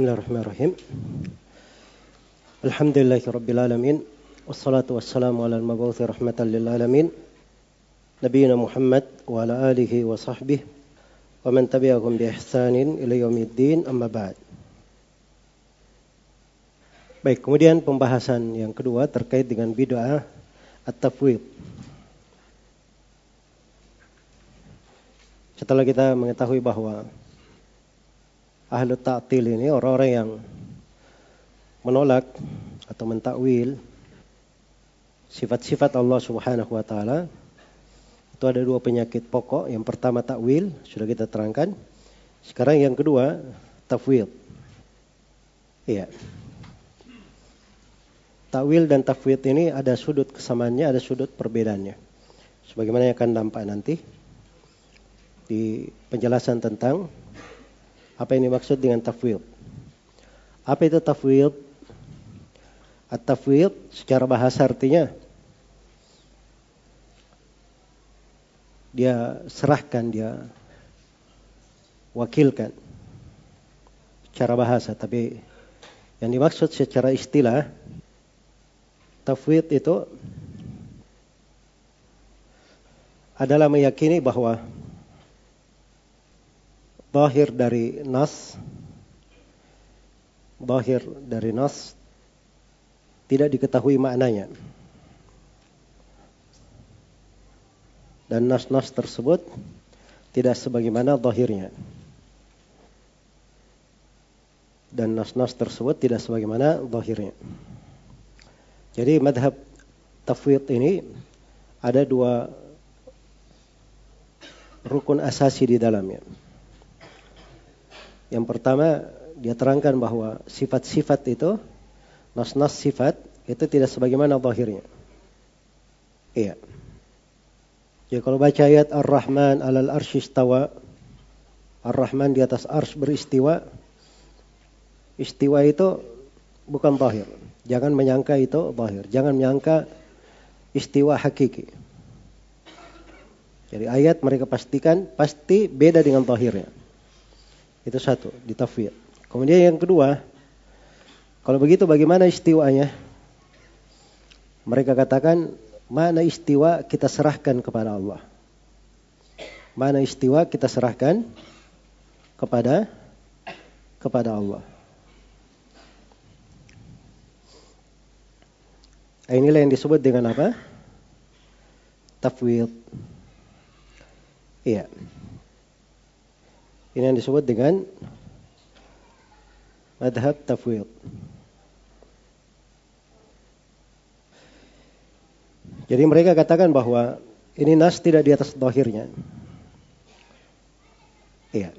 Bismillahirrahmanirrahim. Alhamdulillahirabbil Wassalatu wassalamu ala al-mabuthi rahmatan lil alamin. Nabiyyina Muhammad wa ala alihi wa sahbihi wa man tabi'ahum bi ihsanin ila yaumiddin amma ba'd. Baik, kemudian pembahasan yang kedua terkait dengan bid'ah at-tafwid. Setelah kita mengetahui bahwa ahlu ta'til ini orang-orang yang menolak atau mentakwil sifat-sifat Allah Subhanahu wa taala itu ada dua penyakit pokok. Yang pertama takwil, sudah kita terangkan. Sekarang yang kedua tafwid. Iya. Takwil dan tafwid ini ada sudut kesamaannya, ada sudut perbedaannya. Sebagaimana yang akan nampak nanti di penjelasan tentang apa yang dimaksud dengan tafwid? Apa itu tafwid? At-tafwid secara bahasa artinya dia serahkan, dia wakilkan secara bahasa, tapi yang dimaksud secara istilah tafwid itu adalah meyakini bahwa Bahir dari nas Bahir dari nas tidak diketahui maknanya. Dan nas-nas tersebut tidak sebagaimana zahirnya. Dan nas-nas tersebut tidak sebagaimana zahirnya. Jadi madhab tafwid ini ada dua rukun asasi di dalamnya. Yang pertama, dia terangkan bahwa sifat-sifat itu, nas-nas sifat, itu tidak sebagaimana zahirnya. Iya. Jadi kalau baca ayat Ar-Rahman alal arsy istawa, Ar-Rahman di atas ars beristiwa, istiwa itu bukan zahir. Jangan menyangka itu zahir. Jangan menyangka istiwa hakiki. Jadi ayat mereka pastikan pasti beda dengan zahirnya. Itu satu, di tafwid. Kemudian yang kedua, kalau begitu bagaimana istiwanya? Mereka katakan, mana istiwa kita serahkan kepada Allah. Mana istiwa kita serahkan kepada kepada Allah. Inilah yang disebut dengan apa? Tafwid. Iya. Ini yang disebut dengan madhab tafwid. Jadi mereka katakan bahwa ini nas tidak di atas dohirnya. Iya.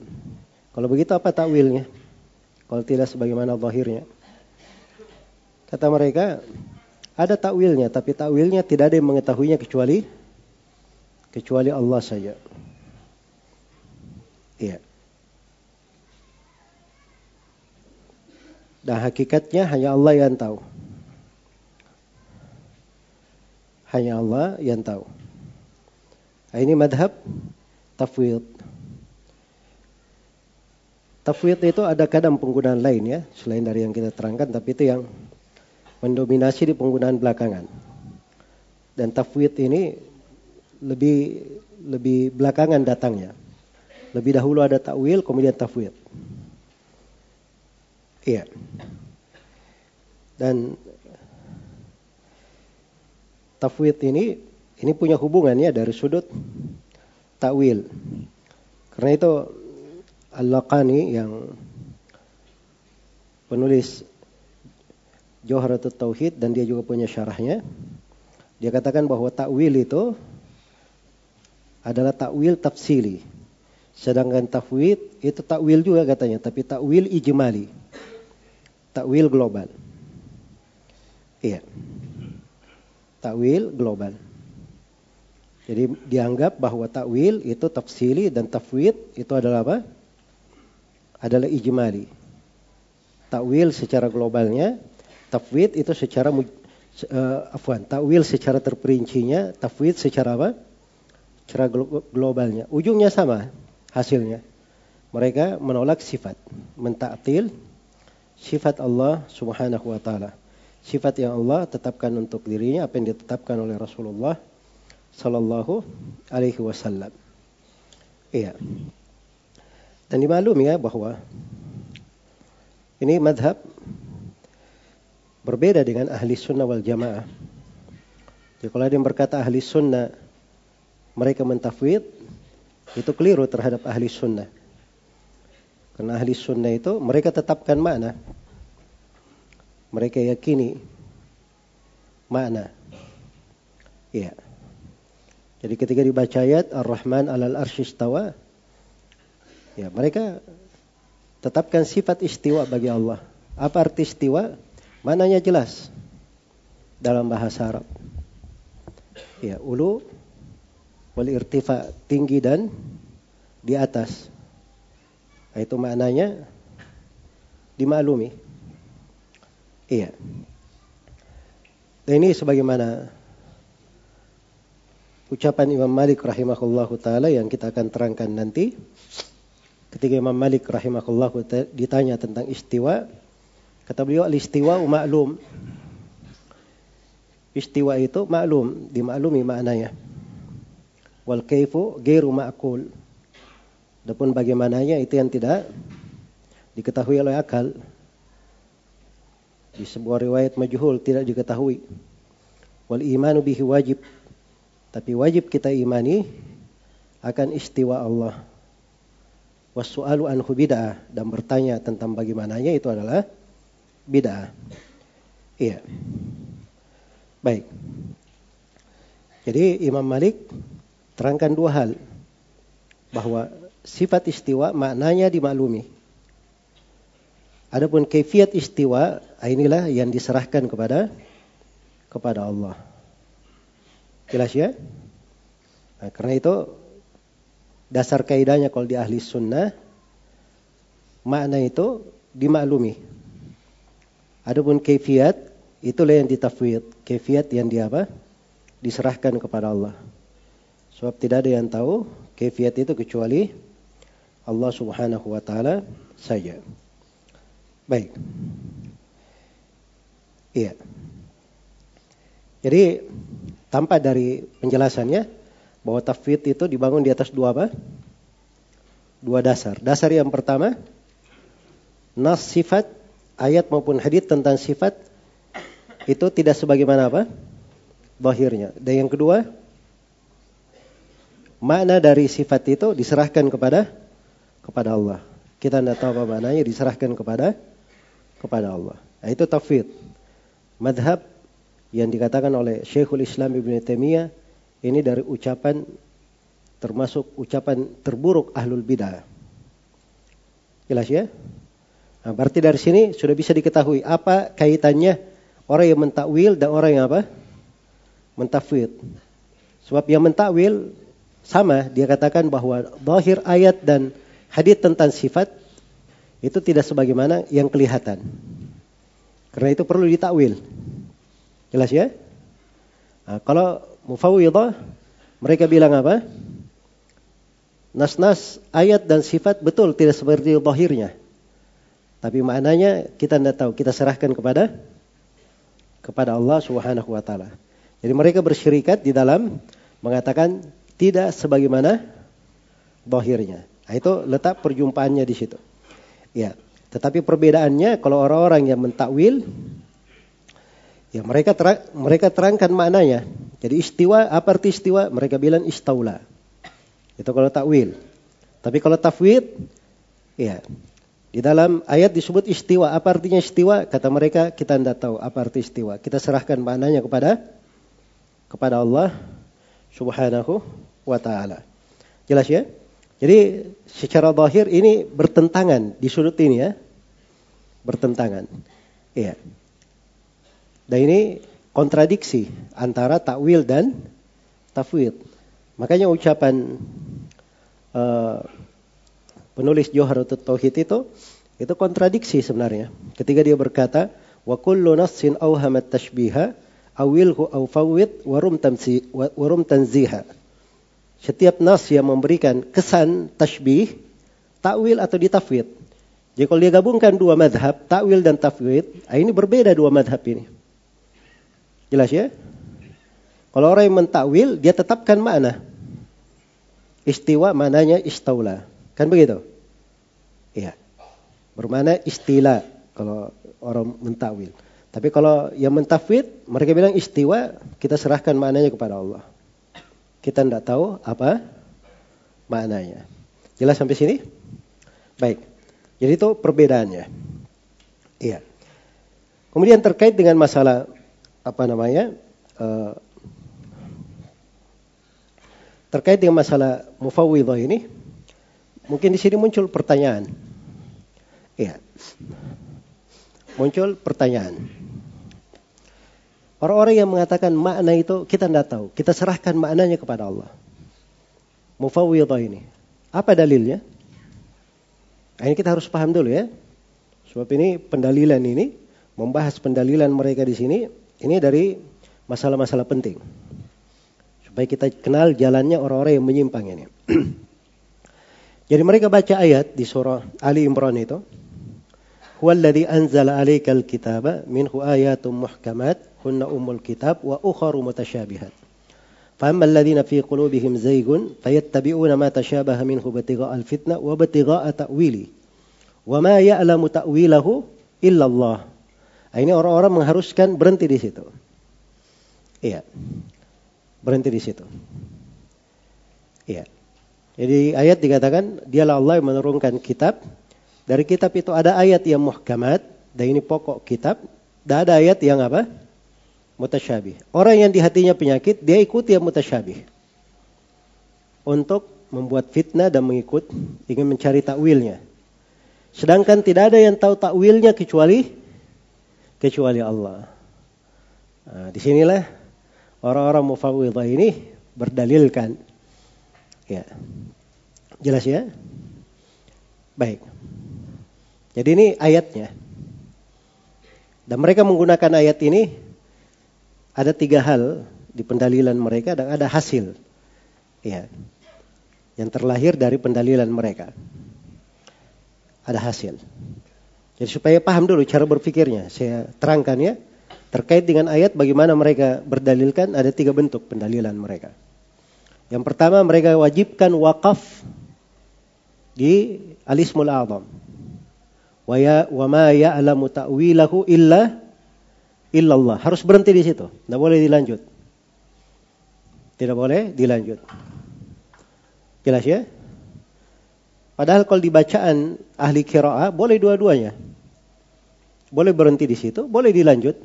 Kalau begitu apa takwilnya? Kalau tidak sebagaimana dohirnya. Kata mereka, ada takwilnya, tapi takwilnya tidak ada yang mengetahuinya kecuali kecuali Allah saja. Iya. Dan hakikatnya hanya Allah yang tahu. Hanya Allah yang tahu. Nah, ini madhab tafwid. Tafwid itu ada kadang penggunaan lain ya, selain dari yang kita terangkan, tapi itu yang mendominasi di penggunaan belakangan. Dan tafwid ini lebih lebih belakangan datangnya. Lebih dahulu ada takwil, kemudian tafwid. Iya. Dan tafwid ini ini punya hubungannya dari sudut takwil. Karena itu Al-Laqani yang penulis Joharatul Tauhid dan dia juga punya syarahnya. Dia katakan bahwa takwil itu adalah takwil tafsili. Sedangkan tafwid itu takwil juga katanya, tapi takwil ijmali takwil global. Iya. Takwil global. Jadi dianggap bahwa takwil itu tafsili dan tafwid itu adalah apa? Adalah ijmali. Takwil secara globalnya, tafwid itu secara uh, afwan, takwil secara terperincinya, tafwid secara apa? Secara globalnya. Ujungnya sama hasilnya. Mereka menolak sifat, mentaktil sifat Allah Subhanahu wa taala. Sifat yang Allah tetapkan untuk dirinya apa yang ditetapkan oleh Rasulullah sallallahu alaihi wasallam. Iya. Dan dimaklum ya bahwa ini madhab berbeda dengan ahli sunnah wal jamaah. Jadi kalau ada yang berkata ahli sunnah mereka mentafwid itu keliru terhadap ahli sunnah. Karena ahli sunnah itu mereka tetapkan makna. Mereka yakini makna. Iya. Jadi ketika dibaca ayat Ar-Rahman alal arsyistawa ya mereka tetapkan sifat istiwa bagi Allah. Apa arti istiwa? Mananya jelas dalam bahasa Arab. Ya, ulu wal irtifa tinggi dan di atas. Itu maknanya dimaklumi. Iya. Dan ini sebagaimana ucapan Imam Malik rahimahullahu taala yang kita akan terangkan nanti. Ketika Imam Malik rahimahullahu ditanya tentang istiwa, kata beliau al-istiwa maklum. Istiwa itu maklum, dimaklumi maknanya. Wal kaifu ghairu ma'kul. Adapun bagaimananya itu yang tidak diketahui oleh akal. Di sebuah riwayat majhul tidak diketahui. Wal imanu bihi wajib tapi wajib kita imani akan istiwa Allah. Wasu'alu anhu bid'ah dan bertanya tentang bagaimananya itu adalah bid'ah. Iya. Baik. Jadi Imam Malik terangkan dua hal. Bahwa sifat istiwa maknanya dimaklumi. Adapun kefiat istiwa inilah yang diserahkan kepada kepada Allah. Jelas ya? Nah, karena itu dasar kaidahnya kalau di ahli sunnah makna itu dimaklumi. Adapun kefiat itulah yang ditafwid. Kefiat yang di apa? Diserahkan kepada Allah. Sebab tidak ada yang tahu kefiat itu kecuali Allah Subhanahu wa taala saja. Baik. Iya. Jadi Tampak dari penjelasannya bahwa tafwid itu dibangun di atas dua apa? Dua dasar. Dasar yang pertama, nas sifat, ayat maupun hadith tentang sifat itu tidak sebagaimana apa? Bahirnya. Dan yang kedua, makna dari sifat itu diserahkan kepada kepada Allah. Kita tidak tahu apa maknanya diserahkan kepada kepada Allah. Nah, itu tafwid. Madhab yang dikatakan oleh Syekhul Islam Ibn Taimiyah ini dari ucapan termasuk ucapan terburuk ahlul bidah. Jelas ya? Nah, berarti dari sini sudah bisa diketahui apa kaitannya orang yang mentakwil dan orang yang apa? Mentafwid. Sebab yang mentakwil sama dia katakan bahwa zahir ayat dan hadis tentang sifat itu tidak sebagaimana yang kelihatan. Karena itu perlu ditakwil. Jelas ya? Nah, kalau mufawwidah mereka bilang apa? Nas-nas ayat dan sifat betul tidak seperti zahirnya. Tapi maknanya kita tidak tahu, kita serahkan kepada kepada Allah Subhanahu wa taala. Jadi mereka bersyirikat di dalam mengatakan tidak sebagaimana zahirnya. Nah, itu letak perjumpaannya di situ. Ya, tetapi perbedaannya kalau orang-orang yang mentakwil Ya mereka terang, mereka terangkan maknanya. Jadi istiwa apa arti istiwa? Mereka bilang istaula. Itu kalau takwil. Tapi kalau tafwid ya di dalam ayat disebut istiwa. Apa artinya istiwa? Kata mereka kita tidak tahu apa arti istiwa. Kita serahkan maknanya kepada kepada Allah Subhanahu wa taala. Jelas ya? Jadi secara zahir ini bertentangan di sudut ini ya. Bertentangan. Iya. Dan ini kontradiksi antara takwil dan tafwid. Makanya ucapan uh, penulis Joharatul Tauhid itu itu kontradiksi sebenarnya. Ketika dia berkata, "Wa kullu nassin awhamat tashbiha awilhu aw fawwid warum tamsi warum tanziha." Setiap nas yang memberikan kesan tashbih, takwil atau ditafwid, Jadi kalau dia gabungkan dua madhab, takwil dan tafwid, ah, ini berbeda dua madhab ini. Jelas ya? Kalau orang yang mentakwil, dia tetapkan makna. Istiwa mananya istaula. Kan begitu? Iya. Bermana istilah kalau orang mentakwil. Tapi kalau yang mentafwid, mereka bilang istiwa, kita serahkan maknanya kepada Allah. Kita tidak tahu apa maknanya. Jelas sampai sini? Baik. Jadi itu perbedaannya. Iya. Kemudian terkait dengan masalah apa namanya? Uh, terkait dengan masalah mufawwidhah ini, mungkin di sini muncul pertanyaan. Iya. Muncul pertanyaan. Orang-orang yang mengatakan makna itu kita tidak tahu. Kita serahkan maknanya kepada Allah. Mufawwidhah ini. Apa dalilnya? Ini kita harus paham dulu ya. Sebab ini pendalilan ini, membahas pendalilan mereka di sini, ini dari masalah-masalah penting. Supaya kita kenal jalannya orang-orang yang menyimpang ini. Jadi mereka baca ayat di surah Ali Imran itu. Huwallazi anzala 'alaikal kitaba minhu ayatun muhkamat hunna ummul kitab wa ukharu mutasyabihat. فأما الذين في قلوبهم زيغ فيتبعون ما تشابه منه ابتغاء الفتنة وابتغاء تأويله وما يعلم تأويله إلا الله nah, ini orang-orang mengharuskan berhenti di situ iya berhenti di situ iya jadi ayat dikatakan dialah Allah yang menurunkan kitab dari kitab itu ada ayat yang muhkamat dan ini pokok kitab dan ada ayat yang apa Mutasyabih. Orang yang di hatinya penyakit, dia ikuti yang mutasyabih. Untuk membuat fitnah dan mengikut, ingin mencari takwilnya. Sedangkan tidak ada yang tahu takwilnya kecuali kecuali Allah. Nah, di sinilah orang-orang mufawwidah ini berdalilkan. Ya. Jelas ya? Baik. Jadi ini ayatnya. Dan mereka menggunakan ayat ini ada tiga hal di pendalilan mereka dan ada hasil. Ya. Yang terlahir dari pendalilan mereka. Ada hasil. Jadi supaya paham dulu cara berpikirnya, saya terangkan ya. Terkait dengan ayat bagaimana mereka berdalilkan ada tiga bentuk pendalilan mereka. Yang pertama mereka wajibkan wakaf di alismul azam. Wa ya wa ma ya'lamu ta'wilahu illa illallah. Harus berhenti di situ. Tidak boleh dilanjut. Tidak boleh dilanjut. Jelas ya? Padahal kalau dibacaan ahli kiraah boleh dua-duanya. Boleh berhenti di situ, boleh dilanjut.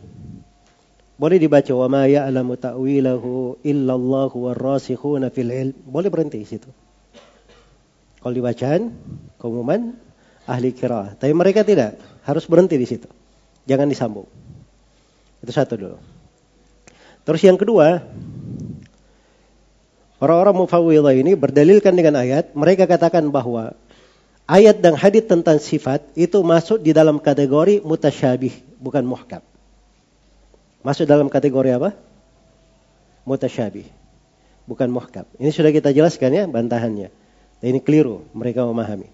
Boleh dibaca wa ma ya'lamu ta'wilahu illallah warrasikhuna fil ilm. Boleh berhenti di situ. Kalau dibacaan keumuman ahli kiraah. Tapi mereka tidak, harus berhenti di situ. Jangan disambung. Itu satu dulu. Terus yang kedua, orang-orang mufawwidah ini berdalilkan dengan ayat, mereka katakan bahwa ayat dan hadis tentang sifat itu masuk di dalam kategori mutasyabih, bukan muhkam. Masuk dalam kategori apa? Mutasyabih, bukan muhkam. Ini sudah kita jelaskan ya bantahannya. Dan ini keliru, mereka memahami.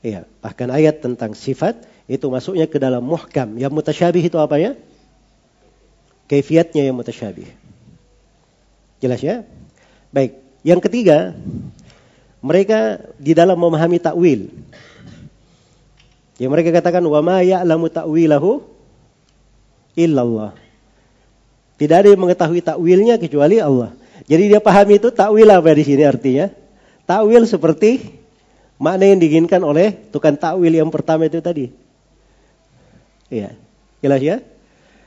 Iya, bahkan ayat tentang sifat itu masuknya ke dalam muhkam. Yang mutasyabih itu apa ya? Kaifiatnya yang mutasyabih. Jelas ya? Baik. Yang ketiga, mereka di dalam memahami takwil. Yang mereka katakan wa ma ya'lamu ta'wilahu illallah. Tidak ada yang mengetahui takwilnya kecuali Allah. Jadi dia pahami itu takwil apa di sini artinya? Takwil seperti makna yang diinginkan oleh tukang takwil yang pertama itu tadi. Iya. Jelas ya?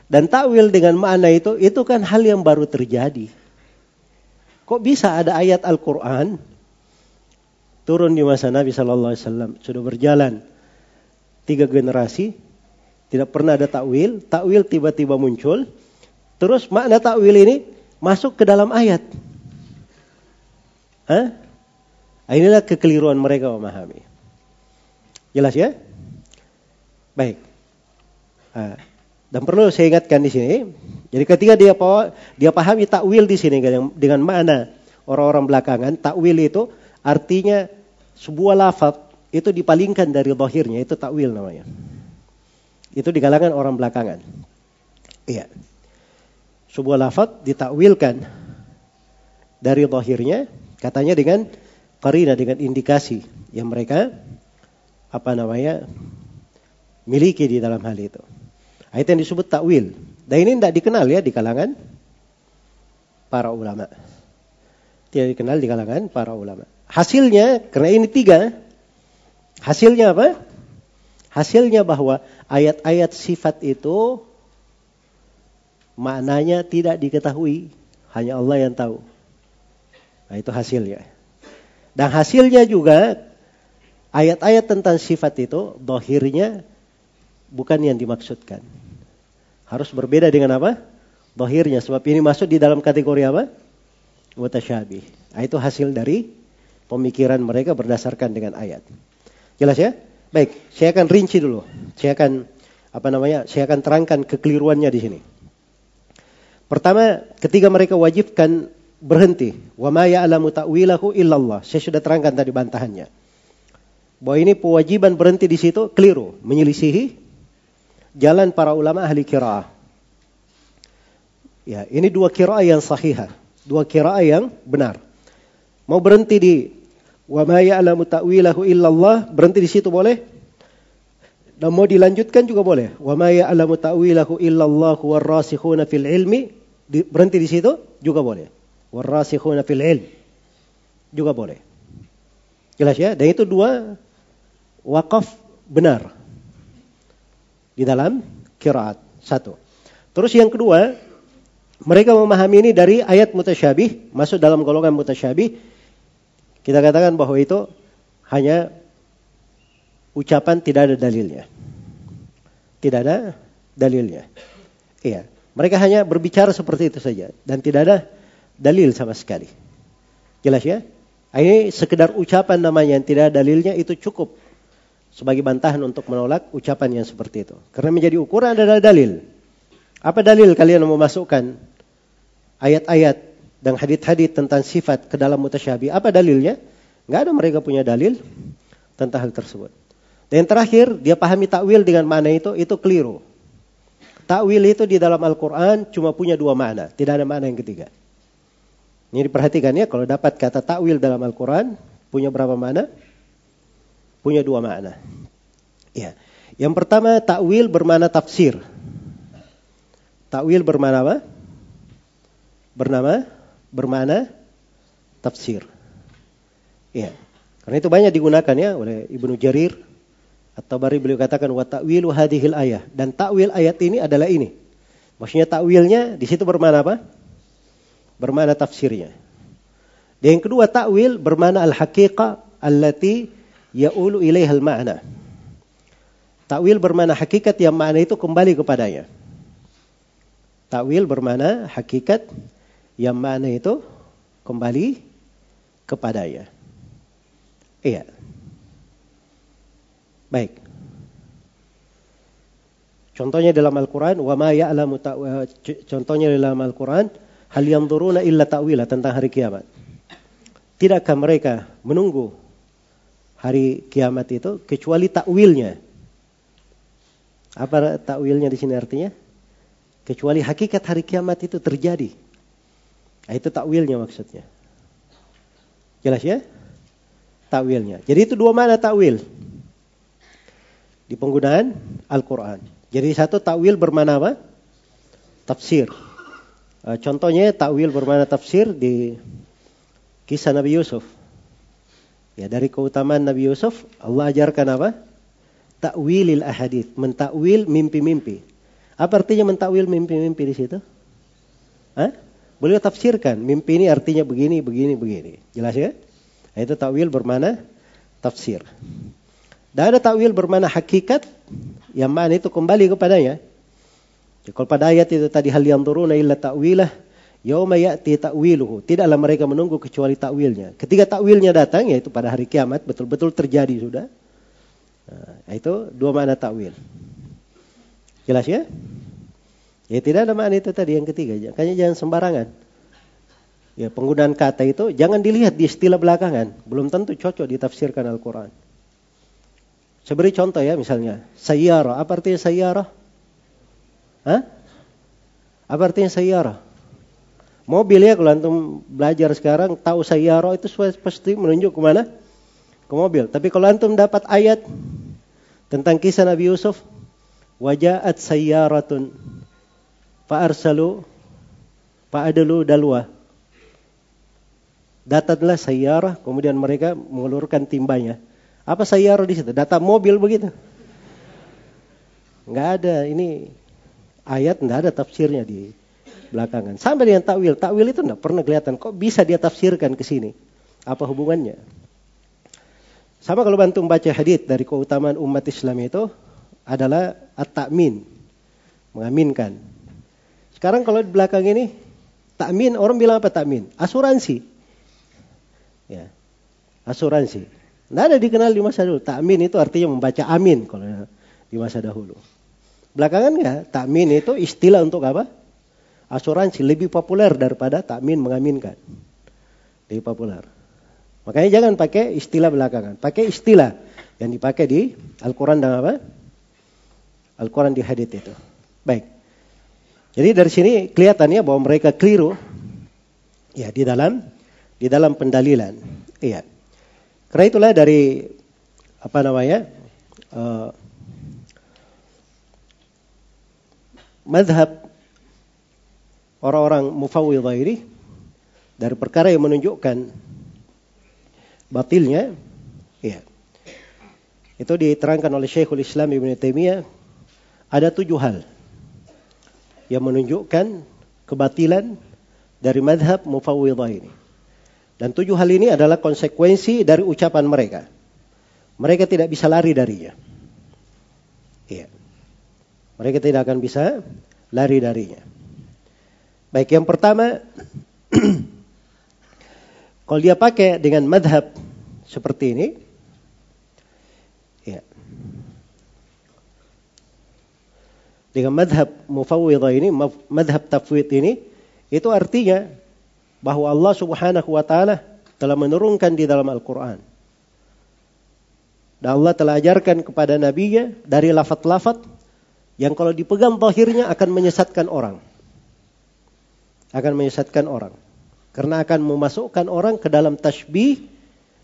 Dan takwil dengan makna itu, itu kan hal yang baru terjadi. Kok bisa ada ayat Al-Quran turun di masa Nabi Sallallahu Alaihi Wasallam sudah berjalan tiga generasi, tidak pernah ada takwil, takwil tiba-tiba muncul, terus makna takwil ini masuk ke dalam ayat. Hah? Nah, inilah kekeliruan mereka memahami. Jelas ya? Baik. Nah, dan perlu saya ingatkan di sini, jadi ketika dia dia pahami takwil di sini dengan, mana orang-orang belakangan, takwil itu artinya sebuah lafaz itu dipalingkan dari zahirnya, itu takwil namanya. Itu di kalangan orang belakangan. Iya. Sebuah lafaz ditakwilkan dari zahirnya, katanya dengan karina, dengan indikasi yang mereka apa namanya miliki di dalam hal itu. Nah, itu yang disebut takwil. Dan ini tidak dikenal ya di kalangan para ulama. Tidak dikenal di kalangan para ulama. Hasilnya, karena ini tiga, hasilnya apa? Hasilnya bahwa ayat-ayat sifat itu maknanya tidak diketahui, hanya Allah yang tahu. Nah, itu hasilnya. Dan hasilnya juga ayat-ayat tentang sifat itu dohirnya bukan yang dimaksudkan. Harus berbeda dengan apa? Dohirnya. Sebab ini masuk di dalam kategori apa? Mutasyabih. Nah, itu hasil dari pemikiran mereka berdasarkan dengan ayat. Jelas ya? Baik, saya akan rinci dulu. Saya akan apa namanya? Saya akan terangkan kekeliruannya di sini. Pertama, ketika mereka wajibkan berhenti, wa ma ya'lamu ta'wilahu illallah. Saya sudah terangkan tadi bantahannya. Bahwa ini kewajiban berhenti di situ keliru, menyelisihi jalan para ulama ahli kiraah. Ya, ini dua kiraah yang sahihah, dua kiraah yang benar. Mau berhenti di Wa ma ya'lamu ta'wilahu illallah, berhenti di situ boleh? Dan mau dilanjutkan juga boleh. Wa ma ya'lamu ta'wilahu illallah warrasikhuna fil ilmi, berhenti di situ juga boleh. Warrasikhuna fil ilm juga boleh. Jelas ya? Dan itu dua wakaf benar di dalam kiraat. Satu. Terus yang kedua, mereka memahami ini dari ayat mutasyabih, masuk dalam golongan mutasyabih, kita katakan bahwa itu hanya ucapan tidak ada dalilnya. Tidak ada dalilnya. Iya. Mereka hanya berbicara seperti itu saja dan tidak ada dalil sama sekali. Jelas ya? Ini sekedar ucapan namanya yang tidak ada dalilnya itu cukup sebagai bantahan untuk menolak ucapan yang seperti itu. Karena menjadi ukuran adalah dalil. Apa dalil kalian memasukkan ayat-ayat dan hadit-hadit tentang sifat ke dalam mutasyabih. Apa dalilnya? Nggak ada mereka punya dalil tentang hal tersebut. Dan yang terakhir, dia pahami takwil dengan makna itu, itu keliru. Takwil itu di dalam Al-Quran cuma punya dua makna, tidak ada makna yang ketiga. Ini diperhatikan ya, kalau dapat kata takwil dalam Al-Quran, punya berapa makna? Punya dua makna. Ya. Yang pertama, takwil bermakna tafsir. Takwil bermakna apa? Bernama bermana tafsir. Ya. Karena itu banyak digunakan ya oleh Ibnu Jarir atau bari beliau katakan wa ta'wilu hadhil ayah dan takwil ayat ini adalah ini. Maksudnya takwilnya di situ bermana apa? Bermana tafsirnya. Dan yang kedua takwil bermana al-haqiqah allati ya'ulu ilaiha al-ma'na. Takwil bermana hakikat yang makna itu kembali kepadanya. Takwil bermana hakikat yang mana itu kembali kepadanya. Iya. Baik. Contohnya dalam Al-Quran, wa ma ya'lamu contohnya dalam Al-Quran, hal yang illa ta'wila tentang hari kiamat. Tidakkah mereka menunggu hari kiamat itu kecuali takwilnya? Apa takwilnya di sini artinya? Kecuali hakikat hari kiamat itu terjadi. Nah, itu takwilnya maksudnya. Jelas ya? Takwilnya. Jadi itu dua mana takwil. Di penggunaan Al-Quran. Jadi satu takwil bermana apa? Tafsir. Eh, contohnya takwil bermana tafsir di kisah Nabi Yusuf. Ya dari keutamaan Nabi Yusuf, Allah ajarkan apa? Takwilil ahadith, mentakwil mimpi-mimpi. Apa artinya mentakwil mimpi-mimpi di situ? Hah? Beliau tafsirkan, mimpi ini artinya begini, begini, begini. Jelas ya? Nah, itu takwil bermana tafsir. Dan ada takwil bermana hakikat, yang mana itu kembali kepadanya. Ya, kalau pada ayat itu tadi hal yang turun illa ta'wilah, yauma ya'ti ta'wiluhu. Tidaklah mereka menunggu kecuali takwilnya. Ketika takwilnya datang, yaitu pada hari kiamat, betul-betul terjadi sudah. Nah, itu dua makna takwil. Jelas ya? Ya tidak ada makna itu tadi yang ketiga. Makanya jangan sembarangan. Ya penggunaan kata itu jangan dilihat di istilah belakangan. Belum tentu cocok ditafsirkan Al-Quran. Saya beri contoh ya misalnya. Sayyara. Apa artinya sayyara? Hah? Apa artinya sayyara? Mobil ya kalau antum belajar sekarang tahu sayyara itu pasti menunjuk ke mana? Ke mobil. Tapi kalau antum dapat ayat tentang kisah Nabi Yusuf, wajahat sayyaratun fa'arsalu fa'adalu dalwa. Datanglah sayyarah, kemudian mereka mengulurkan timbanya. Apa sayyarah di situ? Data mobil begitu. Enggak ada, ini ayat enggak ada tafsirnya di belakangan. Sampai dengan takwil, takwil itu enggak pernah kelihatan. Kok bisa dia tafsirkan ke sini? Apa hubungannya? Sama kalau bantu membaca hadis dari keutamaan umat Islam itu adalah at-ta'min, mengaminkan. Sekarang kalau di belakang ini takmin orang bilang apa takmin? Asuransi. Ya. Asuransi. Tidak ada dikenal di masa dulu. Takmin itu artinya membaca amin kalau di masa dahulu. Belakangan ya, takmin itu istilah untuk apa? Asuransi lebih populer daripada takmin mengaminkan. Lebih populer. Makanya jangan pakai istilah belakangan. Pakai istilah yang dipakai di Al-Quran dan apa? Al-Quran di hadith itu. Baik. Jadi dari sini kelihatannya bahwa mereka keliru ya di dalam di dalam pendalilan. Iya. Karena itulah dari apa namanya uh, madhab orang-orang mufawwidah ini dari perkara yang menunjukkan batilnya, ya. Itu diterangkan oleh Syekhul Islam Ibn Taimiyah ada tujuh hal yang menunjukkan kebatilan dari madhab mufawwidah ini. Dan tujuh hal ini adalah konsekuensi dari ucapan mereka. Mereka tidak bisa lari darinya. Iya. Mereka tidak akan bisa lari darinya. Baik, yang pertama, kalau dia pakai dengan madhab seperti ini, ya. Dengan madhab mufawwidah ini, madhab tafwid ini, itu artinya bahwa Allah Subhanahu wa taala telah menurunkan di dalam Al-Qur'an. Dan Allah telah ajarkan kepada nabinya dari lafat-lafat yang kalau dipegang zahirnya akan menyesatkan orang. Akan menyesatkan orang. Karena akan memasukkan orang ke dalam tasbih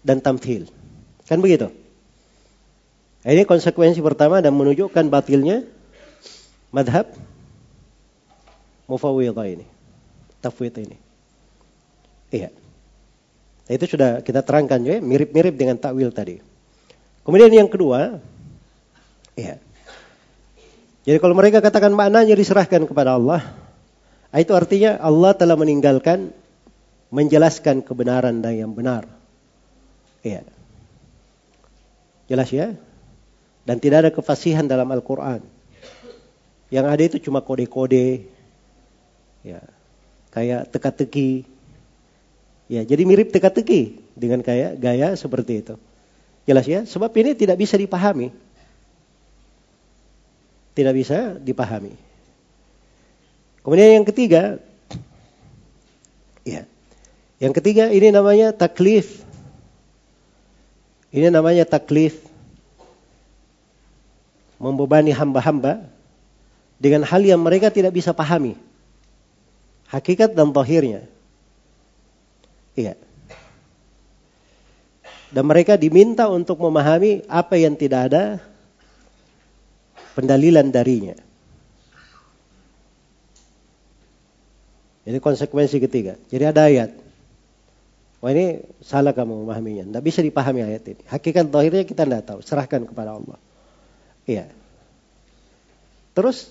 dan tamthil. Kan begitu? Ini konsekuensi pertama dan menunjukkan batilnya madhab mufawwidah ini. Tafwid ini. Iya. Itu sudah kita terangkan juga, mirip-mirip dengan takwil tadi. Kemudian yang kedua, iya. Jadi kalau mereka katakan maknanya diserahkan kepada Allah, ah, itu artinya Allah telah meninggalkan menjelaskan kebenaran dan yang benar. Iya. Jelas ya? Dan tidak ada kefasihan dalam Al-Quran. Yang ada itu cuma kode-kode, ya, kayak teka-teki, Ya, jadi mirip teka-teki dengan kayak gaya seperti itu. Jelas ya? Sebab ini tidak bisa dipahami. Tidak bisa dipahami. Kemudian yang ketiga, ya. Yang ketiga ini namanya taklif. Ini namanya taklif. Membebani hamba-hamba dengan hal yang mereka tidak bisa pahami. Hakikat dan zahirnya. Iya. Dan mereka diminta untuk memahami apa yang tidak ada pendalilan darinya. Jadi konsekuensi ketiga. Jadi ada ayat. Wah ini salah kamu memahaminya. Tidak bisa dipahami ayat ini. Hakikat akhirnya kita tidak tahu. Serahkan kepada Allah. Iya. Terus,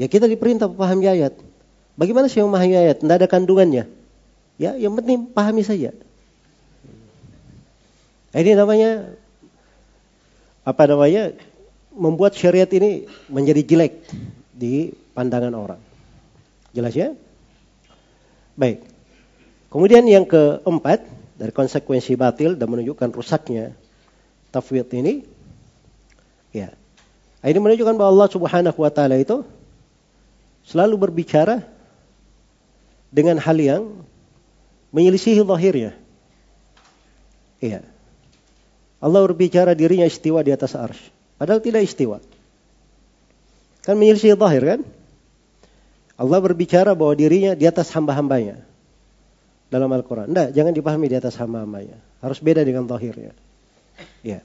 ya kita diperintah memahami ayat. Bagaimana sih memahami ayat? Tidak ada kandungannya. Ya, yang penting pahami saja. Ini namanya apa namanya? Membuat syariat ini menjadi jelek di pandangan orang. Jelas ya? Baik. Kemudian yang keempat dari konsekuensi batil dan menunjukkan rusaknya tafwid ini ya. Ini menunjukkan bahwa Allah Subhanahu wa taala itu selalu berbicara dengan hal yang menyelisihi lahirnya. Iya. Allah berbicara dirinya istiwa di atas arsh. Padahal tidak istiwa. Kan menyelisih zahir kan? Allah berbicara bahwa dirinya di atas hamba-hambanya. Dalam Al-Quran. Tidak, jangan dipahami di atas hamba-hambanya. Harus beda dengan zahirnya. Ya.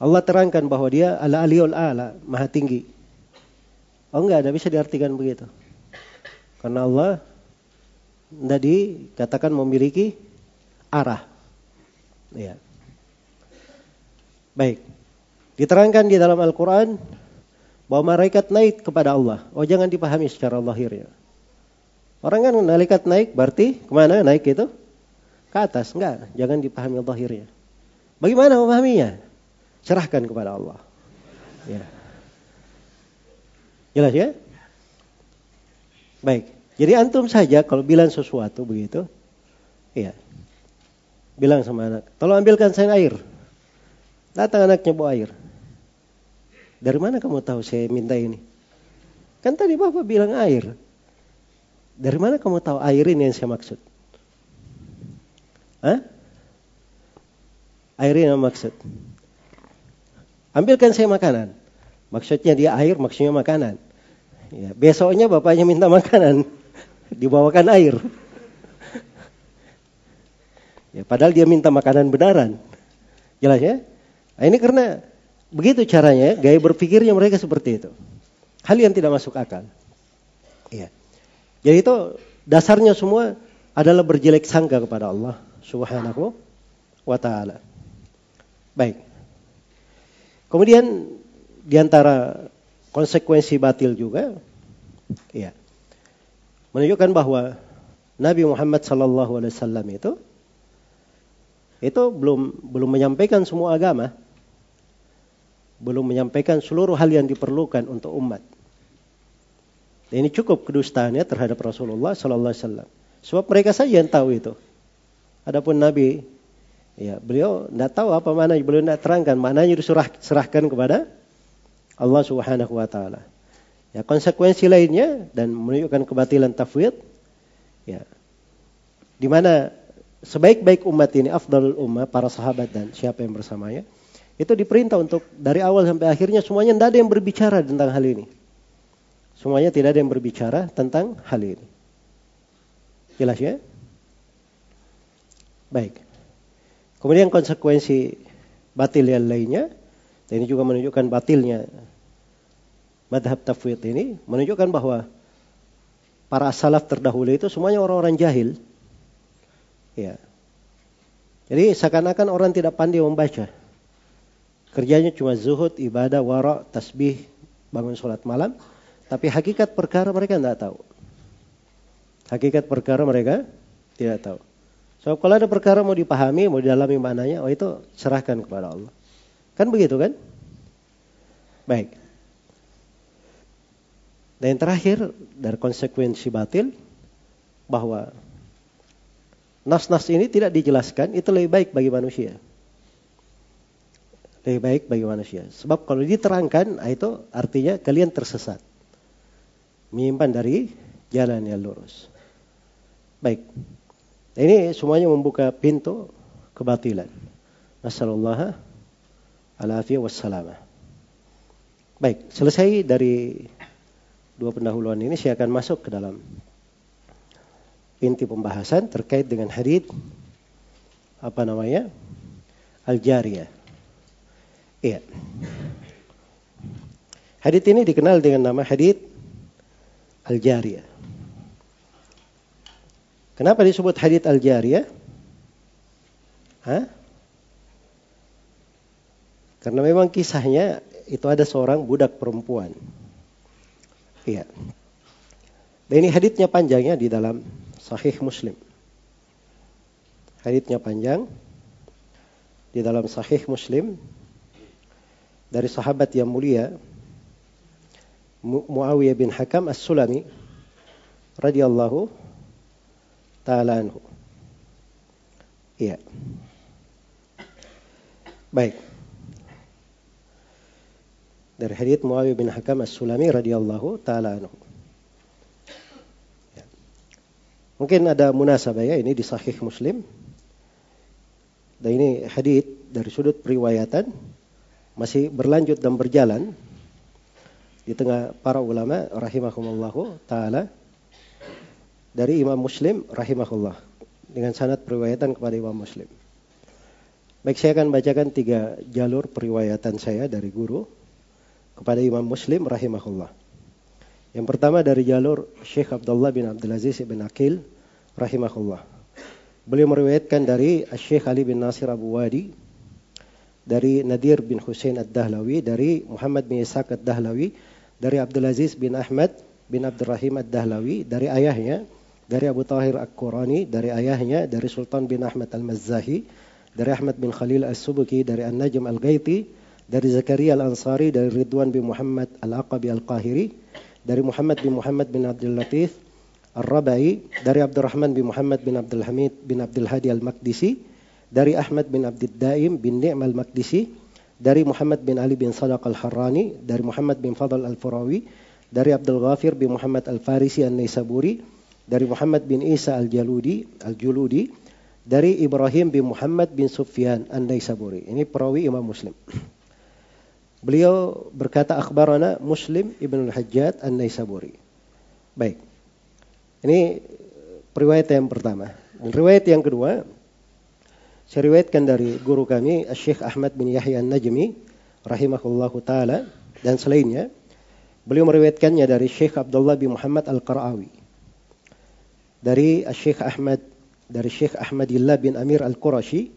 Allah terangkan bahwa dia ala aliul ala, maha tinggi. Oh enggak, tidak bisa diartikan begitu. Karena Allah tidak dikatakan memiliki arah. Ya. Baik. Diterangkan di dalam Al-Quran bahwa malaikat naik kepada Allah. Oh jangan dipahami secara lahirnya. Orang kan malaikat naik berarti ke mana naik itu? Ke atas. Enggak, jangan dipahami lahirnya. Bagaimana memahaminya? Serahkan kepada Allah. Ya. Jelas ya? Baik. Jadi antum saja kalau bilang sesuatu begitu, iya. Bilang sama anak, tolong ambilkan saya air. Datang anaknya bawa air. Dari mana kamu tahu saya minta ini? Kan tadi Bapak bilang air. Dari mana kamu tahu air ini yang saya maksud? Hah? Air ini yang maksud. Ambilkan saya makanan. Maksudnya dia air, maksudnya makanan. Ya, besoknya bapaknya minta makanan, dibawakan air. Ya, padahal dia minta makanan benaran. Jelas ya? Nah, ini karena Begitu caranya, gaya berpikirnya mereka seperti itu. Hal yang tidak masuk akal. Iya. Jadi itu dasarnya semua adalah berjelek sangka kepada Allah Subhanahu wa taala. Baik. Kemudian di antara konsekuensi batil juga, ya, menunjukkan bahwa Nabi Muhammad Sallallahu Alaihi Wasallam itu itu belum belum menyampaikan semua agama, belum menyampaikan seluruh hal yang diperlukan untuk umat. Dan ini cukup kedustaannya terhadap Rasulullah Sallallahu Alaihi Wasallam. Sebab mereka saja yang tahu itu. Adapun Nabi, ya beliau tidak tahu apa mana, beliau tidak terangkan maknanya diserah, serahkan kepada Allah Subhanahu Wa Taala. Ya konsekuensi lainnya dan menunjukkan kebatilan tafwid, ya di mana sebaik-baik umat ini, afdalul ummah, para sahabat dan siapa yang bersamanya, itu diperintah untuk dari awal sampai akhirnya semuanya tidak ada yang berbicara tentang hal ini. Semuanya tidak ada yang berbicara tentang hal ini. Jelas ya? Baik. Kemudian konsekuensi batil yang lainnya, dan ini juga menunjukkan batilnya madhab tafwid ini, menunjukkan bahwa para salaf terdahulu itu semuanya orang-orang jahil. Ya. Jadi seakan-akan orang tidak pandai membaca. Kerjanya cuma zuhud, ibadah, wara, tasbih, bangun sholat malam. Tapi hakikat perkara mereka tidak tahu. Hakikat perkara mereka tidak tahu. So kalau ada perkara mau dipahami, mau didalami maknanya, oh itu serahkan kepada Allah. Kan begitu kan? Baik. Dan yang terakhir dari konsekuensi batil bahwa nas-nas ini tidak dijelaskan itu lebih baik bagi manusia lebih baik bagi manusia. Sebab kalau diterangkan, ah, itu artinya kalian tersesat. Menyimpan dari jalan yang lurus. Baik. Ini semuanya membuka pintu kebatilan. Nasallallahu alaihi wassalam. Baik, selesai dari dua pendahuluan ini saya akan masuk ke dalam inti pembahasan terkait dengan hadis apa namanya? Al-Jariyah. Iya. Hadit ini dikenal dengan nama hadit Al-Jariyah. Kenapa disebut hadit Al-Jariyah? Hah? Karena memang kisahnya itu ada seorang budak perempuan. Iya. Dan ini haditnya panjangnya di dalam Sahih Muslim. Haditnya panjang di dalam Sahih Muslim dari sahabat yang mulia Muawiyah bin Hakam As-Sulami radhiyallahu taala anhu. Iya. Baik. Dari hadits Muawiyah bin Hakam As-Sulami radhiyallahu taala anhu. Ya. Mungkin ada munasabah ya ini di Sahih Muslim. Dan ini hadits dari sudut periwayatan masih berlanjut dan berjalan di tengah para ulama rahimahumullahu taala dari Imam Muslim rahimahullah dengan sanad periwayatan kepada Imam Muslim. Baik saya akan bacakan tiga jalur periwayatan saya dari guru kepada Imam Muslim rahimahullah. Yang pertama dari jalur Syekh Abdullah bin Abdul Aziz bin Akil rahimahullah. Beliau meriwayatkan dari Syekh Ali bin Nasir Abu Wadi dari Nadir bin Hussein Ad-Dahlawi, dari Muhammad bin Ishaq Ad-Dahlawi, dari Abdul Aziz bin Ahmad bin Abdurrahim Ad-Dahlawi, dari ayahnya, dari Abu Tahir Ak-Qurani, dari ayahnya, dari Sultan bin Ahmad Al-Mazzahi, dari Ahmad bin Khalil As-Subuki, dari An-Najm Al-Ghaiti, dari Zakaria Al-Ansari, dari Ridwan bin Muhammad Al-Aqabi Al-Qahiri, dari Muhammad bin Muhammad bin Abdul Latif Ar-Rabai, dari Abdurrahman bin Muhammad bin Abdul Hamid bin Abdul Hadi Al-Maqdisi, dari Ahmad bin Abdul Daim bin Ni'm al-Maqdisi, dari Muhammad bin Ali bin Sadaq al-Harrani, dari Muhammad bin Fadl al-Furawi, dari Abdul Ghafir bin Muhammad al-Farisi al-Naisaburi, dari Muhammad bin Isa al-Jaludi, al-Juludi, dari Ibrahim bin Muhammad bin Sufyan al-Naisaburi. Ini perawi Imam Muslim. Beliau berkata akhbarana Muslim Ibn al-Hajjat al-Naisaburi. Baik. Ini periwayat yang pertama. Dan riwayat yang kedua, saya riwayatkan dari guru kami, Syekh Ahmad bin Yahya An-Najmi, rahimahullahu taala dan selainnya. Beliau meriwayatkannya dari Syekh Abdullah bin Muhammad Al-Qara'awi. Dari Syekh Ahmad dari Syekh Ahmadillah bin Amir Al-Qurashi,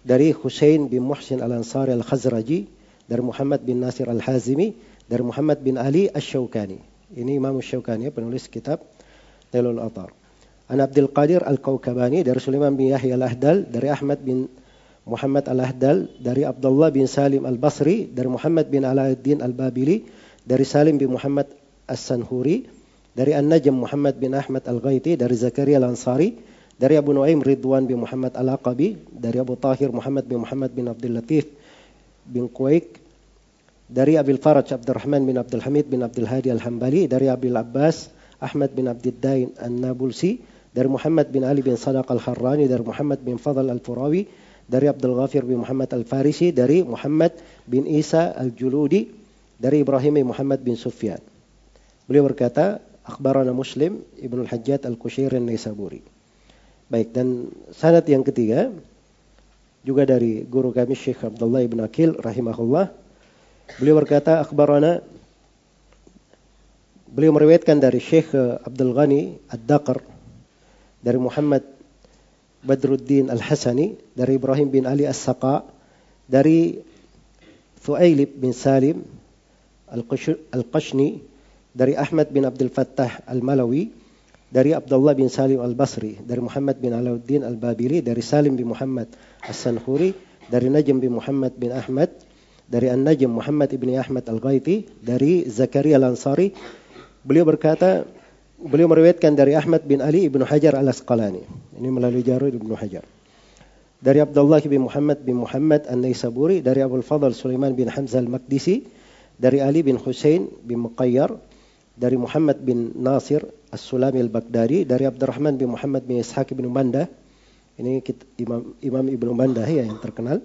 dari Hussein bin Muhsin Al-Ansari Al-Khazraji, dari Muhammad bin Nasir Al-Hazimi, dari Muhammad bin Ali Asy-Syaukani. Ini Imam Asy-Syaukani penulis kitab Tailul Atar. An Abdul Qadir Al-Kaukabani dari Sulaiman bin Yahya Al-Ahdal dari Ahmad bin Muhammad Al-Ahdal dari Abdullah bin Salim Al-Basri dari Muhammad bin Alauddin Al-Babili dari Salim bin Muhammad As-Sanhuri dari An-Najm Muhammad bin Ahmad Al-Ghaiti dari Zakaria Al-Ansari dari Abu Nuaim Ridwan bin Muhammad Al-Aqabi dari Abu Tahir Muhammad bin Muhammad bin Abdul Latif bin Quaik dari Abil Faraj Abdurrahman bin Abdul Hamid bin Abdul Hadi Al-Hambali dari Abil Abbas Ahmad bin Abdul Dain An-Nabulsi dari Muhammad bin Ali bin Sadaq al-Harrani, dari Muhammad bin Fadl al-Furawi, dari Abdul Ghafir bin Muhammad al-Farisi, dari Muhammad bin Isa al-Juludi, dari Ibrahim bin Muhammad bin Sufyan. Beliau berkata, akhbarana Muslim Ibnu al-Hajjat al-Kushair al-Naisaburi. Baik, dan sanad yang ketiga juga dari guru kami Syekh Abdullah ibn Akil rahimahullah. Beliau berkata, akhbarana Beliau meriwayatkan dari Syekh Abdul Ghani Ad-Daqar dari Muhammad Badruddin Al-Hasani, dari Ibrahim bin Ali As-Saqa, dari Thuailib bin Salim Al-Qashni, dari Ahmad bin Abdul Fattah Al-Malawi, dari Abdullah bin Salim Al-Basri, dari Muhammad bin Alauddin Al-Babili, dari Salim bin Muhammad As-Sanhuri, dari Najm bin Muhammad bin Ahmad, dari An-Najm Muhammad bin Ahmad Al-Ghaiti, dari Zakaria Al-Ansari. Beliau berkata, Beliau meriwayatkan dari Ahmad bin Ali ibnu Hajar al Asqalani. Ini melalui Jarud ibnu Hajar. Dari Abdullah bin Muhammad bin Muhammad An-Naisaburi, dari Abu Fadl Sulaiman bin Hamzah Al-Maqdisi, dari Ali bin Hussein bin Muqayyar, dari Muhammad bin Nasir As-Sulami Al-Baghdadi, dari Abdurrahman bin Muhammad bin Ishaq bin Manda. Ini Imam, Imam Ibnu Manda ya yang terkenal.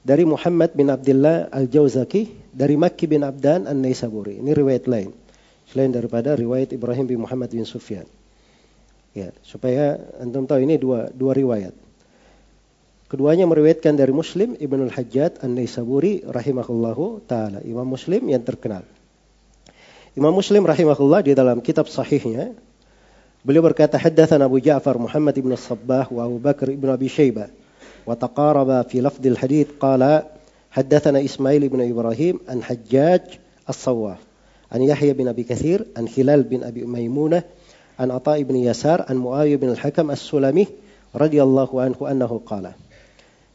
Dari Muhammad bin Abdullah Al-Jauzaki, dari Makki bin Abdan An-Naisaburi. Ini riwayat lain selain daripada riwayat Ibrahim bin Muhammad bin Sufyan. Ya, supaya antum tahu ini dua dua riwayat. Keduanya meriwayatkan dari Muslim Ibnu Al-Hajjat An-Naisaburi rahimahullahu taala, Imam Muslim yang terkenal. Imam Muslim rahimahullah di dalam kitab sahihnya beliau berkata haddatsana Abu Ja'far Muhammad ibn Sabbah wa Abu Bakar ibn Abi Syaibah wa taqaraba fi lafdil hadith qala haddatsana Ismail ibn Ibrahim an Hajjaj as-Sawwaf an Yahya bin Abi Kathir, an Hilal bin Abi Maimunah, an Ata'i bin Yasar, an Muawiyah bin Al-Hakam As-Sulami radhiyallahu anhu annahu qala.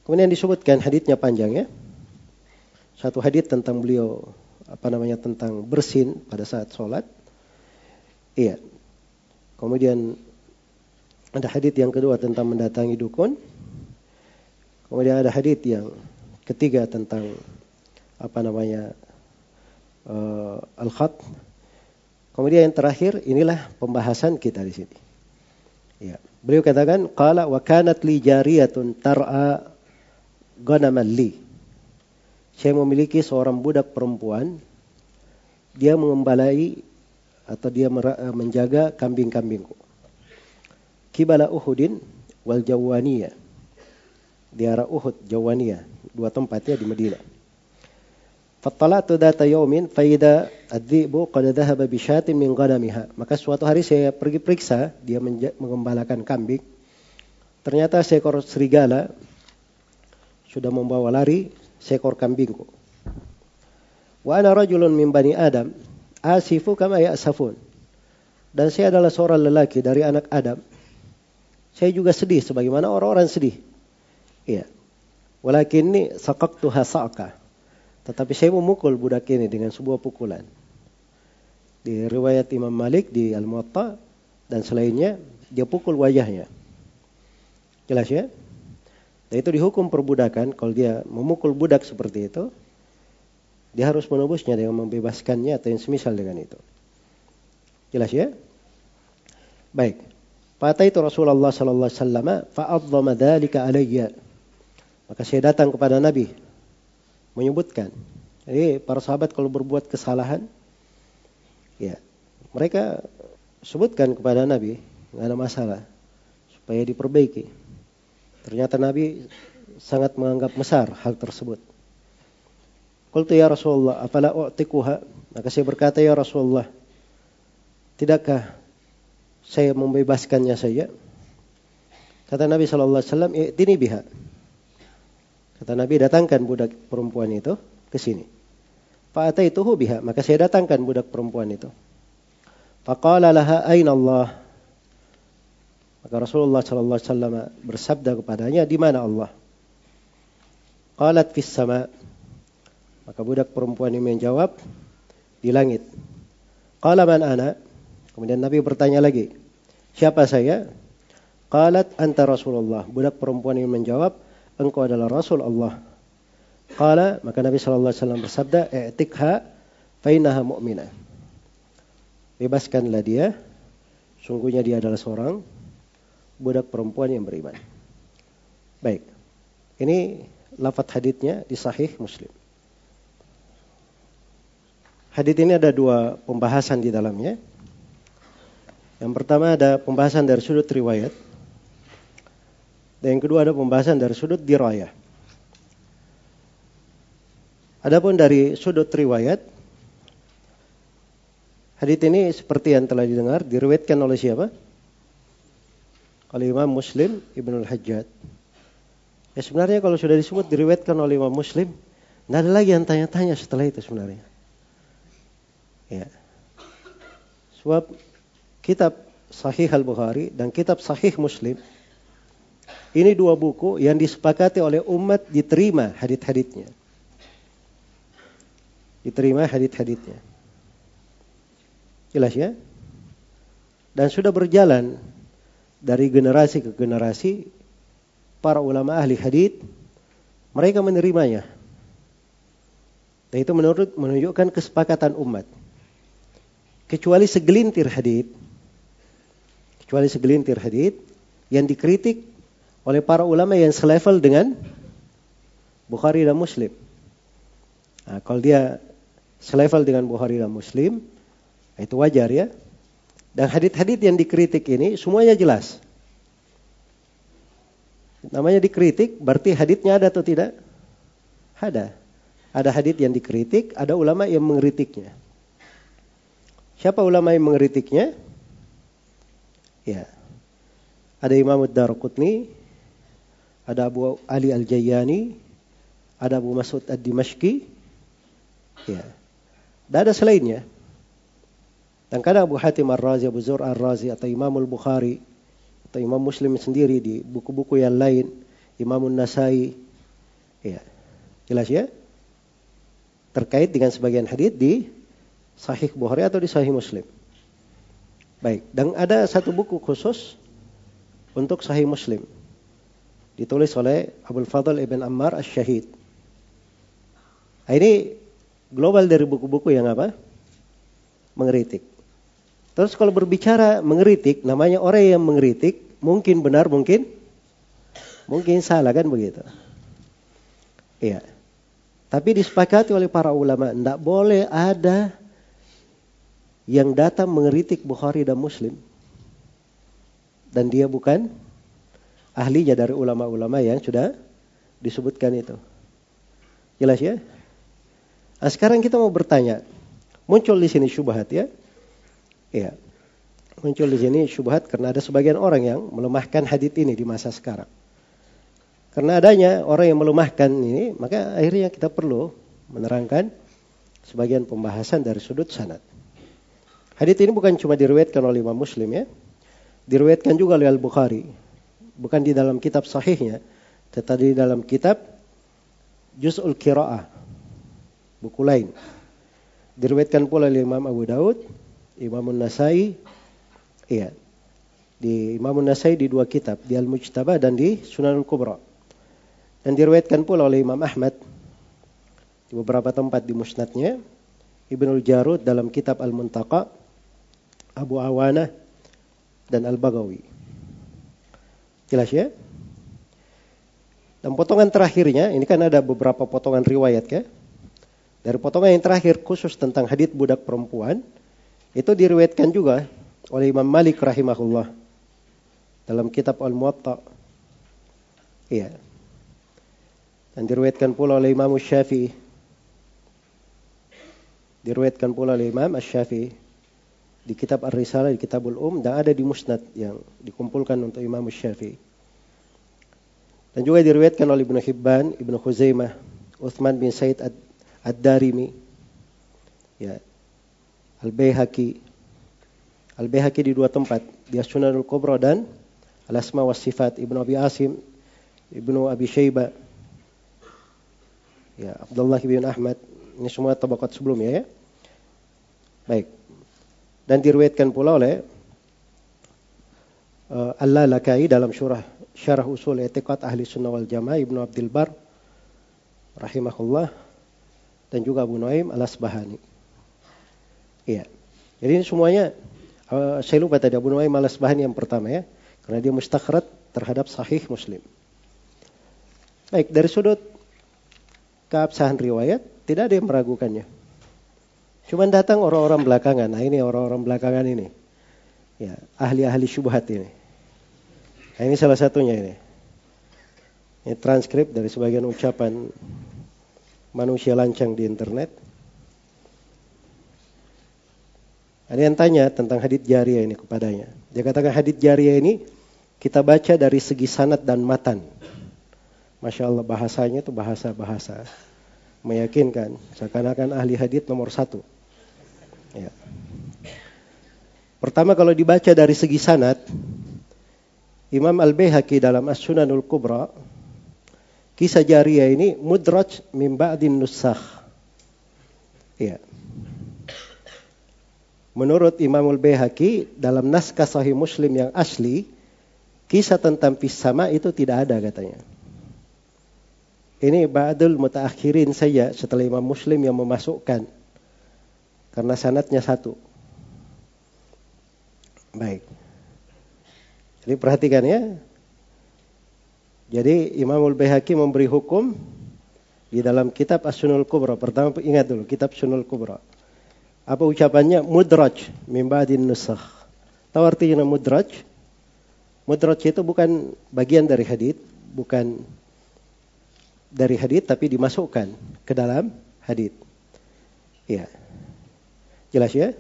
Kemudian disebutkan haditnya panjang ya. Satu hadit tentang beliau apa namanya tentang bersin pada saat sholat. Iya. Kemudian ada hadit yang kedua tentang mendatangi dukun. Kemudian ada hadit yang ketiga tentang apa namanya uh, al-khat. Kemudian yang terakhir inilah pembahasan kita di sini. Ya. Beliau katakan qala wa kanat li jariyatun tar'a ghanaman li. Saya memiliki seorang budak perempuan dia mengembalai atau dia eh, menjaga kambing-kambingku. Kibala Uhudin wal Jawaniyah. Di arah Uhud, Jawaniyah. Dua tempat ya di Madinah. Fattalatu data yaumin faida ad-dhi'bu qad dhahaba bi syatin. Maka suatu hari saya pergi periksa, dia mengembalakan kambing. Ternyata seekor serigala sudah membawa lari seekor kambingku. Wa ana rajulun min bani Adam, asifu kama ya'safun. Dan saya adalah seorang lelaki dari anak Adam. Saya juga sedih sebagaimana orang-orang sedih. Iya. Walakin ini sakaktuha sa'ka. Tetapi saya memukul budak ini dengan sebuah pukulan. Di riwayat Imam Malik di Al-Muwatta dan selainnya dia pukul wajahnya. Jelas ya? Dan itu dihukum perbudakan kalau dia memukul budak seperti itu, dia harus menebusnya dengan membebaskannya atau yang semisal dengan itu. Jelas ya? Baik. Fata itu Rasulullah sallallahu alaihi wasallam fa'adzama dzalika alayya. Maka saya datang kepada Nabi menyebutkan. Jadi para sahabat kalau berbuat kesalahan, ya mereka sebutkan kepada Nabi, nggak ada masalah, supaya diperbaiki. Ternyata Nabi sangat menganggap besar hal tersebut. Qultu ya Rasulullah, afala u'tikuha? Maka saya berkata ya Rasulullah, tidakkah saya membebaskannya saja? Kata Nabi sallallahu alaihi wasallam, "I'tini biha." Kata Nabi, datangkan budak perempuan itu ke sini. itu biha. Maka saya datangkan budak perempuan itu. Faqala laha aina Allah. Maka Rasulullah sallallahu alaihi wasallam bersabda kepadanya, "Di mana Allah?" Qalat fis sama. Maka budak perempuan ini menjawab, "Di langit." Qala man ana? Kemudian Nabi bertanya lagi, "Siapa saya?" Qalat anta Rasulullah. Budak perempuan ini menjawab, engkau adalah Rasul Allah. Qala, maka Nabi sallallahu alaihi wasallam bersabda, "I'tikha fainaha mu'minah." Bebaskanlah dia, sungguhnya dia adalah seorang budak perempuan yang beriman. Baik. Ini lafaz haditnya di sahih Muslim. Hadit ini ada dua pembahasan di dalamnya. Yang pertama ada pembahasan dari sudut riwayat. Dan yang kedua ada pembahasan dari sudut dirayah. Adapun dari sudut riwayat, hadis ini seperti yang telah didengar diriwayatkan oleh siapa? Oleh Imam Muslim Ibnul Hajjat. Ya sebenarnya kalau sudah disebut diriwayatkan oleh Imam Muslim, tidak ada lagi yang tanya-tanya setelah itu sebenarnya. Ya. Sebab kitab Sahih Al-Bukhari dan kitab Sahih Muslim ini dua buku yang disepakati oleh umat diterima hadit-haditnya. Diterima hadit-haditnya. Jelas ya? Dan sudah berjalan dari generasi ke generasi para ulama ahli hadit mereka menerimanya. Dan itu menurut menunjukkan kesepakatan umat. Kecuali segelintir hadit, kecuali segelintir hadit yang dikritik oleh para ulama yang selevel dengan Bukhari dan Muslim. Nah, kalau dia selevel dengan Bukhari dan Muslim, itu wajar ya. Dan hadit-hadit yang dikritik ini semuanya jelas. Namanya dikritik, berarti haditnya ada atau tidak? Ada. Ada hadit yang dikritik, ada ulama yang mengkritiknya. Siapa ulama yang mengkritiknya? Ya. Ada Imam Ad-Darqutni, ada Abu Ali Al-Jayyani, ada Abu Mas'ud Ad-Dimashqi, ya. Dan ada selainnya. Dan kadang Abu Hatim Ar-Razi, Abu Zur Ar-Razi, atau Imam Al-Bukhari, atau Imam Muslim sendiri di buku-buku yang lain, Imam Nasai, ya. Jelas ya? Terkait dengan sebagian hadis di Sahih Bukhari atau di Sahih Muslim. Baik, dan ada satu buku khusus untuk Sahih Muslim ditulis oleh Abdul Fadl Ibn Ammar Ash-Shahid. Nah, ini global dari buku-buku yang apa? Mengeritik. Terus kalau berbicara mengeritik, namanya orang yang mengeritik, mungkin benar, mungkin mungkin salah kan begitu. Iya. Tapi disepakati oleh para ulama, tidak boleh ada yang datang mengeritik Bukhari dan Muslim. Dan dia bukan ahlinya dari ulama-ulama yang sudah disebutkan itu. Jelas ya? Nah, sekarang kita mau bertanya. Muncul di sini syubhat ya. Iya. Muncul di sini syubhat karena ada sebagian orang yang melemahkan hadith ini di masa sekarang. Karena adanya orang yang melemahkan ini, maka akhirnya kita perlu menerangkan sebagian pembahasan dari sudut sanad. Hadits ini bukan cuma diriwayatkan oleh Imam Muslim ya. Diriwayatkan juga oleh Al-Bukhari. Bukan di dalam kitab sahihnya, tetapi di dalam kitab Juz'ul Qira'ah. Buku lain. Diriwayatkan pula oleh Imam Abu Daud, Imam Nasai, iya. Di Imam Nasai di dua kitab, di Al-Mujtaba dan di Sunanul Kubra. Dan diriwayatkan pula oleh Imam Ahmad di beberapa tempat di musnadnya. Ibnul Jarud dalam kitab Al-Muntaqa, Abu Awana, dan Al-Bagawi. Jelas ya? Dan potongan terakhirnya, ini kan ada beberapa potongan riwayat ya. Dari potongan yang terakhir khusus tentang hadith budak perempuan, itu diriwayatkan juga oleh Imam Malik rahimahullah dalam kitab Al-Muwatta. Iya. Dan diriwayatkan pula oleh Imam Syafi'i. Diriwayatkan pula oleh Imam Syafi'i di kitab Ar-Risalah, di kitabul Um dan ada di Musnad yang dikumpulkan untuk Imam Syafi'i. Dan juga diriwayatkan oleh Ibnu Hibban, Ibnu Khuzaimah, Uthman bin Said Ad-Darimi, ya, Al-Baihaqi, Al-Baihaqi di dua tempat, di As-Sunanul Kubra dan Al-Asma was Sifat, Ibnu Abi Asim, Ibnu Abi Syaibah, ya Abdullah bin Ahmad. Ini semua tabakat sebelumnya ya. Baik dan diriwayatkan pula oleh uh, Al-Lalakai dalam surah Syarah Usul Etiqat Ahli Sunnah wal Jamaah Ibnu Abdul Bar rahimahullah dan juga Abu Nuaim Al-Asbahani. Iya. Jadi ini semuanya uh, saya lupa tadi Abu Nuaim Al-Asbahani yang pertama ya karena dia mustakhrat terhadap sahih Muslim. Baik dari sudut keabsahan riwayat, tidak ada yang meragukannya. Cuman datang orang-orang belakangan. Nah ini orang-orang belakangan ini. Ya, ahli-ahli syubhat ini. Nah, ini salah satunya ini. Ini transkrip dari sebagian ucapan manusia lancang di internet. Ada yang tanya tentang hadith jariah ini kepadanya. Dia katakan hadith jariah ini kita baca dari segi sanat dan matan. Masya Allah bahasanya itu bahasa-bahasa meyakinkan. Seakan-akan ahli hadith nomor satu. Ya. Pertama kalau dibaca dari segi sanat, Imam Al-Bayhaqi dalam As-Sunanul Kubra, kisah jariah ini mudraj min ba'din nusakh. Ya. Menurut Imam Al-Bayhaqi dalam naskah sahih Muslim yang asli, kisah tentang pisama itu tidak ada katanya. Ini ba'dul mutaakhirin saja setelah Imam Muslim yang memasukkan. Karena sanatnya satu. Baik. Jadi perhatikan ya. Jadi Imamul Bayhaqi memberi hukum di dalam kitab As-Sunul Kubra. Pertama ingat dulu kitab Sunul Kubra. Apa ucapannya? Mudraj min ba'din nusakh. Tahu artinya mudraj? Mudraj itu bukan bagian dari hadith, bukan dari hadith tapi dimasukkan ke dalam hadith. Ya. Jelas ya?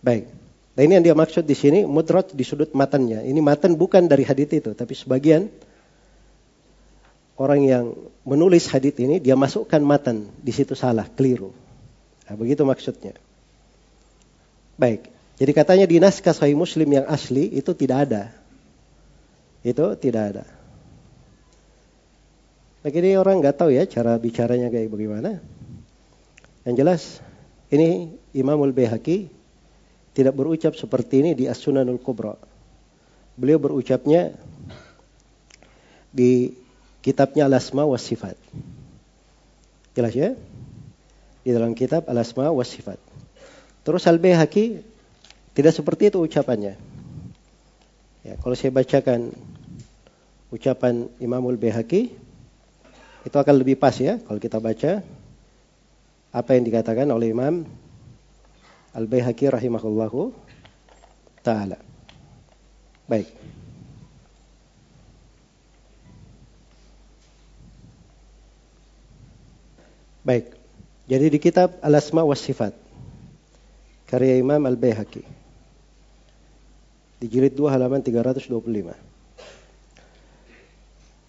Baik. Nah ini yang dia maksud di sini mudraj di sudut matannya. Ini matan bukan dari hadith itu, tapi sebagian orang yang menulis hadith ini dia masukkan matan di situ salah, keliru. Nah, begitu maksudnya. Baik. Jadi katanya di naskah Sahih Muslim yang asli itu tidak ada. Itu tidak ada. Begini orang nggak tahu ya cara bicaranya kayak bagaimana. Yang jelas ini Imamul Bayhaqi tidak berucap seperti ini di As-Sunanul Kubra. Beliau berucapnya di kitabnya Al-Asma wa Sifat. Jelas ya? Di dalam kitab Al-Asma wa Sifat. Terus Al-Bayhaqi tidak seperti itu ucapannya. Ya, kalau saya bacakan ucapan Imamul Bayhaqi Itu akan lebih pas ya kalau kita baca apa yang dikatakan oleh Imam Al-Baihaqi rahimahullahu taala. Baik. Baik. Jadi di kitab Al-Asma wa Sifat karya Imam Al-Baihaqi di jilid 2 halaman 325.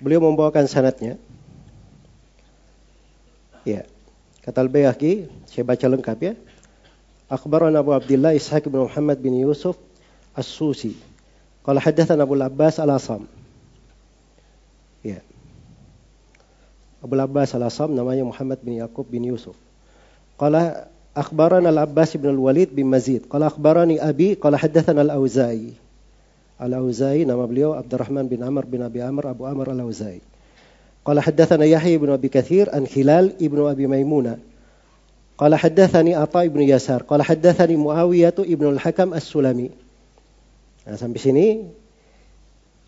Beliau membawakan sanatnya. Ya. Kata Al-Baihaqi, saya baca lengkap ya. Akhbarana Abu Abdullah Ishaq bin Muhammad bin Yusuf As-Susi. Qala hadatsana Abu Al-Abbas Al-Asam. Ya. Abu Abbas Al-Asam namanya Muhammad bin Yaqub bin Yusuf. Qala akhbarana Al-Abbas bin Al-Walid bin Mazid. Qala akhbarani Abi qala haddatsana Al-Auza'i. Al-Auza'i nama beliau Abdurrahman bin Amr bin Abi Amr Abu Amr Al-Auza'i. Qala haddatsana Yahya bin Abi Katsir an Hilal ibnu Abi Maimuna. Qala haddatsani Atha ibnu Yasar. Qala haddatsani Muawiyah ibnu Al-Hakam As-Sulami. Nah, sampai sini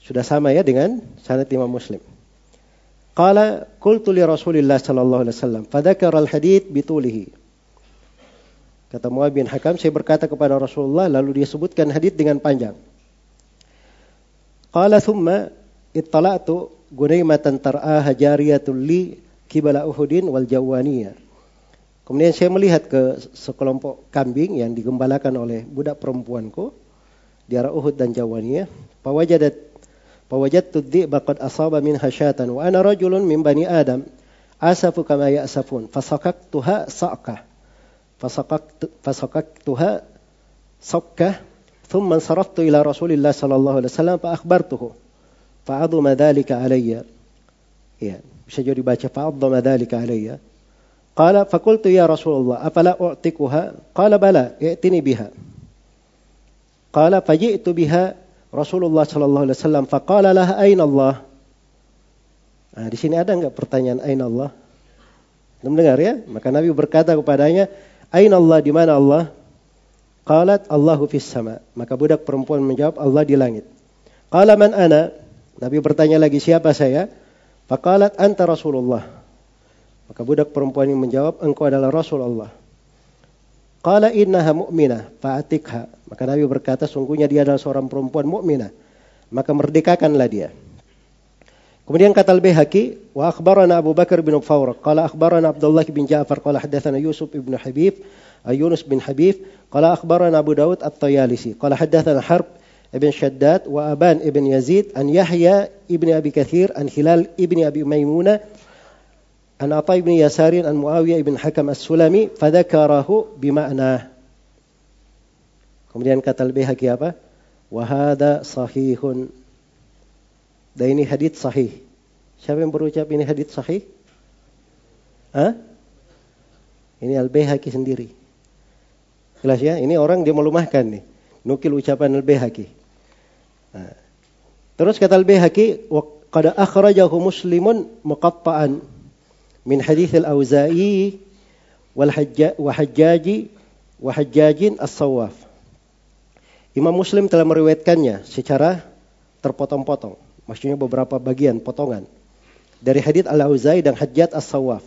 sudah sama ya dengan sanad Imam Muslim. Qala qultu li Rasulillah sallallahu alaihi wasallam fadzakara al-hadits bitulihi. Kata Muawiyah bin Hakam, saya berkata kepada Rasulullah lalu dia sebutkan hadis dengan panjang. Qala thumma ittala'tu gunaimatan tar'aha jariyatul li kibala uhudin wal jawaniyah. Kemudian saya melihat ke sekelompok kambing yang digembalakan oleh budak perempuanku di arah Uhud dan Jawaniyah. Pawajadat pawajadtu tuddi baqad asaba min hasyatan wa ana rajulun min bani Adam asafu kama ya'safun fasaqaqtuha sa'qa fasaqaqtu fasaqaqtuha sa'qa thumma saraftu ila Rasulillah sallallahu alaihi wasallam fa akhbartuhu فعظم ذلك علي يعني bisa jadi baca فعظم ذلك علي قال فقلت يا رسول الله أفلا أعتقها قال بلى ائتني بها قال فجئت بها Rasulullah Shallallahu Alaihi Wasallam faqala lah ain Allah. Nah, di sini ada nggak pertanyaan ain Allah? Anda mendengar ya? Maka Nabi berkata kepadanya, ain Allah di mana Allah? Qalat Allahu fis sama. Maka budak perempuan menjawab Allah di langit. Qala man ana? Nabi bertanya lagi siapa saya? Faqalat anta Rasulullah. Maka budak perempuan yang menjawab engkau adalah Rasulullah. Qala innaha mu'minah fa'atikha. Maka Nabi berkata sungguhnya dia adalah seorang perempuan mukminah. Maka merdekakanlah dia. Kemudian kata Al-Baihaqi, wa akhbarana Abu Bakar bin Fawraq, qala akhbarana Abdullah bin Ja'far, qala hadatsana Yusuf ibn Habib, Yunus bin Habib, qala akhbarana Abu Daud At-Tayalisi, qala hadatsana Harb ibn Shaddad wa Aban ibn Yazid an Yahya ibn Abi Kathir an Hilal ibn Abi Maimuna an Atha ibn Yasarin an Muawiyah ibn Hakam As-Sulami fadzakarahu bima'na. Kemudian kata lebih baihaqi apa? Wa hadha sahihun. Dan ini hadis sahih. Siapa yang berucap ini hadis sahih? Hah? Ini Al-Baihaqi sendiri. Jelas ya? Ini orang dia melumahkan nih. Nukil ucapan Al-Baihaqi. Terus kata Al-Baihaqi, qad akhrajahu Muslimun muqatta'an min hadis al-Auza'i wal hajjaji wa hajjajin as-sawaf. Imam Muslim telah meriwayatkannya secara terpotong-potong. Maksudnya beberapa bagian potongan. Dari hadis Al-Auza'i dan Hajjat As-Sawaf.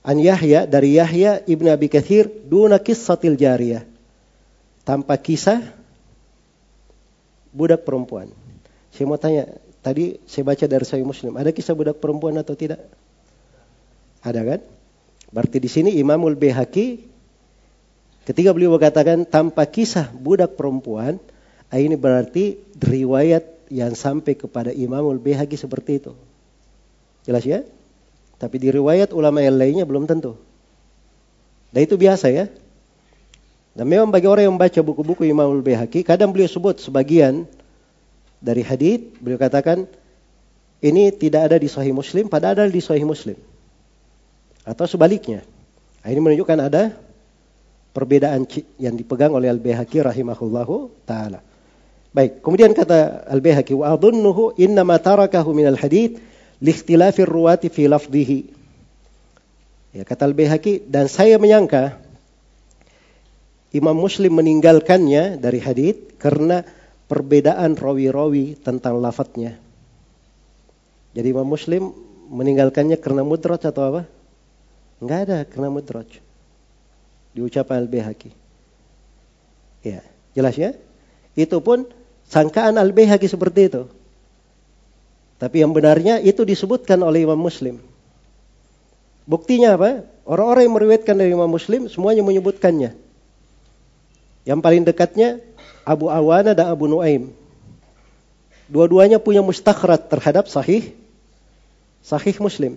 An Yahya dari Yahya Ibn Abi Kathir duna kissatil jariyah. Tanpa kisah budak perempuan. Saya mau tanya, tadi saya baca dari Sahih Muslim, ada kisah budak perempuan atau tidak? Ada kan? Berarti di sini Imamul Bihaki ketika beliau mengatakan tanpa kisah budak perempuan, ah, ini berarti riwayat yang sampai kepada Imamul Bihaki seperti itu. Jelas ya? Tapi di riwayat ulama yang lainnya belum tentu. Dan itu biasa ya. Dan memang bagi orang yang membaca buku-buku Imamul Bihaki, kadang beliau sebut sebagian dari hadith, beliau katakan ini tidak ada di Sahih Muslim, padahal ada di Sahih Muslim. Atau sebaliknya. Nah, ini menunjukkan ada perbedaan yang dipegang oleh Al-Baihaqi rahimahullahu taala. Baik, kemudian kata Al-Baihaqi wa adunnuhu ma tarakahu min al-hadits liikhtilafir ruwati fi lafdhihi. Ya, kata Al-Baihaqi dan saya menyangka Imam Muslim meninggalkannya dari hadis karena perbedaan rawi-rawi tentang lafadznya. Jadi Imam Muslim meninggalkannya karena mudraj atau apa? Enggak ada karena mudraj. Di ucapan Al-Bihaqi. Ya, jelas ya? Itu pun sangkaan Al-Bihaqi seperti itu. Tapi yang benarnya itu disebutkan oleh Imam Muslim. Buktinya apa? Orang-orang yang meriwayatkan dari Imam Muslim semuanya menyebutkannya. Yang paling dekatnya Abu Awana dan Abu Nuaim. Dua-duanya punya mustakhrat terhadap sahih sahih Muslim.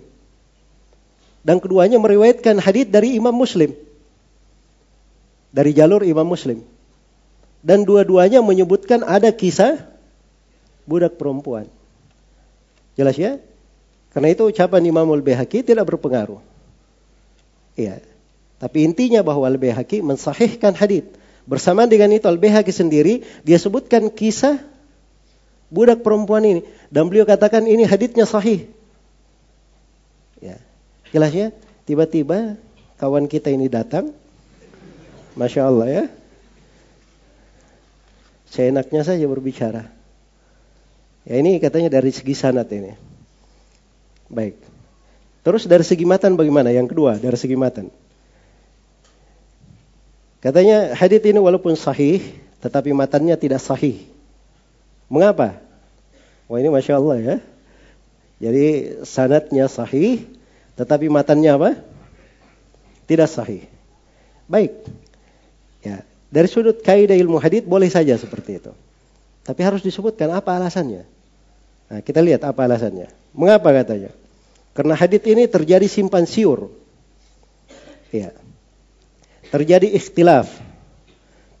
Dan keduanya meriwayatkan hadis dari Imam Muslim. Dari jalur Imam Muslim. Dan dua-duanya menyebutkan ada kisah budak perempuan. Jelas ya? Karena itu ucapan Imam Al-Bihaqi tidak berpengaruh. Iya. Tapi intinya bahwa Al-Bihaqi mensahihkan hadis. Bersamaan dengan itu Al-Bihaqi sendiri dia sebutkan kisah budak perempuan ini dan beliau katakan ini hadisnya sahih. Ya. Jelas ya? Tiba-tiba kawan kita ini datang. Masya Allah ya. Saya enaknya saja berbicara. Ya ini katanya dari segi sanat ini. Baik. Terus dari segi matan bagaimana? Yang kedua, dari segi matan. Katanya hadis ini walaupun sahih, tetapi matannya tidak sahih. Mengapa? Wah ini Masya Allah ya. Jadi sanatnya sahih, tetapi matannya apa? Tidak sahih. Baik. Ya, dari sudut kaidah ilmu hadis boleh saja seperti itu. Tapi harus disebutkan apa alasannya. Nah, kita lihat apa alasannya. Mengapa katanya? Karena hadis ini terjadi simpan siur. Ya. Terjadi ikhtilaf.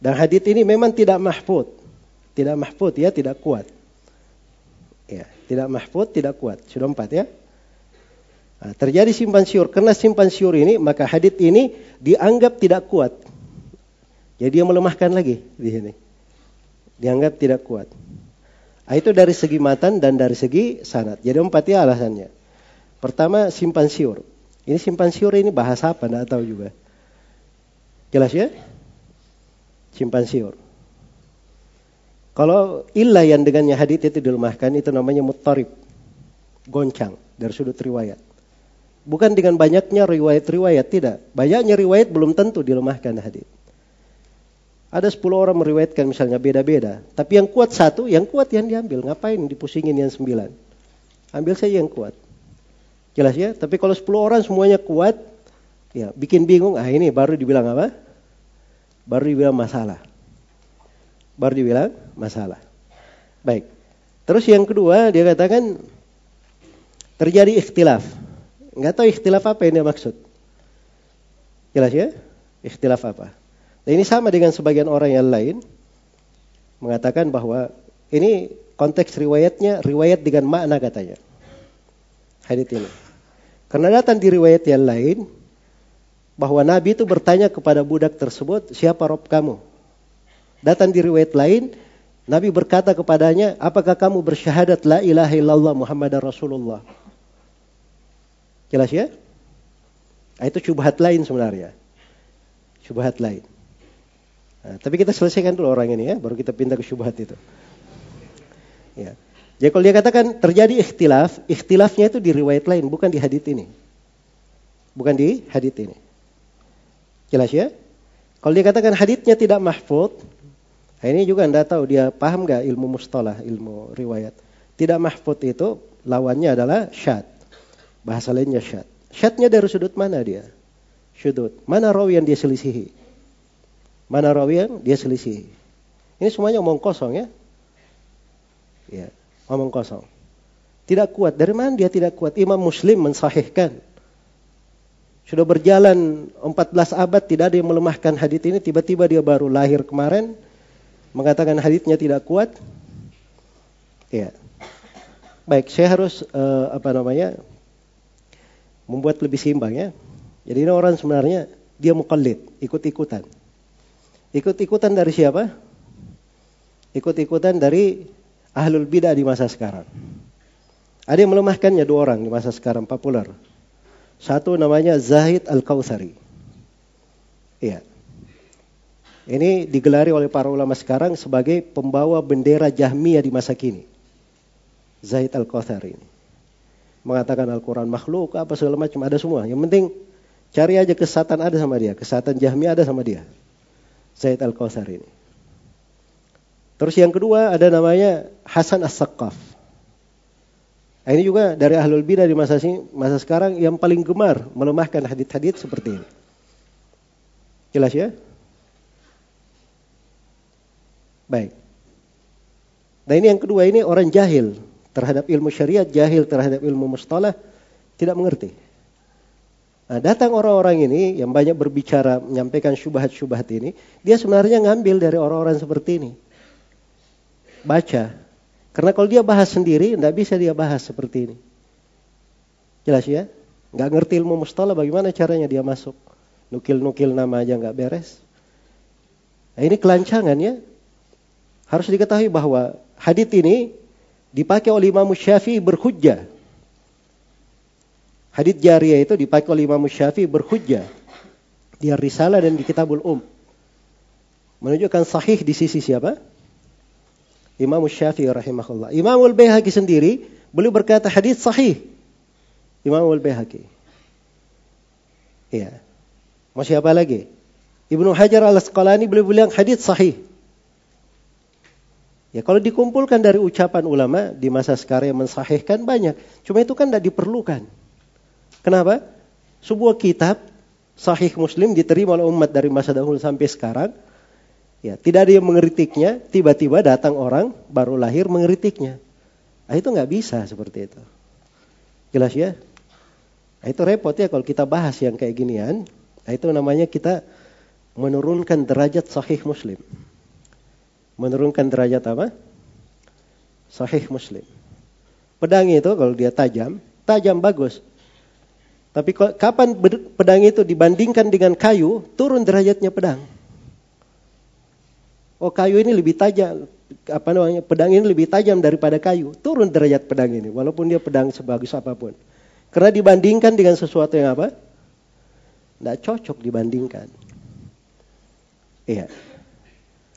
Dan hadis ini memang tidak mahfud. Tidak mahfud ya, tidak kuat. Ya, tidak mahfud, tidak kuat. Sudah empat ya. Nah, terjadi simpan siur. Karena simpan siur ini, maka hadis ini dianggap tidak kuat. Jadi dia melemahkan lagi di sini. Dianggap tidak kuat. Nah, itu dari segi matan dan dari segi sanat. Jadi empat ya alasannya. Pertama simpan siur. Ini simpan siur ini bahasa apa? Tidak tahu juga. Jelas ya? Simpan siur. Kalau ilah yang dengannya hadith itu dilemahkan itu namanya mutarib. Goncang dari sudut riwayat. Bukan dengan banyaknya riwayat-riwayat, tidak. Banyaknya riwayat belum tentu dilemahkan hadith. Ada 10 orang meriwayatkan misalnya beda-beda. Tapi yang kuat satu, yang kuat yang diambil. Ngapain dipusingin yang sembilan? Ambil saja yang kuat. Jelas ya? Tapi kalau 10 orang semuanya kuat, ya bikin bingung. Ah ini baru dibilang apa? Baru dibilang masalah. Baru dibilang masalah. Baik. Terus yang kedua dia katakan terjadi ikhtilaf. Enggak tahu ikhtilaf apa ini maksud. Jelas ya? Ikhtilaf apa? Dan ini sama dengan sebagian orang yang lain mengatakan bahwa ini konteks riwayatnya riwayat dengan makna katanya. Hadis ini. Karena datang di riwayat yang lain bahwa Nabi itu bertanya kepada budak tersebut, siapa Rob kamu? Datang di riwayat lain, Nabi berkata kepadanya, apakah kamu bersyahadat la ilaha illallah Muhammad Rasulullah? Jelas ya? Nah, itu syubhat lain sebenarnya. Syubhat lain. Nah, tapi kita selesaikan dulu orang ini ya, baru kita pindah ke syubhat itu. Ya. Jadi kalau dia katakan terjadi ikhtilaf, ikhtilafnya itu di riwayat lain, bukan di hadith ini. Bukan di hadith ini. Jelas ya? Kalau dia katakan hadithnya tidak mahfud, nah ini juga anda tahu dia paham gak ilmu mustalah, ilmu riwayat. Tidak mahfud itu lawannya adalah syad. Bahasa lainnya syad. Syadnya dari sudut mana dia? Sudut. Mana rawi yang dia selisihi? Mana rawi yang dia selisih. Ini semuanya omong kosong ya. Ya, omong kosong. Tidak kuat. Dari mana dia tidak kuat? Imam Muslim mensahihkan. Sudah berjalan 14 abad tidak ada yang melemahkan hadis ini. Tiba-tiba dia baru lahir kemarin mengatakan hadisnya tidak kuat. Ya. Baik, saya harus uh, apa namanya? membuat lebih seimbang ya. Jadi ini orang sebenarnya dia mukallid, ikut-ikutan. Ikut-ikutan dari siapa? Ikut-ikutan dari ahlul bidah di masa sekarang. Ada yang melemahkannya dua orang di masa sekarang populer. Satu namanya Zahid Al-Kautsari. Iya. Ini digelari oleh para ulama sekarang sebagai pembawa bendera Jahmiyah di masa kini. Zahid Al-Kautsari ini. mengatakan Al-Quran makhluk, apa segala macam, ada semua. Yang penting cari aja kesatan ada sama dia, kesatan Jahmi ada sama dia. Said Al-Kausar ini. Terus yang kedua ada namanya Hasan As-Saqqaf. Ini juga dari ahlul bidah di masa sini, masa sekarang yang paling gemar melemahkan hadith-hadith seperti ini. Jelas ya? Baik. Nah ini yang kedua ini orang jahil terhadap ilmu syariat, jahil terhadap ilmu mustalah, tidak mengerti. Nah, datang orang-orang ini yang banyak berbicara, menyampaikan syubhat-syubhat ini, dia sebenarnya ngambil dari orang-orang seperti ini. Baca, karena kalau dia bahas sendiri, tidak bisa dia bahas seperti ini. Jelas ya? Nggak ngerti ilmu mustalah, bagaimana caranya dia masuk? Nukil-nukil nama aja nggak beres. Nah, ini kelancangan ya. Harus diketahui bahwa hadith ini dipakai oleh Imam Syafi'i berhujjah. Hadith jariyah itu dipakai oleh Imam Syafi'i berhujjah. Di Risalah dan di Kitabul Um. Menunjukkan sahih di sisi siapa? Imam Syafi'i rahimahullah. Imam Al-Baihaqi sendiri beliau berkata hadis sahih. Imam Al-Baihaqi. Iya. Mau siapa lagi? Ibnu Hajar Al-Asqalani beliau bilang hadis sahih. Ya kalau dikumpulkan dari ucapan ulama di masa sekarang yang mensahihkan banyak. Cuma itu kan tidak diperlukan. Kenapa? Sebuah kitab sahih muslim diterima oleh umat dari masa dahulu sampai sekarang Ya, tidak ada yang mengeritiknya, tiba-tiba datang orang baru lahir mengeritiknya. Nah, itu nggak bisa seperti itu. Jelas ya? Nah, itu repot ya kalau kita bahas yang kayak ginian. Nah, itu namanya kita menurunkan derajat sahih muslim. Menurunkan derajat apa? Sahih muslim. Pedang itu kalau dia tajam, tajam bagus. Tapi kapan pedang itu dibandingkan dengan kayu, turun derajatnya pedang. Oh kayu ini lebih tajam, apa namanya pedang ini lebih tajam daripada kayu. Turun derajat pedang ini, walaupun dia pedang sebagus apa pun. Karena dibandingkan dengan sesuatu yang apa? Tidak cocok dibandingkan. Iya.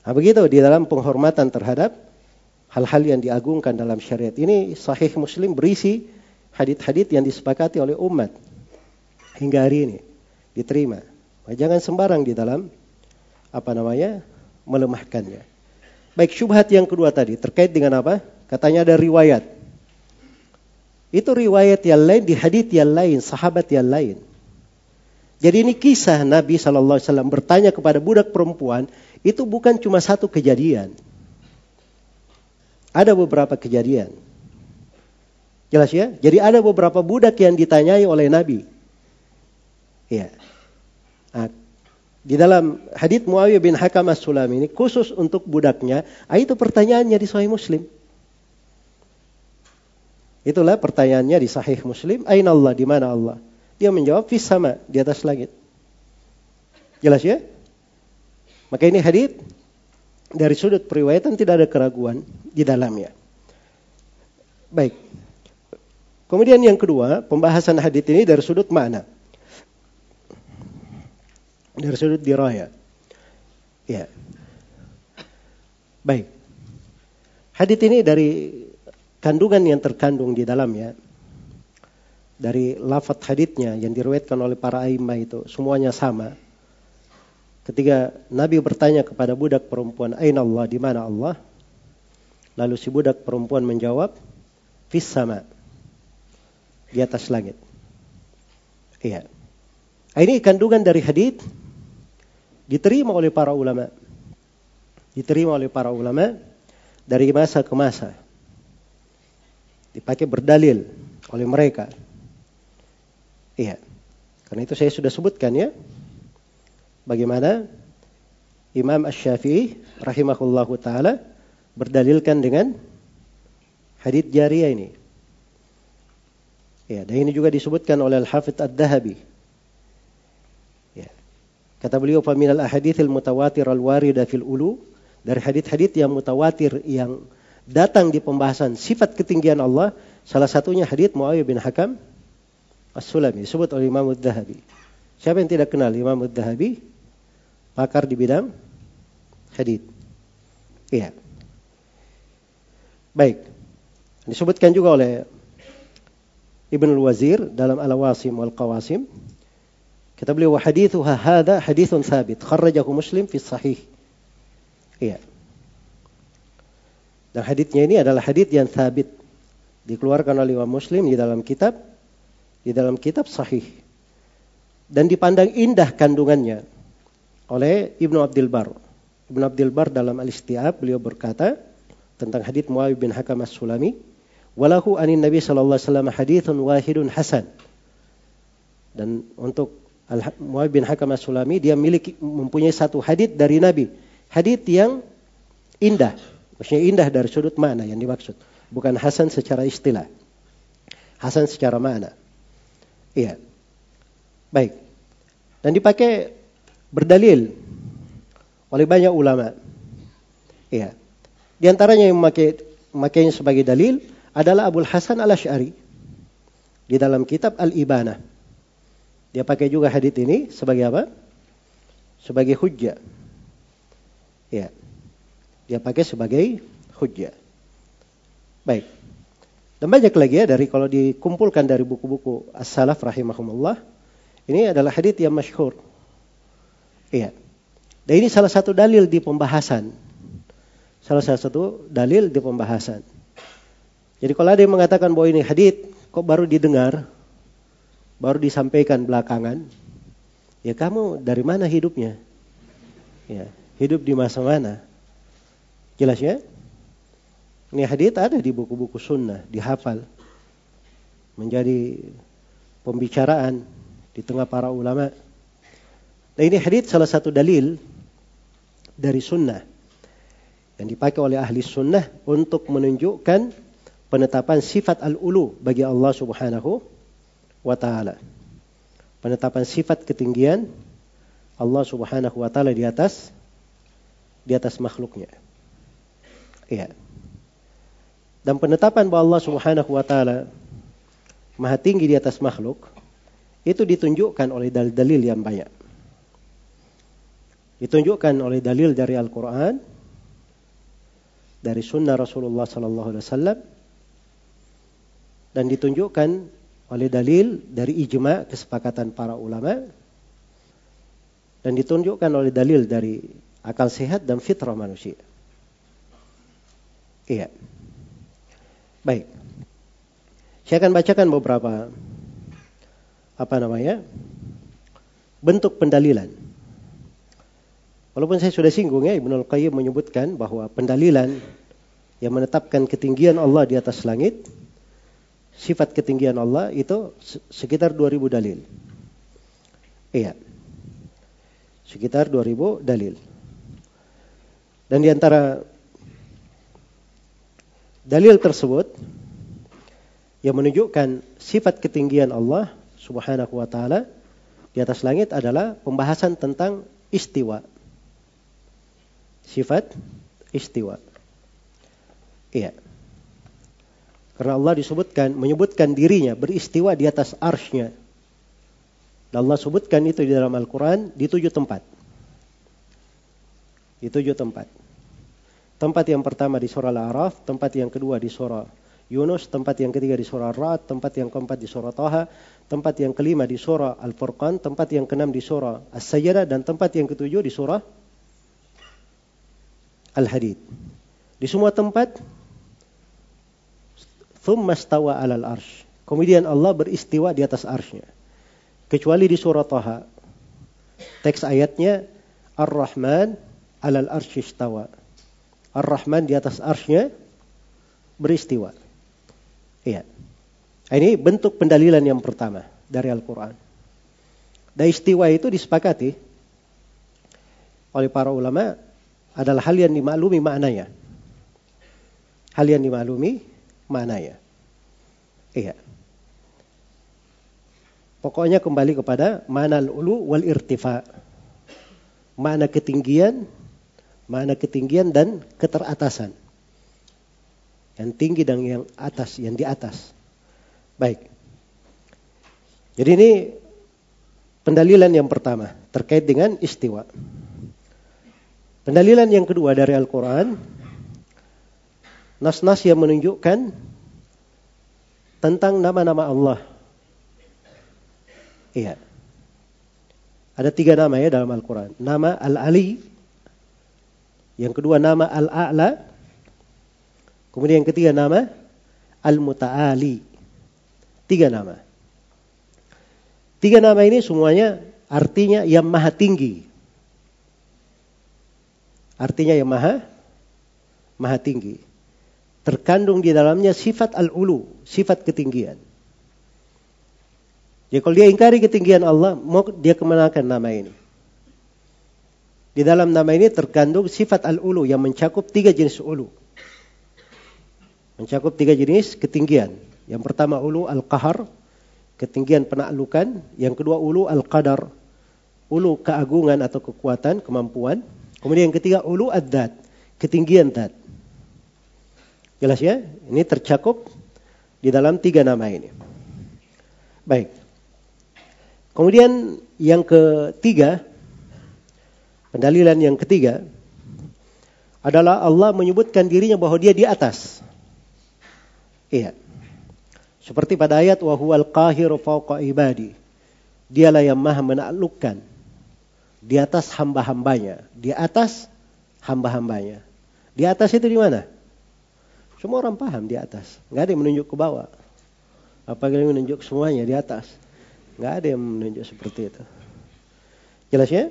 Nah, begitu di dalam penghormatan terhadap hal-hal yang diagungkan dalam syariat ini sahih muslim berisi hadit-hadit yang disepakati oleh umat hingga hari ini diterima. Nah, jangan sembarang di dalam apa namanya melemahkannya. Baik syubhat yang kedua tadi terkait dengan apa? Katanya ada riwayat. Itu riwayat yang lain di hadith yang lain, sahabat yang lain. Jadi ini kisah Nabi Wasallam bertanya kepada budak perempuan itu bukan cuma satu kejadian. Ada beberapa kejadian. Jelas ya? Jadi ada beberapa budak yang ditanyai oleh Nabi. Ya. Di dalam hadits Muawiyah bin Hakam As-Sulam ini khusus untuk budaknya, ah, itu pertanyaannya di Sahih Muslim. Itulah pertanyaannya di Sahih Muslim, Aina Allah, di mana Allah? Dia menjawab, fis sama, di atas langit. Jelas ya? Maka ini hadits dari sudut periwayatan tidak ada keraguan di dalamnya. Baik. Kemudian yang kedua, pembahasan hadits ini dari sudut mana? Dari sudut diraya. Ya. Baik. Hadit ini dari kandungan yang terkandung di dalamnya. Dari lafat haditnya yang diriwayatkan oleh para aima itu semuanya sama. Ketika Nabi bertanya kepada budak perempuan, "Aina Allah? Di mana Allah?" Lalu si budak perempuan menjawab, "Fis sama." Di atas langit. Iya. Ini kandungan dari hadit diterima oleh para ulama. Diterima oleh para ulama dari masa ke masa. Dipakai berdalil oleh mereka. Iya. Karena itu saya sudah sebutkan ya. Bagaimana Imam Ash-Syafi'i rahimahullahu taala berdalilkan dengan hadits jariyah ini. Ya, dan ini juga disebutkan oleh Al-Hafidh Ad-Dahabi Kata beliau, "Faminal ahadithil mutawatir al-warida fil ulu." Dari hadith-hadith yang mutawatir yang datang di pembahasan sifat ketinggian Allah, salah satunya hadith Muawiyah bin Hakam As-Sulami, disebut oleh Imam Ad-Dahabi. Siapa yang tidak kenal Imam Ad-Dahabi? Pakar di bidang hadith. Iya. Baik. Disebutkan juga oleh Ibn al-Wazir dalam Al-Wasim wal Qawasim kata beliau hadithuha hadha hadithun thabit kharrajahu Muslim fi sahih. Iya. Dan hadithnya ini adalah hadith yang thabit dikeluarkan oleh Imam Muslim di dalam kitab di dalam kitab sahih dan dipandang indah kandungannya oleh Ibnu Abdul Bar. Ibnu Abdul Bar dalam Al-Istiab beliau berkata tentang hadith Muawiyah bin Hakam As-Sulami Walahu anin Nabi wasallam hadithun wahidun hasan. Dan untuk Al Muawiyah bin Hakam As-Sulami dia miliki mempunyai satu hadith dari Nabi. Hadith yang indah. Maksudnya indah dari sudut mana yang dimaksud. Bukan hasan secara istilah. Hasan secara mana. Iya. Baik. Dan dipakai berdalil oleh banyak ulama. Iya. Di antaranya yang memakai memakainya sebagai dalil adalah Abul Hasan al-Ash'ari. Di dalam kitab Al-Ibana. Dia pakai juga hadis ini sebagai apa? Sebagai hujjah. Ya. Dia pakai sebagai hujjah. Baik. Dan banyak lagi ya dari kalau dikumpulkan dari buku-buku as-salaf rahimahumullah. Ini adalah hadis yang masyhur. Iya. Dan ini salah satu dalil di pembahasan. Salah satu dalil di pembahasan. Jadi kalau ada yang mengatakan bahwa ini hadith, kok baru didengar, baru disampaikan belakangan, ya kamu dari mana hidupnya? Ya, hidup di masa mana? Jelas ya? Ini hadith ada di buku-buku sunnah, dihafal. Menjadi pembicaraan di tengah para ulama. Nah ini hadith salah satu dalil dari sunnah yang dipakai oleh ahli sunnah untuk menunjukkan penetapan sifat al-ulu bagi Allah Subhanahu wa taala. Penetapan sifat ketinggian Allah Subhanahu wa taala di atas di atas makhluknya. Iya. Dan penetapan bahwa Allah Subhanahu wa taala maha tinggi di atas makhluk itu ditunjukkan oleh dalil-dalil yang banyak. Ditunjukkan oleh dalil dari Al-Qur'an, dari sunnah Rasulullah sallallahu alaihi wasallam, dan ditunjukkan oleh dalil dari ijma kesepakatan para ulama dan ditunjukkan oleh dalil dari akal sehat dan fitrah manusia. Iya. Baik. Saya akan bacakan beberapa apa namanya? bentuk pendalilan. Walaupun saya sudah singgung ya Ibnu Al-Qayyim menyebutkan bahwa pendalilan yang menetapkan ketinggian Allah di atas langit sifat ketinggian Allah itu sekitar 2000 dalil. Iya. Sekitar 2000 dalil. Dan di antara dalil tersebut yang menunjukkan sifat ketinggian Allah Subhanahu wa taala di atas langit adalah pembahasan tentang istiwa. Sifat istiwa. Iya. Karena Allah disebutkan, menyebutkan dirinya beristiwa di atas arsnya. Dan Allah sebutkan itu di dalam Al-Quran di tujuh tempat. Di tujuh tempat. Tempat yang pertama di surah Al-A'raf, tempat yang kedua di surah Yunus, tempat yang ketiga di surah Ra'ad, tempat yang keempat di surah Taha, tempat yang kelima di surah Al-Furqan, tempat yang keenam di surah As-Sajdah, dan tempat yang ketujuh di surah Al-Hadid. Di semua tempat Thumma stawa alal arsh. Kemudian Allah beristiwa di atas arsnya. Kecuali di surah Taha. Teks ayatnya Ar-Rahman alal arsh istawa. Ar-Rahman di atas arsnya beristiwa. Iya. Ini bentuk pendalilan yang pertama dari Al-Quran. Dan istiwa itu disepakati oleh para ulama adalah hal yang dimaklumi maknanya. Hal yang dimaklumi mana ya? Iya. Pokoknya kembali kepada mana ulu wal irtifa. Mana ketinggian, mana ketinggian dan keteratasan. Yang tinggi dan yang atas, yang di atas. Baik. Jadi ini pendalilan yang pertama terkait dengan istiwa. Pendalilan yang kedua dari Al-Quran nas-nas yang menunjukkan tentang nama-nama Allah. Iya. Ada tiga nama ya dalam Al-Quran. Nama Al-Ali. Yang kedua nama Al-A'la. Kemudian yang ketiga nama Al-Muta'ali. Tiga nama. Tiga nama ini semuanya artinya yang maha tinggi. Artinya yang maha maha tinggi. Terkandung di dalamnya sifat al-ulu, sifat ketinggian. Jadi kalau dia ingkari ketinggian Allah, mau dia kemenakan nama ini. Di dalam nama ini terkandung sifat al-ulu yang mencakup tiga jenis ulu. Mencakup tiga jenis ketinggian. Yang pertama ulu al-qahar, ketinggian penaklukan. Yang kedua ulu al-qadar, ulu keagungan atau kekuatan, kemampuan. Kemudian yang ketiga ulu ad-dat, ketinggian dat. Jelas ya? Ini tercakup di dalam tiga nama ini. Baik. Kemudian yang ketiga, pendalilan yang ketiga adalah Allah menyebutkan dirinya bahwa dia di atas. Iya. Seperti pada ayat wa huwal qahiru fawqa ibadi. Dialah yang maha menaklukkan di atas hamba-hambanya, di atas hamba-hambanya. Di atas itu di mana? Semua orang paham di atas. Enggak ada yang menunjuk ke bawah. Apalagi menunjuk semuanya di atas. Nggak ada yang menunjuk seperti itu. Jelas ya?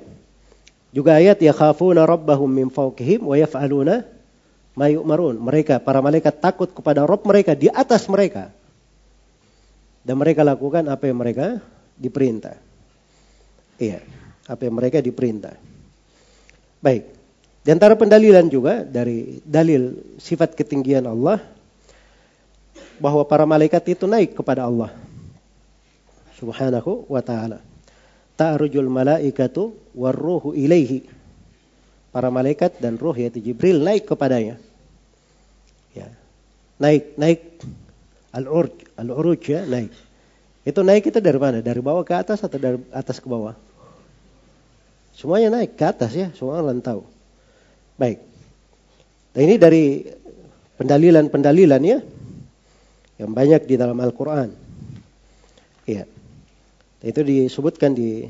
Juga ayat ya khafuna rabbahum min fawqihim wa yaf'aluna ma yu'marun. Mereka para malaikat takut kepada Rabb mereka di atas mereka. Dan mereka lakukan apa yang mereka diperintah. Iya, apa yang mereka diperintah. Baik. Di antara pendalilan juga dari dalil sifat ketinggian Allah bahwa para malaikat itu naik kepada Allah subhanahu wa ta'ala. Ta'rujul malaikatu warruhu ilaihi. Para malaikat dan ruh yaitu Jibril naik kepadanya. Ya. Naik, naik al-urj, al-uruj ya, naik. Itu naik itu dari mana? Dari bawah ke atas atau dari atas ke bawah? Semuanya naik ke atas ya, semua orang tahu. Baik. Dan ini dari pendalilan-pendalilan ya yang banyak di dalam Al-Qur'an. Iya. Itu disebutkan di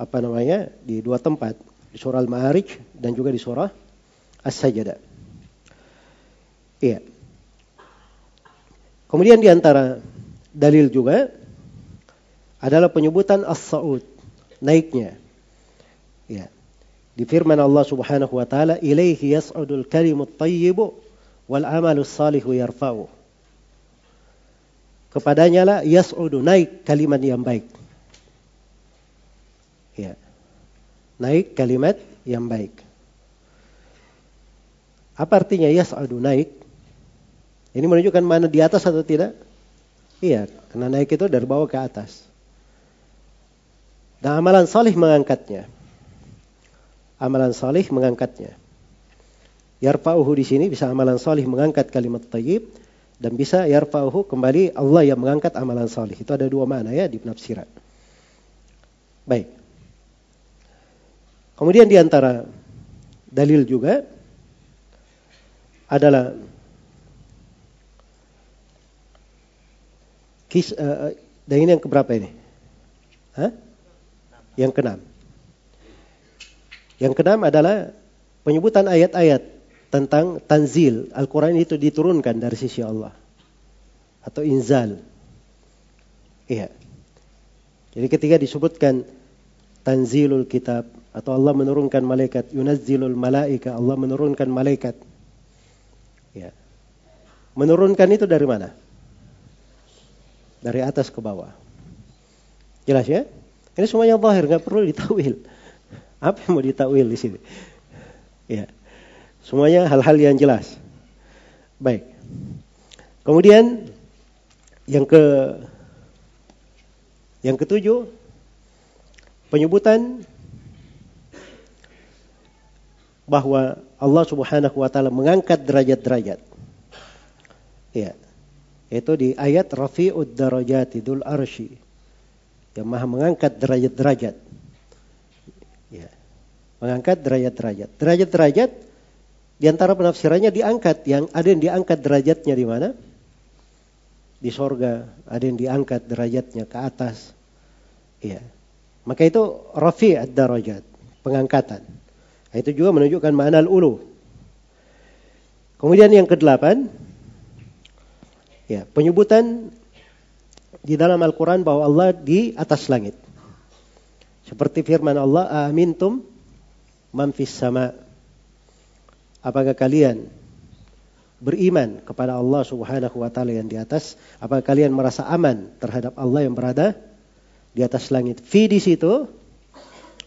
apa namanya? di dua tempat, di surah Al-Ma'arij dan juga di surah As-Sajdah. Iya. Kemudian di antara dalil juga adalah penyebutan as-sa'ud, naiknya. Ya. Di firman Allah Subhanahu wa taala, "Ilaihi yas'udul kalimut thayyibu wal amalus salihu yarfa'u." kepadanya lah yas'udu naik kalimat yang baik. Ya. Naik kalimat yang baik. Apa artinya yas'udu naik? Ini menunjukkan mana di atas atau tidak? Iya, karena naik itu dari bawah ke atas. Dan amalan salih mengangkatnya. Amalan salih mengangkatnya. Yarfa'uhu di sini bisa amalan salih mengangkat kalimat tayyib dan bisa yarfa'uhu kembali Allah yang mengangkat amalan salih. Itu ada dua makna ya di penafsiran. Baik. Kemudian di antara dalil juga adalah kis uh, dan ini yang keberapa ini? Hah? Yang keenam. Yang keenam adalah penyebutan ayat-ayat tentang tanzil. Al-Quran itu diturunkan dari sisi Allah. Atau inzal. Iya. Jadi ketika disebutkan tanzilul kitab atau Allah menurunkan malaikat, yunazzilul malaika, Allah menurunkan malaikat. Ya. Menurunkan itu dari mana? Dari atas ke bawah. Jelas ya? Ini semuanya zahir, nggak perlu ditawil. Apa yang mau ditawil di sini? Ya. Semuanya hal-hal yang jelas. Baik. Kemudian yang ke yang ketujuh penyebutan bahwa Allah Subhanahu wa taala mengangkat derajat-derajat. Ya. Itu di ayat Rafi'ud darajati dul arsy. Yang Maha mengangkat derajat-derajat. Mengangkat derajat-derajat. Derajat-derajat di antara penafsirannya diangkat, yang ada yang diangkat derajatnya di mana? di sorga, ada yang diangkat derajatnya ke atas. Iya. Maka itu rafi' ad-darajat, pengangkatan. Itu juga menunjukkan makna al-ulu. Kemudian yang kedelapan, ya, penyebutan di dalam Al-Quran bahwa Allah di atas langit. Seperti firman Allah, Amintum man fis sama. Apakah kalian beriman kepada Allah Subhanahu wa taala yang di atas? Apakah kalian merasa aman terhadap Allah yang berada di atas langit? Fi di situ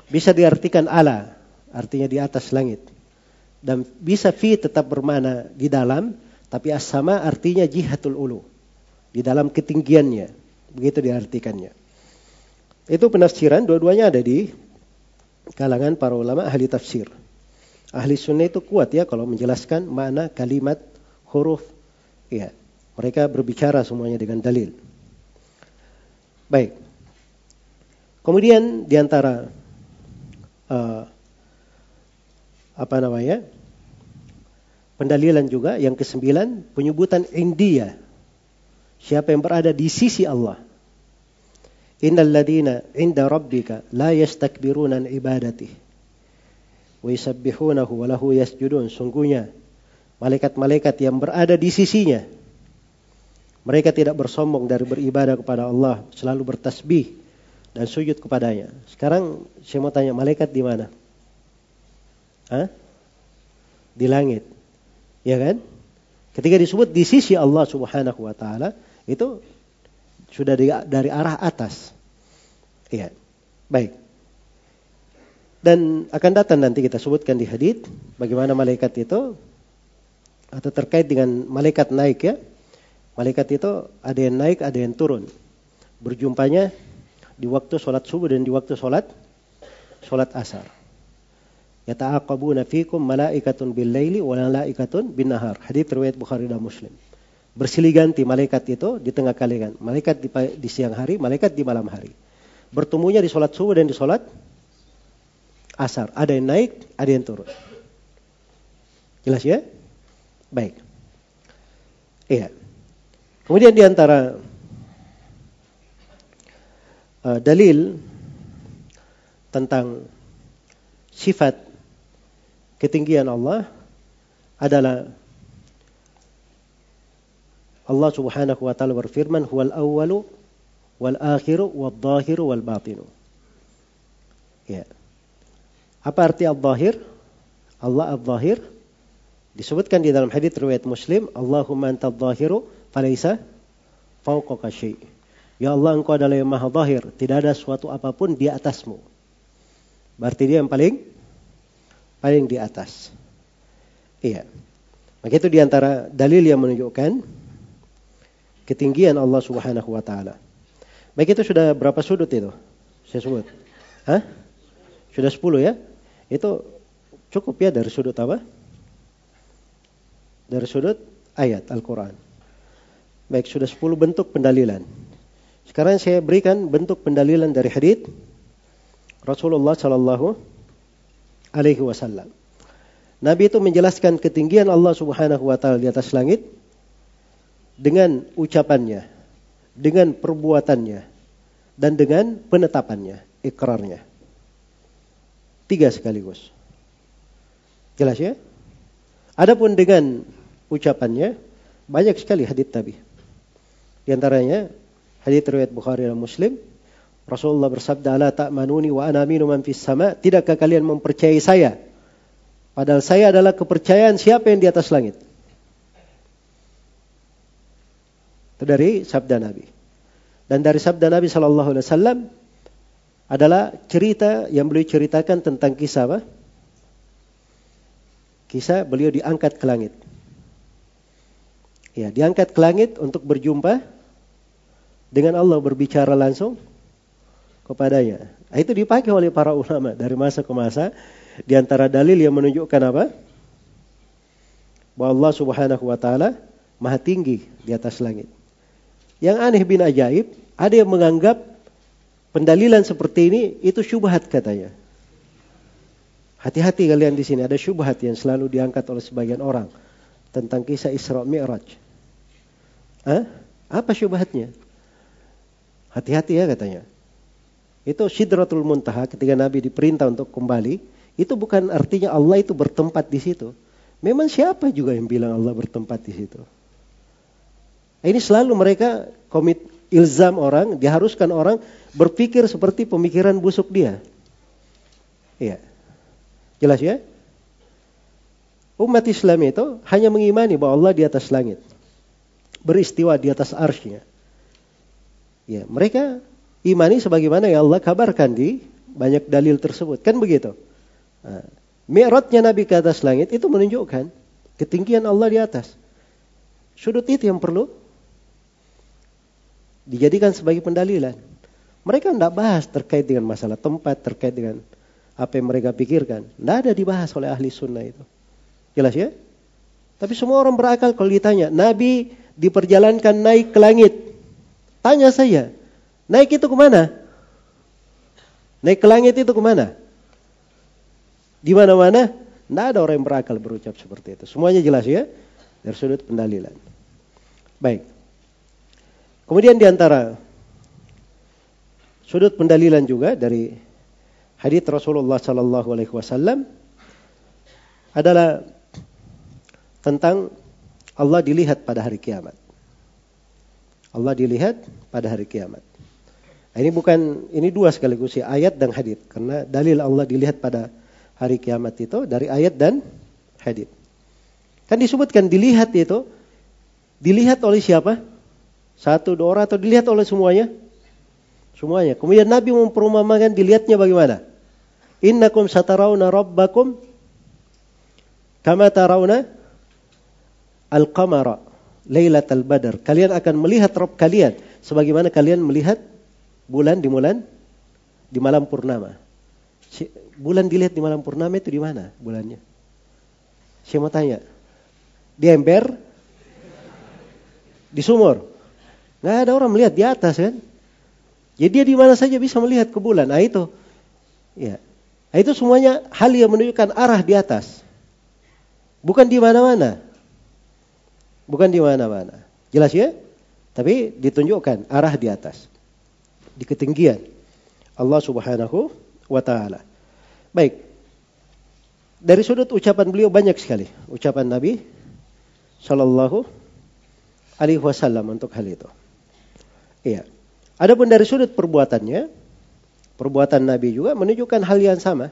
bisa diartikan ala, artinya di atas langit. Dan bisa fi tetap bermana di dalam, tapi as-sama artinya jihatul ulu. Di dalam ketinggiannya. Begitu diartikannya. Itu penafsiran, dua-duanya ada di kalangan para ulama ahli tafsir. Ahli sunnah itu kuat ya kalau menjelaskan makna kalimat huruf. Ya, mereka berbicara semuanya dengan dalil. Baik. Kemudian di antara uh, apa namanya pendalilan juga yang kesembilan penyebutan India siapa yang berada di sisi Allah Innal ladina inda rabbika la yastakbiruna an ibadati wa yusabbihunahu wa lahu yasjudun. Sungguhnya malaikat-malaikat yang berada di sisinya mereka tidak bersombong dari beribadah kepada Allah, selalu bertasbih dan sujud kepadanya. Sekarang saya mau tanya, malaikat di mana? Hah? Di langit. Ya kan? Ketika disebut di sisi Allah Subhanahu wa taala, itu sudah dari, dari arah atas. Iya. Baik. Dan akan datang nanti kita sebutkan di hadith bagaimana malaikat itu atau terkait dengan malaikat naik ya. Malaikat itu ada yang naik, ada yang turun. Berjumpanya di waktu sholat subuh dan di waktu sholat sholat asar. Yata'aqabuna fikum malaikatun bil laili wa malaikatun bin nahar. Hadits riwayat Bukhari dan Muslim bersilih ganti malaikat itu di tengah kalian. Malaikat di, di siang hari, malaikat di malam hari. Bertemunya di sholat subuh dan di sholat asar. Ada yang naik, ada yang turun. Jelas ya? Baik. Iya. Kemudian di antara uh, dalil tentang sifat ketinggian Allah adalah Allah Subhanahu wa taala berfirman, "Huwal awwalu wal akhiru wal dhahiru wal batinu." Ya. Apa arti al-zahir? Allah al-zahir disebutkan di dalam hadis riwayat Muslim, "Allahumma anta al-zahiru falaysa fawqaka syai'." Ya Allah, Engkau adalah yang Maha Zahir, tidak ada suatu apa pun di atasmu. Berarti dia yang paling paling di atas. Iya. Maka itu di antara dalil yang menunjukkan ketinggian Allah Subhanahu wa taala. Baik itu sudah berapa sudut itu? Saya sebut. Hah? Sudah 10 ya? Itu cukup ya dari sudut apa? Dari sudut ayat Al-Qur'an. Baik, sudah 10 bentuk pendalilan. Sekarang saya berikan bentuk pendalilan dari hadis Rasulullah sallallahu alaihi wasallam. Nabi itu menjelaskan ketinggian Allah Subhanahu wa taala di atas langit dengan ucapannya, dengan perbuatannya, dan dengan penetapannya, ikrarnya. Tiga sekaligus. Jelas ya? Adapun dengan ucapannya, banyak sekali hadith Nabi. Di antaranya, hadith riwayat Bukhari dan Muslim, Rasulullah bersabda, "La ta'manuni wa ana aminu man fis sama." Tidakkah kalian mempercayai saya? Padahal saya adalah kepercayaan siapa yang di atas langit. Itu dari sabda Nabi. Dan dari sabda Nabi Shallallahu Alaihi Wasallam adalah cerita yang beliau ceritakan tentang kisah apa? Kisah beliau diangkat ke langit. Ya, diangkat ke langit untuk berjumpa dengan Allah berbicara langsung kepadanya. Nah, itu dipakai oleh para ulama dari masa ke masa di antara dalil yang menunjukkan apa? Bahwa Allah Subhanahu wa taala maha tinggi di atas langit. Yang aneh bin ajaib, ada yang menganggap pendalilan seperti ini itu syubhat katanya. Hati-hati kalian di sini, ada syubhat yang selalu diangkat oleh sebagian orang tentang kisah Isra Mi'raj. Hah? Apa syubhatnya? Hati-hati ya katanya. Itu sidratul muntaha ketika Nabi diperintah untuk kembali. Itu bukan artinya Allah itu bertempat di situ. Memang siapa juga yang bilang Allah bertempat di situ? Ini selalu mereka komit ilzam orang, diharuskan orang berpikir seperti pemikiran busuk dia. Iya. Jelas ya? Umat Islam itu hanya mengimani bahwa Allah di atas langit. Beristiwa di atas arsnya. Ya, mereka imani sebagaimana yang Allah kabarkan di banyak dalil tersebut. Kan begitu. Nah, Nabi ke atas langit itu menunjukkan ketinggian Allah di atas. Sudut itu yang perlu dijadikan sebagai pendalilan. Mereka tidak bahas terkait dengan masalah tempat, terkait dengan apa yang mereka pikirkan. Tidak ada dibahas oleh ahli sunnah itu. Jelas ya? Tapi semua orang berakal kalau ditanya, Nabi diperjalankan naik ke langit. Tanya saya, naik itu ke mana? Naik ke langit itu ke mana? Di mana-mana, tidak ada orang yang berakal berucap seperti itu. Semuanya jelas ya, dari sudut pendalilan. Baik. Kemudian di antara sudut pendalilan juga dari hadits Rasulullah Sallallahu Alaihi Wasallam adalah tentang Allah dilihat pada hari kiamat. Allah dilihat pada hari kiamat. Nah, ini bukan ini dua sekaligus ya, ayat dan hadis karena dalil Allah dilihat pada hari kiamat itu dari ayat dan hadis. Kan disebutkan dilihat itu dilihat oleh siapa? Satu dua orang atau dilihat oleh semuanya? Semuanya. Kemudian Nabi memperumpamakan dilihatnya bagaimana? Innakum satarawna rabbakum kama tarawna al-qamara lailatal badar. Kalian akan melihat Rabb kalian sebagaimana kalian melihat bulan di bulan di malam purnama. Bulan dilihat di malam purnama itu di mana bulannya? Saya mau tanya. Di ember? Di sumur? Nggak ada orang melihat di atas kan? Jadi dia di mana saja bisa melihat ke bulan. Nah itu. Ya. Nah, itu semuanya hal yang menunjukkan arah di atas. Bukan di mana-mana. Bukan di mana-mana. Jelas ya? Tapi ditunjukkan arah di atas. Di ketinggian. Allah subhanahu wa ta'ala. Baik. Dari sudut ucapan beliau banyak sekali. Ucapan Nabi Sallallahu Alaihi Wasallam untuk hal itu. Iya. Adapun dari sudut perbuatannya, perbuatan Nabi juga menunjukkan hal yang sama.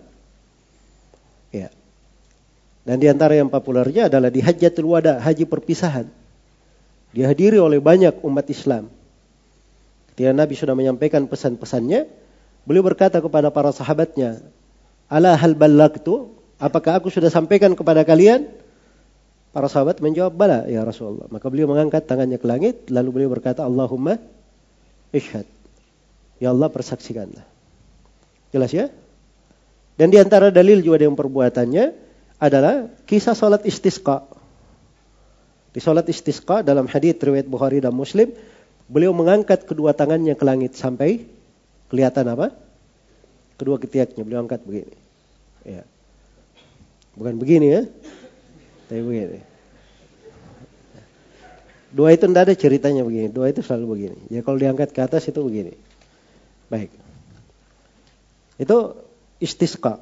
Iya. Dan di antara yang populernya adalah di Hajjatul Wada, haji perpisahan. Dihadiri oleh banyak umat Islam. Ketika Nabi sudah menyampaikan pesan-pesannya, beliau berkata kepada para sahabatnya, Ala hal ballaktu, apakah aku sudah sampaikan kepada kalian? Para sahabat menjawab, bala ya Rasulullah. Maka beliau mengangkat tangannya ke langit, lalu beliau berkata, Allahumma ishad. Ya Allah persaksikanlah. Jelas ya? Dan di antara dalil juga yang perbuatannya, adalah kisah salat istisqa. Di salat istisqa dalam hadis riwayat Bukhari dan Muslim, beliau mengangkat kedua tangannya ke langit sampai kelihatan apa? Kedua ketiaknya beliau angkat begini. Ya. Bukan begini ya. Tapi begini. Dua itu tidak ada ceritanya begini. Dua itu selalu begini. Ya kalau diangkat ke atas itu begini. Baik. Itu istisqa.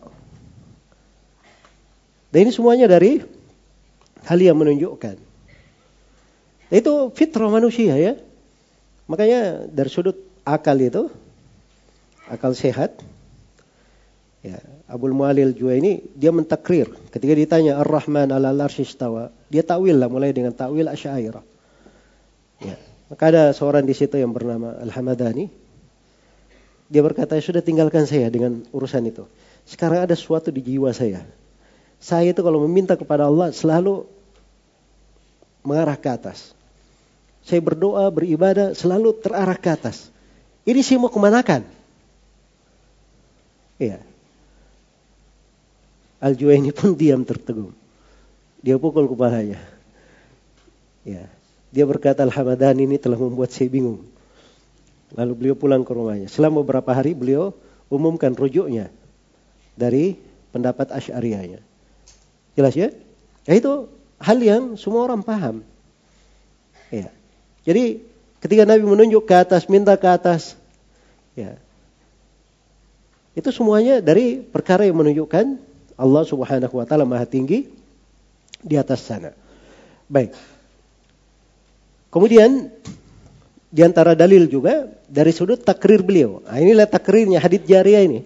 Dan ini semuanya dari hal yang menunjukkan. Itu fitrah manusia ya. Makanya dari sudut akal itu, akal sehat, ya, Abul Mualil juga ini dia mentakrir ketika ditanya Ar-Rahman ala istawa, dia takwil lah mulai dengan takwil Asy'ariyah. Ya. Maka ada seorang di situ yang bernama Al-Hamadani. Dia berkata, sudah tinggalkan saya dengan urusan itu. Sekarang ada sesuatu di jiwa saya. Saya itu kalau meminta kepada Allah selalu mengarah ke atas. Saya berdoa, beribadah selalu terarah ke atas. Ini sih mau kemanakan? Iya. al ini pun diam tertegun. Dia pukul kepalanya. Ya. Dia berkata Al-Hamadan ini telah membuat saya bingung. Lalu beliau pulang ke rumahnya. Selama beberapa hari beliau umumkan rujuknya dari pendapat Asy'ariyahnya. Jelas ya? Ya itu hal yang semua orang paham. Ya. Jadi Ketika Nabi menunjuk ke atas, minta ke atas. Ya. Itu semuanya dari perkara yang menunjukkan Allah Subhanahu wa taala Maha tinggi di atas sana. Baik. Kemudian di antara dalil juga dari sudut takrir beliau. Nah, inilah takrirnya hadits jariah ini.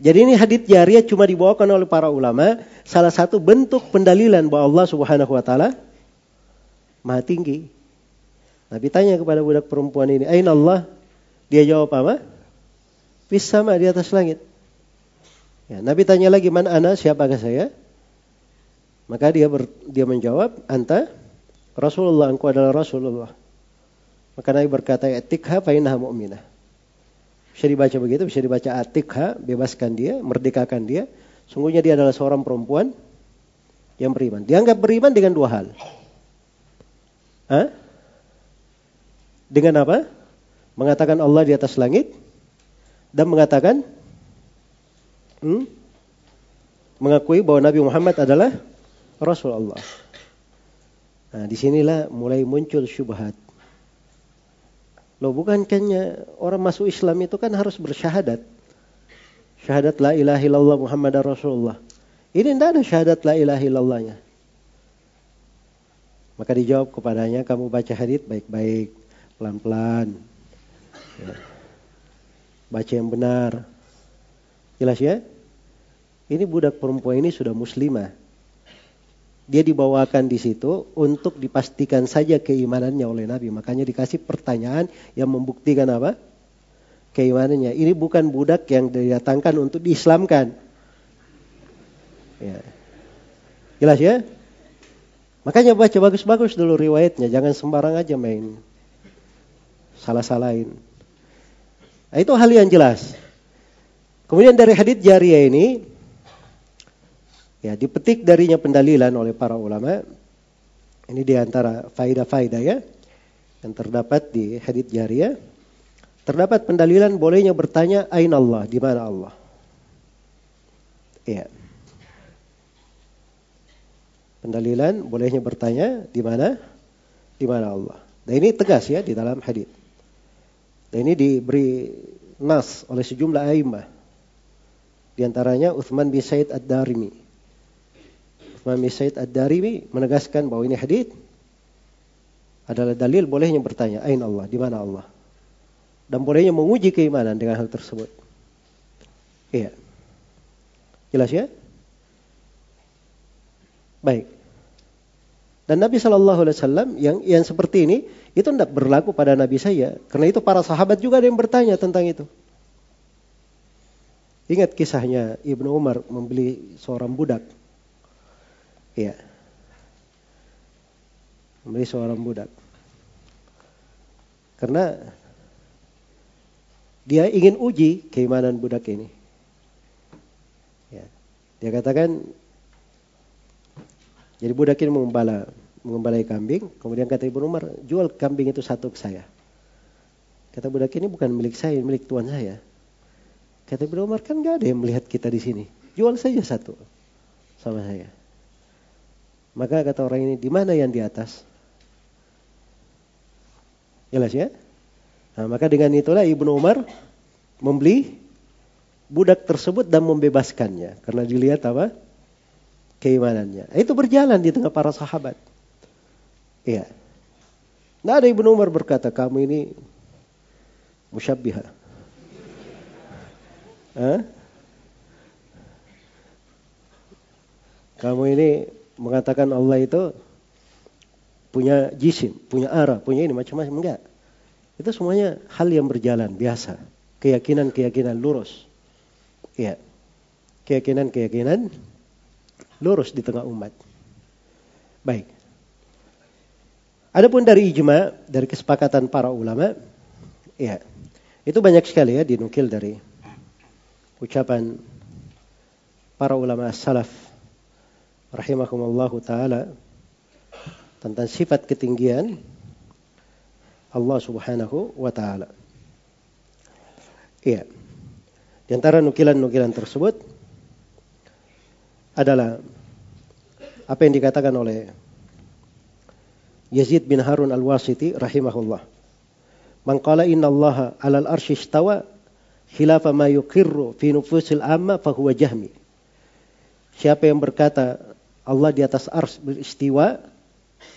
Jadi ini hadits jariah cuma dibawakan oleh para ulama salah satu bentuk pendalilan bahwa Allah Subhanahu wa taala Maha tinggi. Nabi tanya kepada budak perempuan ini, "Aina Allah?" Dia jawab apa? Fis sama di atas langit. Ya, Nabi tanya lagi, "Man ana?" Siapakah saya? Maka dia ber, dia menjawab, "Anta Rasulullah, engkau adalah Rasulullah." Maka Nabi berkata, "Atikha fa innaha mu'minah." Bisa dibaca begitu, bisa dibaca atikha, bebaskan dia, merdekakan dia. Sungguhnya dia adalah seorang perempuan yang beriman. Dianggap beriman dengan dua hal. Hah? Dengan apa? Mengatakan Allah di atas langit dan mengatakan hmm, mengakui bahwa Nabi Muhammad adalah Rasul Allah. Nah, di sinilah mulai muncul syubhat. Loh bukankah orang masuk Islam itu kan harus bersyahadat. Syahadat la ilaha illallah Muhammad Rasulullah. Ini tidak ada syahadat la ilaha illallahnya. Maka dijawab kepadanya, kamu baca hadith baik-baik, pelan-pelan. Ya. Baca yang benar. Jelas ya? Ini budak perempuan ini sudah muslimah dia dibawakan di situ untuk dipastikan saja keimanannya oleh Nabi. Makanya dikasih pertanyaan yang membuktikan apa? Keimanannya. Ini bukan budak yang didatangkan untuk diislamkan. Ya. Jelas ya? Makanya baca bagus-bagus dulu riwayatnya. Jangan sembarang aja main. Salah-salahin. Nah, itu hal yang jelas. Kemudian dari hadits jariah ini Ya, dipetik darinya pendalilan oleh para ulama. Ini di antara faidah-faidah ya yang terdapat di hadits jariah. Terdapat pendalilan bolehnya bertanya ain Allah, di mana Allah? Ya. Pendalilan bolehnya bertanya di mana? Di mana Allah? Dan ini tegas ya di dalam hadis. Dan ini diberi nas oleh sejumlah aimah. Di antaranya Uthman bin Said Ad-Darimi Imam Said Ad-Darimi menegaskan bahwa ini hadis adalah dalil bolehnya bertanya, Ain Allah, di mana Allah? Dan bolehnya menguji keimanan dengan hal tersebut. Iya. Jelas ya? Baik. Dan Nabi Shallallahu Alaihi Wasallam yang yang seperti ini itu tidak berlaku pada Nabi saya, karena itu para sahabat juga ada yang bertanya tentang itu. Ingat kisahnya Ibnu Umar membeli seorang budak Iya. Membeli seorang budak. Karena dia ingin uji keimanan budak ini. Ya. Dia katakan, jadi budak ini mengembala, mengembalai kambing, kemudian kata Ibu Umar, jual kambing itu satu ke saya. Kata budak ini bukan milik saya, milik tuan saya. Kata Ibu Umar, kan gak ada yang melihat kita di sini. Jual saja satu sama saya. Maka kata orang ini, di mana yang di atas? Jelas ya? Nah, maka dengan itulah Ibnu Umar membeli budak tersebut dan membebaskannya. Karena dilihat apa? Keimanannya. Itu berjalan di tengah para sahabat. Iya. Nah ada Ibnu Umar berkata, kamu ini musyabbiha. Kamu ini mengatakan Allah itu punya jisim, punya arah, punya ini macam-macam enggak. Itu semuanya hal yang berjalan biasa, keyakinan-keyakinan lurus. Iya. Keyakinan-keyakinan lurus di tengah umat. Baik. Adapun dari ijma, dari kesepakatan para ulama, ya, itu banyak sekali ya dinukil dari ucapan para ulama salaf rahimakumullahu taala tentang sifat ketinggian Allah Subhanahu wa taala. Iya. Di antara nukilan-nukilan tersebut adalah apa yang dikatakan oleh Yazid bin Harun Al-Wasiti rahimahullah. Man qala inna Allah 'alal arsy istawa khilafa ma yuqirru fi nufusil amma fahuwa jahmi. Siapa yang berkata Allah di atas ars beristiwa,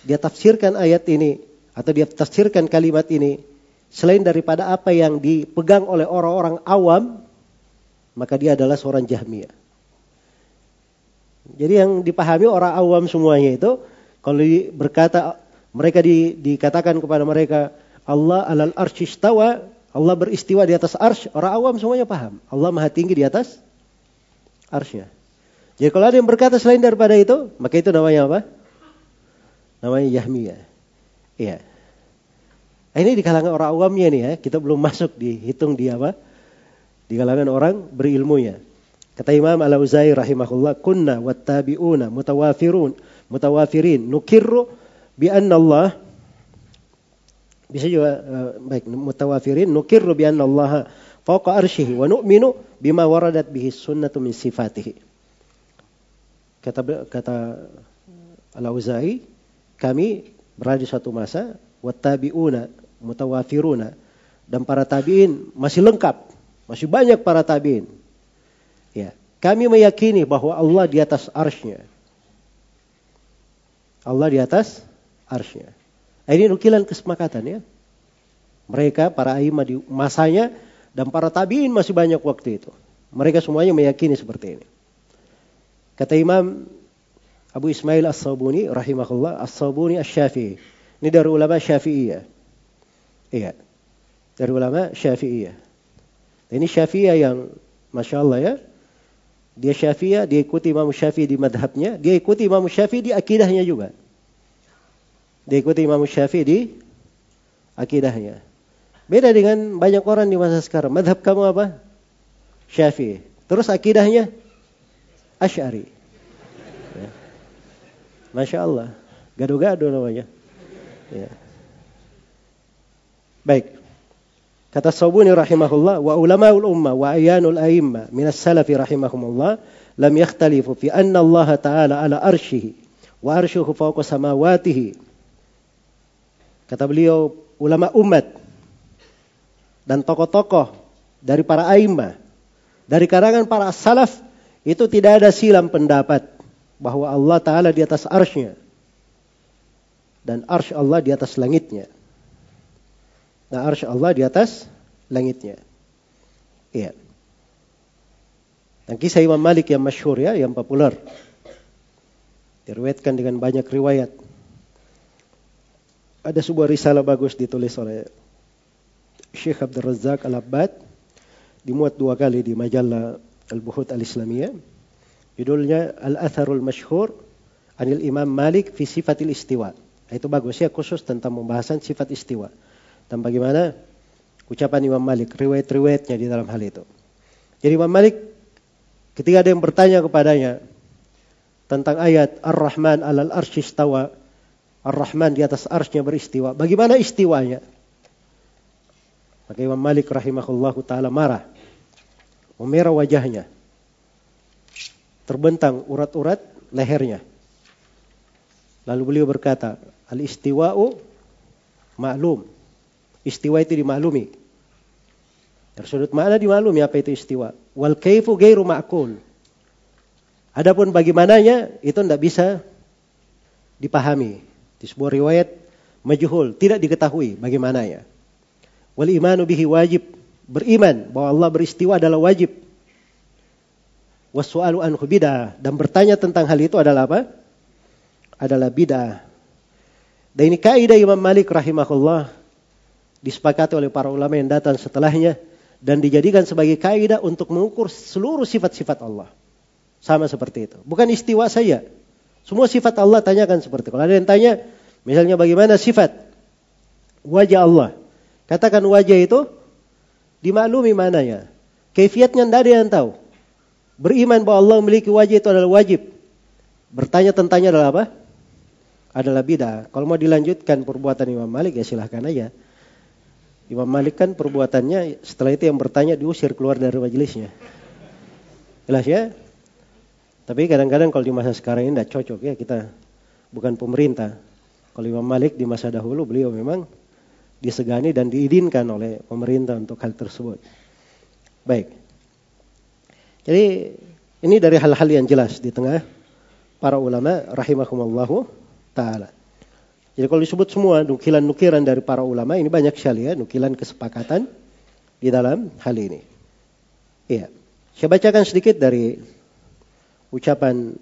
dia tafsirkan ayat ini atau dia tafsirkan kalimat ini selain daripada apa yang dipegang oleh orang-orang awam, maka dia adalah seorang Jahmiyah. Jadi yang dipahami orang awam semuanya itu kalau berkata mereka di, dikatakan kepada mereka Allah alal istawa, Allah beristiwa di atas arsy, orang awam semuanya paham. Allah maha tinggi di atas arsy Jadi kalau ada yang berkata selain daripada itu, maka itu namanya apa? Namanya Yahmiyah. Iya. Nah, ini di kalangan orang awamnya nih ya, kita belum masuk dihitung di apa? Di kalangan orang berilmunya. Kata Imam Al-Auza'i rahimahullah, kunna wattabi'una mutawafirun, mutawafirin, nukirru bi anna Allah bisa juga uh, baik mutawafirin nukirru bi anna Allah fawqa arsyihi wa nu'minu bima waradat bihi sunnatu min sifatihi. Kata kata Al-Auza'i, kami berada di suatu masa wattabi'una mutawafiruna dan para tabi'in masih lengkap, masih banyak para tabi'in Ya, kami meyakini bahwa Allah di atas arsnya. Allah di atas. Nah, ini nukilan kesepakatan ya. Mereka para imam di masanya dan para tabiin masih banyak waktu itu. Mereka semuanya meyakini seperti ini. Kata Imam Abu Ismail As-Sabuni rahimahullah, As-Sabuni Asy-Syafi'i. Ini dari ulama Syafi'iyah. Iya. Dari ulama Syafi'iyah. Ini Syafi'iyah yang Masya Allah ya. Dia Syafi'iyah, dia ikuti Imam Syafi'i di madhabnya, dia ikuti Imam Syafi'i di akidahnya juga. Dia ikuti Imam Syafi'i di akidahnya. Beda dengan banyak orang di masa sekarang. Madhab kamu apa? Syafi'i. Terus akidahnya Ash'ari. Ya. Masya Allah. Gado-gado namanya. Ya. Baik. Kata Sabuni rahimahullah wa ulamaul ummah wa ayanul a'imma minas salafi rahimahumullah lam yakhtalifu fi anna Allah ta'ala ala arshihi wa arshuhu fawqa samawatihi. Kata beliau ulama umat dan tokoh-tokoh dari para a'immah dari karangan para salaf itu tidak ada silam pendapat bahwa Allah Ta'ala di atas arsnya dan arsy Allah di atas langitnya. Nah arsy Allah di atas langitnya. Iya. Dan kisah Imam Malik yang masyhur ya, yang populer. Diriwayatkan dengan banyak riwayat. Ada sebuah risalah bagus ditulis oleh Syekh Abdul Razak Al-Abbad. Dimuat dua kali di majalah Al-Buhut Al-Islamiyah. Judulnya Al-Atharul Masyhur Anil Imam Malik fi Sifatil Istiwa. Itu bagus ya khusus tentang pembahasan sifat istiwa. Dan bagaimana ucapan Imam Malik, riwayat-riwayatnya di dalam hal itu. Jadi Imam Malik ketika ada yang bertanya kepadanya tentang ayat Ar-Rahman alal arsy istawa, Ar-Rahman di atas arsnya beristiwa. Bagaimana istiwanya? Maka Imam Malik rahimahullahu taala marah. Memerah wajahnya. Terbentang urat-urat lehernya. Lalu beliau berkata, Al-istiwa'u maklum. Istiwa itu dimaklumi. Dari sudut mana dimaklumi apa itu istiwa. Wal kaifu gairu ma'kul. Adapun bagaimananya itu tidak bisa dipahami. Di sebuah riwayat majhul, tidak diketahui bagaimananya. Wal imanu bihi wajib. Beriman bahwa Allah beristiwa adalah wajib. Wasu'alu anhu bid'ah. Dan bertanya tentang hal itu adalah apa? Adalah bid'ah. Dan ini kaidah Imam Malik rahimahullah disepakati oleh para ulama yang datang setelahnya dan dijadikan sebagai kaidah untuk mengukur seluruh sifat-sifat Allah. Sama seperti itu. Bukan istiwa saja. Semua sifat Allah tanyakan seperti itu. Kalau ada yang tanya, misalnya bagaimana sifat wajah Allah. Katakan wajah itu dimaklumi mananya. Kefiatnya tidak ada yang tahu. Beriman bahwa Allah memiliki wajah itu adalah wajib. Bertanya tentangnya adalah apa? Adalah bid'ah. Kalau mau dilanjutkan perbuatan Imam Malik ya silahkan aja. Imam Malik kan perbuatannya setelah itu yang bertanya diusir keluar dari majelisnya. Jelas ya? Tapi kadang-kadang kalau di masa sekarang ini tidak cocok ya kita bukan pemerintah. Kalau Imam Malik di masa dahulu beliau memang disegani dan diizinkan oleh pemerintah untuk hal tersebut. Baik. Jadi ini dari hal-hal yang jelas di tengah para ulama rahimahumallahu taala. Jadi kalau disebut semua nukilan-nukilan dari para ulama ini banyak sekali ya nukilan kesepakatan di dalam hal ini. Iya. Saya bacakan sedikit dari ucapan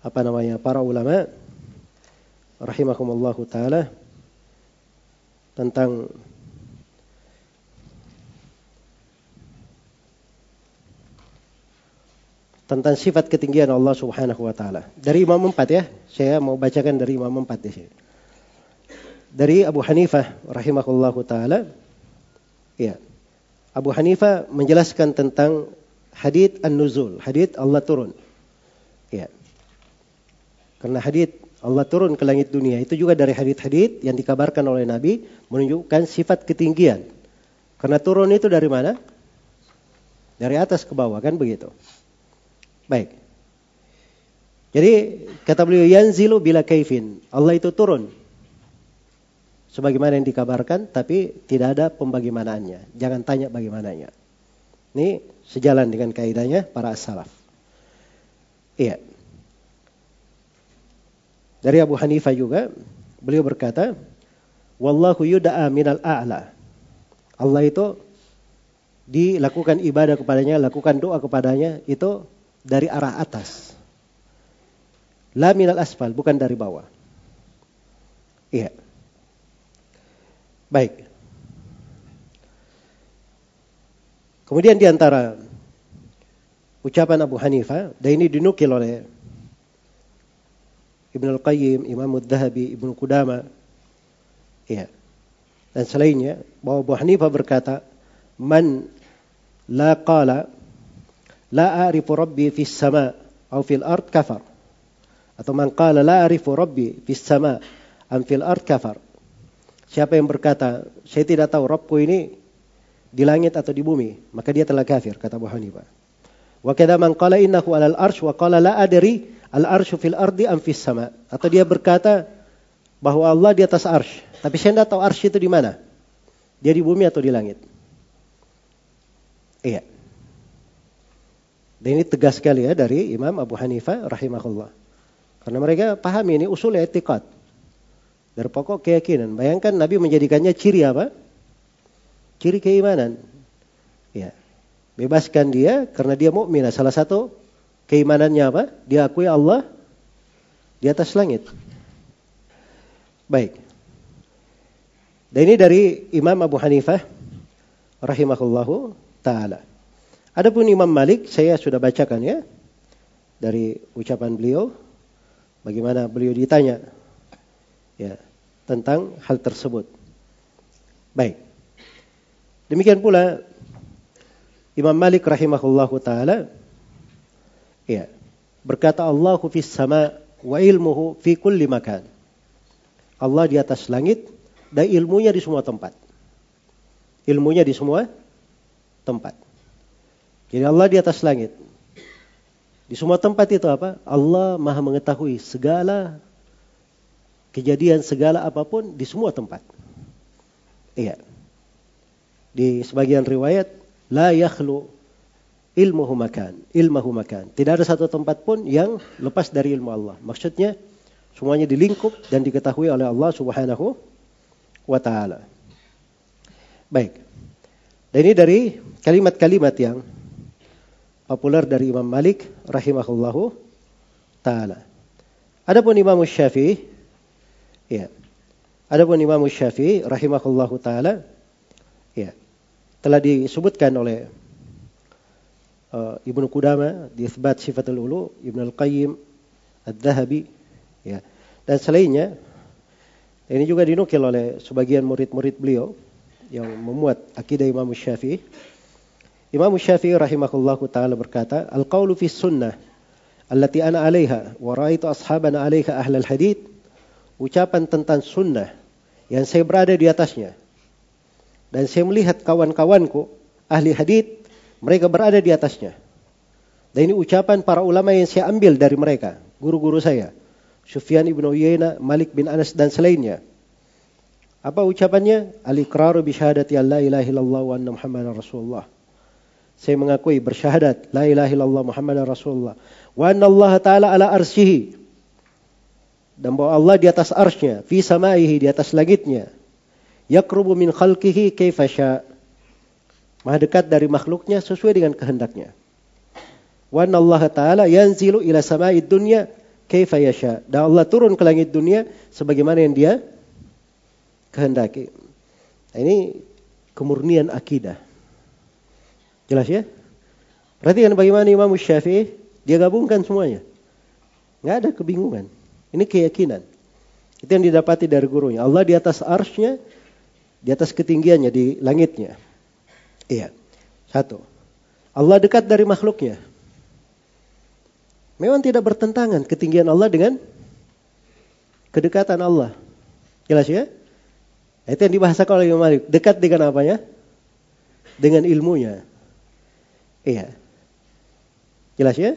apa namanya para ulama rahimahumallahu taala tentang tentang sifat ketinggian Allah Subhanahu wa taala. Dari Imam Empat ya, saya mau bacakan dari Imam Empat di sini. Dari Abu Hanifah rahimahullahu taala. Ya. Abu Hanifah menjelaskan tentang hadith an-nuzul, hadith Allah turun. Ya. Karena hadith Allah turun ke langit dunia itu juga dari hadith-hadith yang dikabarkan oleh Nabi menunjukkan sifat ketinggian. Karena turun itu dari mana? Dari atas ke bawah kan begitu. Baik. Jadi kata beliau yanzilu bila kaifin. Allah itu turun. Sebagaimana yang dikabarkan tapi tidak ada pembagaimanaannya. Jangan tanya bagaimananya. Ini sejalan dengan kaidahnya para salaf. Iya. Dari Abu Hanifah juga beliau berkata, "Wallahu yud'a minal a'la." Allah itu dilakukan ibadah kepadanya, lakukan doa kepadanya itu dari arah atas. La minal asfal, bukan dari bawah. Iya. Baik. Kemudian di antara ucapan Abu Hanifah, dan ini dinukil oleh Ibn Al-Qayyim, Imam Al-Dhahabi, Ibn Qudama, ya. Dan selainnya, bahwa Abu Hanifah berkata, Man la qala la a'rifu rabbi fis sama atau fil ard kafar. Atau man qala la a'rifu rabbi fis sama am fil ard kafar. Siapa yang berkata, saya tidak tahu Rabbku ini di langit atau di bumi, maka dia telah kafir, kata Abu Hanifah. Wa kadza man qala innahu 'alal arsh wa qala la adri al arshu fil ardi am fis sama. Atau dia berkata bahwa Allah di atas arsh, tapi saya tidak tahu arsh itu di mana. Dia di bumi atau di langit. Iya. Dan ini tegas sekali ya dari Imam Abu Hanifah rahimahullah. Karena mereka pahami ini usul etikat. Dari pokok keyakinan. Bayangkan Nabi menjadikannya ciri apa? Ciri keimanan. Ya. Bebaskan dia karena dia mukmin. Salah satu keimanannya apa? Dia akui Allah di atas langit. Baik. Dan ini dari Imam Abu Hanifah rahimahullahu taala. Adapun Imam Malik saya sudah bacakan ya dari ucapan beliau bagaimana beliau ditanya ya tentang hal tersebut. Baik. Demikian pula Imam Malik rahimahullahu taala ya berkata Allahu fis sama wa ilmuhu fi kulli makan. Allah di atas langit dan ilmunya di semua tempat. Ilmunya di semua tempat. Jadi Allah di atas langit. Di semua tempat itu apa? Allah maha mengetahui segala kejadian, segala apa pun di semua tempat. Iya. Di sebagian riwayat, la yakhlu ilmuhu makan, ilmuhu makan. Tidak ada satu tempat pun yang lepas dari ilmu Allah. Maksudnya, semuanya dilingkup dan diketahui oleh Allah subhanahu wa ta'ala. Baik. Dan ini dari kalimat-kalimat yang populer dari Imam Malik rahimahullahu taala. Adapun Imam Syafi'i ya. Adapun Imam Syafi'i rahimahullahu taala ya. Telah disebutkan oleh Ibnu Qudama di Itsbat Sifatul Ulu, Ibnu Al-Qayyim, Ad-Dhahabi ya. Dan selainnya ini juga dinukil oleh sebagian murid-murid beliau yang memuat akidah Imam Syafi'i Imam Syafi'i rahimahullahu taala berkata, "Al-qaulu fi sunnah allati ana 'alaiha wa ra'aitu ashabana 'alaiha ahlal hadith." Ucapan tentang sunnah yang saya berada di atasnya dan saya melihat kawan-kawanku ahli hadith mereka berada di atasnya. Dan ini ucapan para ulama yang saya ambil dari mereka, guru-guru saya. Sufyan ibn Uyainah, Malik bin Anas dan selainnya. Apa ucapannya? Al-iqraru bi syahadati la ilaha illallah wa anna Muhammadar Rasulullah. Saya mengakui bersyahadat la ilaha illallah Muhammadar Rasulullah wa anna Allah taala ala arsyihi. Dan bahwa Allah di atas arsy-Nya, fi samaihi di atas langitnya. Yakrubu min khalqihi kaifa sya. Maha dekat dari makhluknya sesuai dengan kehendaknya. Wa Allah taala yanzilu ila samai dunya kaifa yasha. Dan Allah turun ke langit dunia sebagaimana yang dia kehendaki. Nah, ini kemurnian akidah. Jelas ya? Perhatikan bagaimana Imam Syafi'i, dia gabungkan semuanya. Nggak ada kebingungan. Ini keyakinan. Itu yang didapati dari gurunya. Allah di atas arsnya, di atas ketinggiannya, di langitnya. Iya. Satu. Allah dekat dari makhluknya. Memang tidak bertentangan ketinggian Allah dengan kedekatan Allah. Jelas ya? Itu yang dibahasakan oleh Imam Malik. Dekat dengan apanya? Dengan ilmunya. Iya. Jelas ya?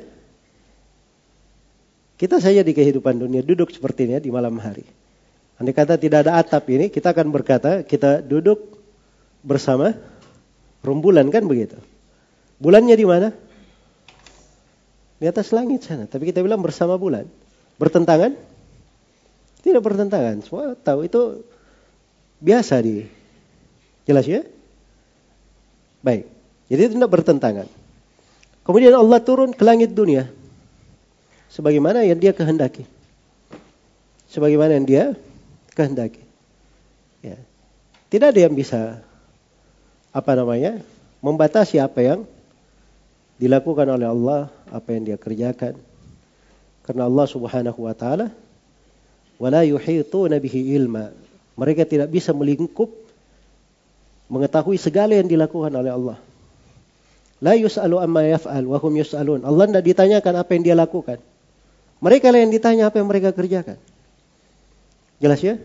Kita saja di kehidupan dunia duduk seperti ini di malam hari. Andai kata tidak ada atap ini, kita akan berkata kita duduk bersama rembulan kan begitu. Bulannya di mana? Di atas langit sana. Tapi kita bilang bersama bulan. Bertentangan? Tidak bertentangan. Semua tahu itu biasa di jelas ya? Baik. Jadi itu tidak bertentangan. Kemudian Allah turun ke langit dunia sebagaimana yang dia kehendaki. Sebagaimana yang dia kehendaki. Ya. Tidak ada yang bisa apa namanya? membatasi apa yang dilakukan oleh Allah, apa yang dia kerjakan. Karena Allah Subhanahu wa taala wala yuhituna bihi ilma mereka tidak bisa melingkup mengetahui segala yang dilakukan oleh Allah. La yus'alu amma yaf'al wa hum yus'alun. Allah tidak ditanyakan apa yang dia lakukan. Mereka lah yang ditanya apa yang mereka kerjakan. Jelas ya?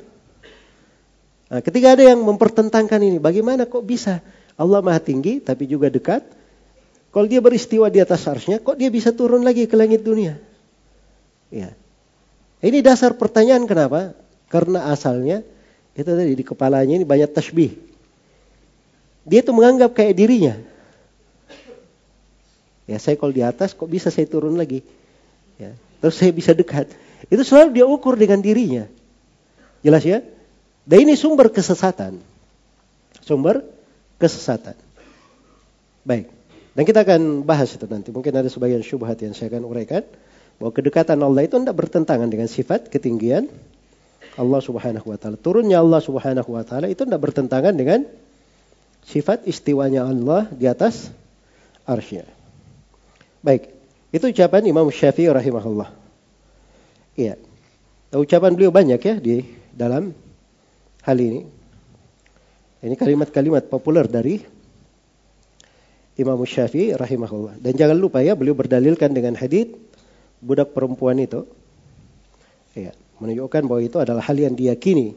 Nah, ketika ada yang mempertentangkan ini, bagaimana kok bisa Allah maha tinggi tapi juga dekat? Kalau dia beristiwa di atas arsnya, kok dia bisa turun lagi ke langit dunia? Ya. Ini dasar pertanyaan kenapa? Karena asalnya itu tadi di kepalanya ini banyak tasbih. Dia itu menganggap kayak dirinya. Ya saya kalau di atas kok bisa saya turun lagi. Ya, terus saya bisa dekat. Itu selalu dia ukur dengan dirinya. Jelas ya? Dan ini sumber kesesatan. Sumber kesesatan. Baik. Dan kita akan bahas itu nanti. Mungkin ada sebagian syubhat yang saya akan uraikan. Bahwa kedekatan Allah itu tidak bertentangan dengan sifat ketinggian Allah Subhanahu wa taala. Turunnya Allah Subhanahu wa taala itu tidak bertentangan dengan sifat istiwanya Allah di atas arsy. Baik, itu ucapan Imam Syafi'i rahimahullah. Iya. Ucapan beliau banyak ya di dalam hal ini. Ini kalimat-kalimat populer dari Imam Syafi'i rahimahullah. Dan jangan lupa ya, beliau berdalilkan dengan hadis budak perempuan itu. Iya menunjukkan bahwa itu adalah hal yang diyakini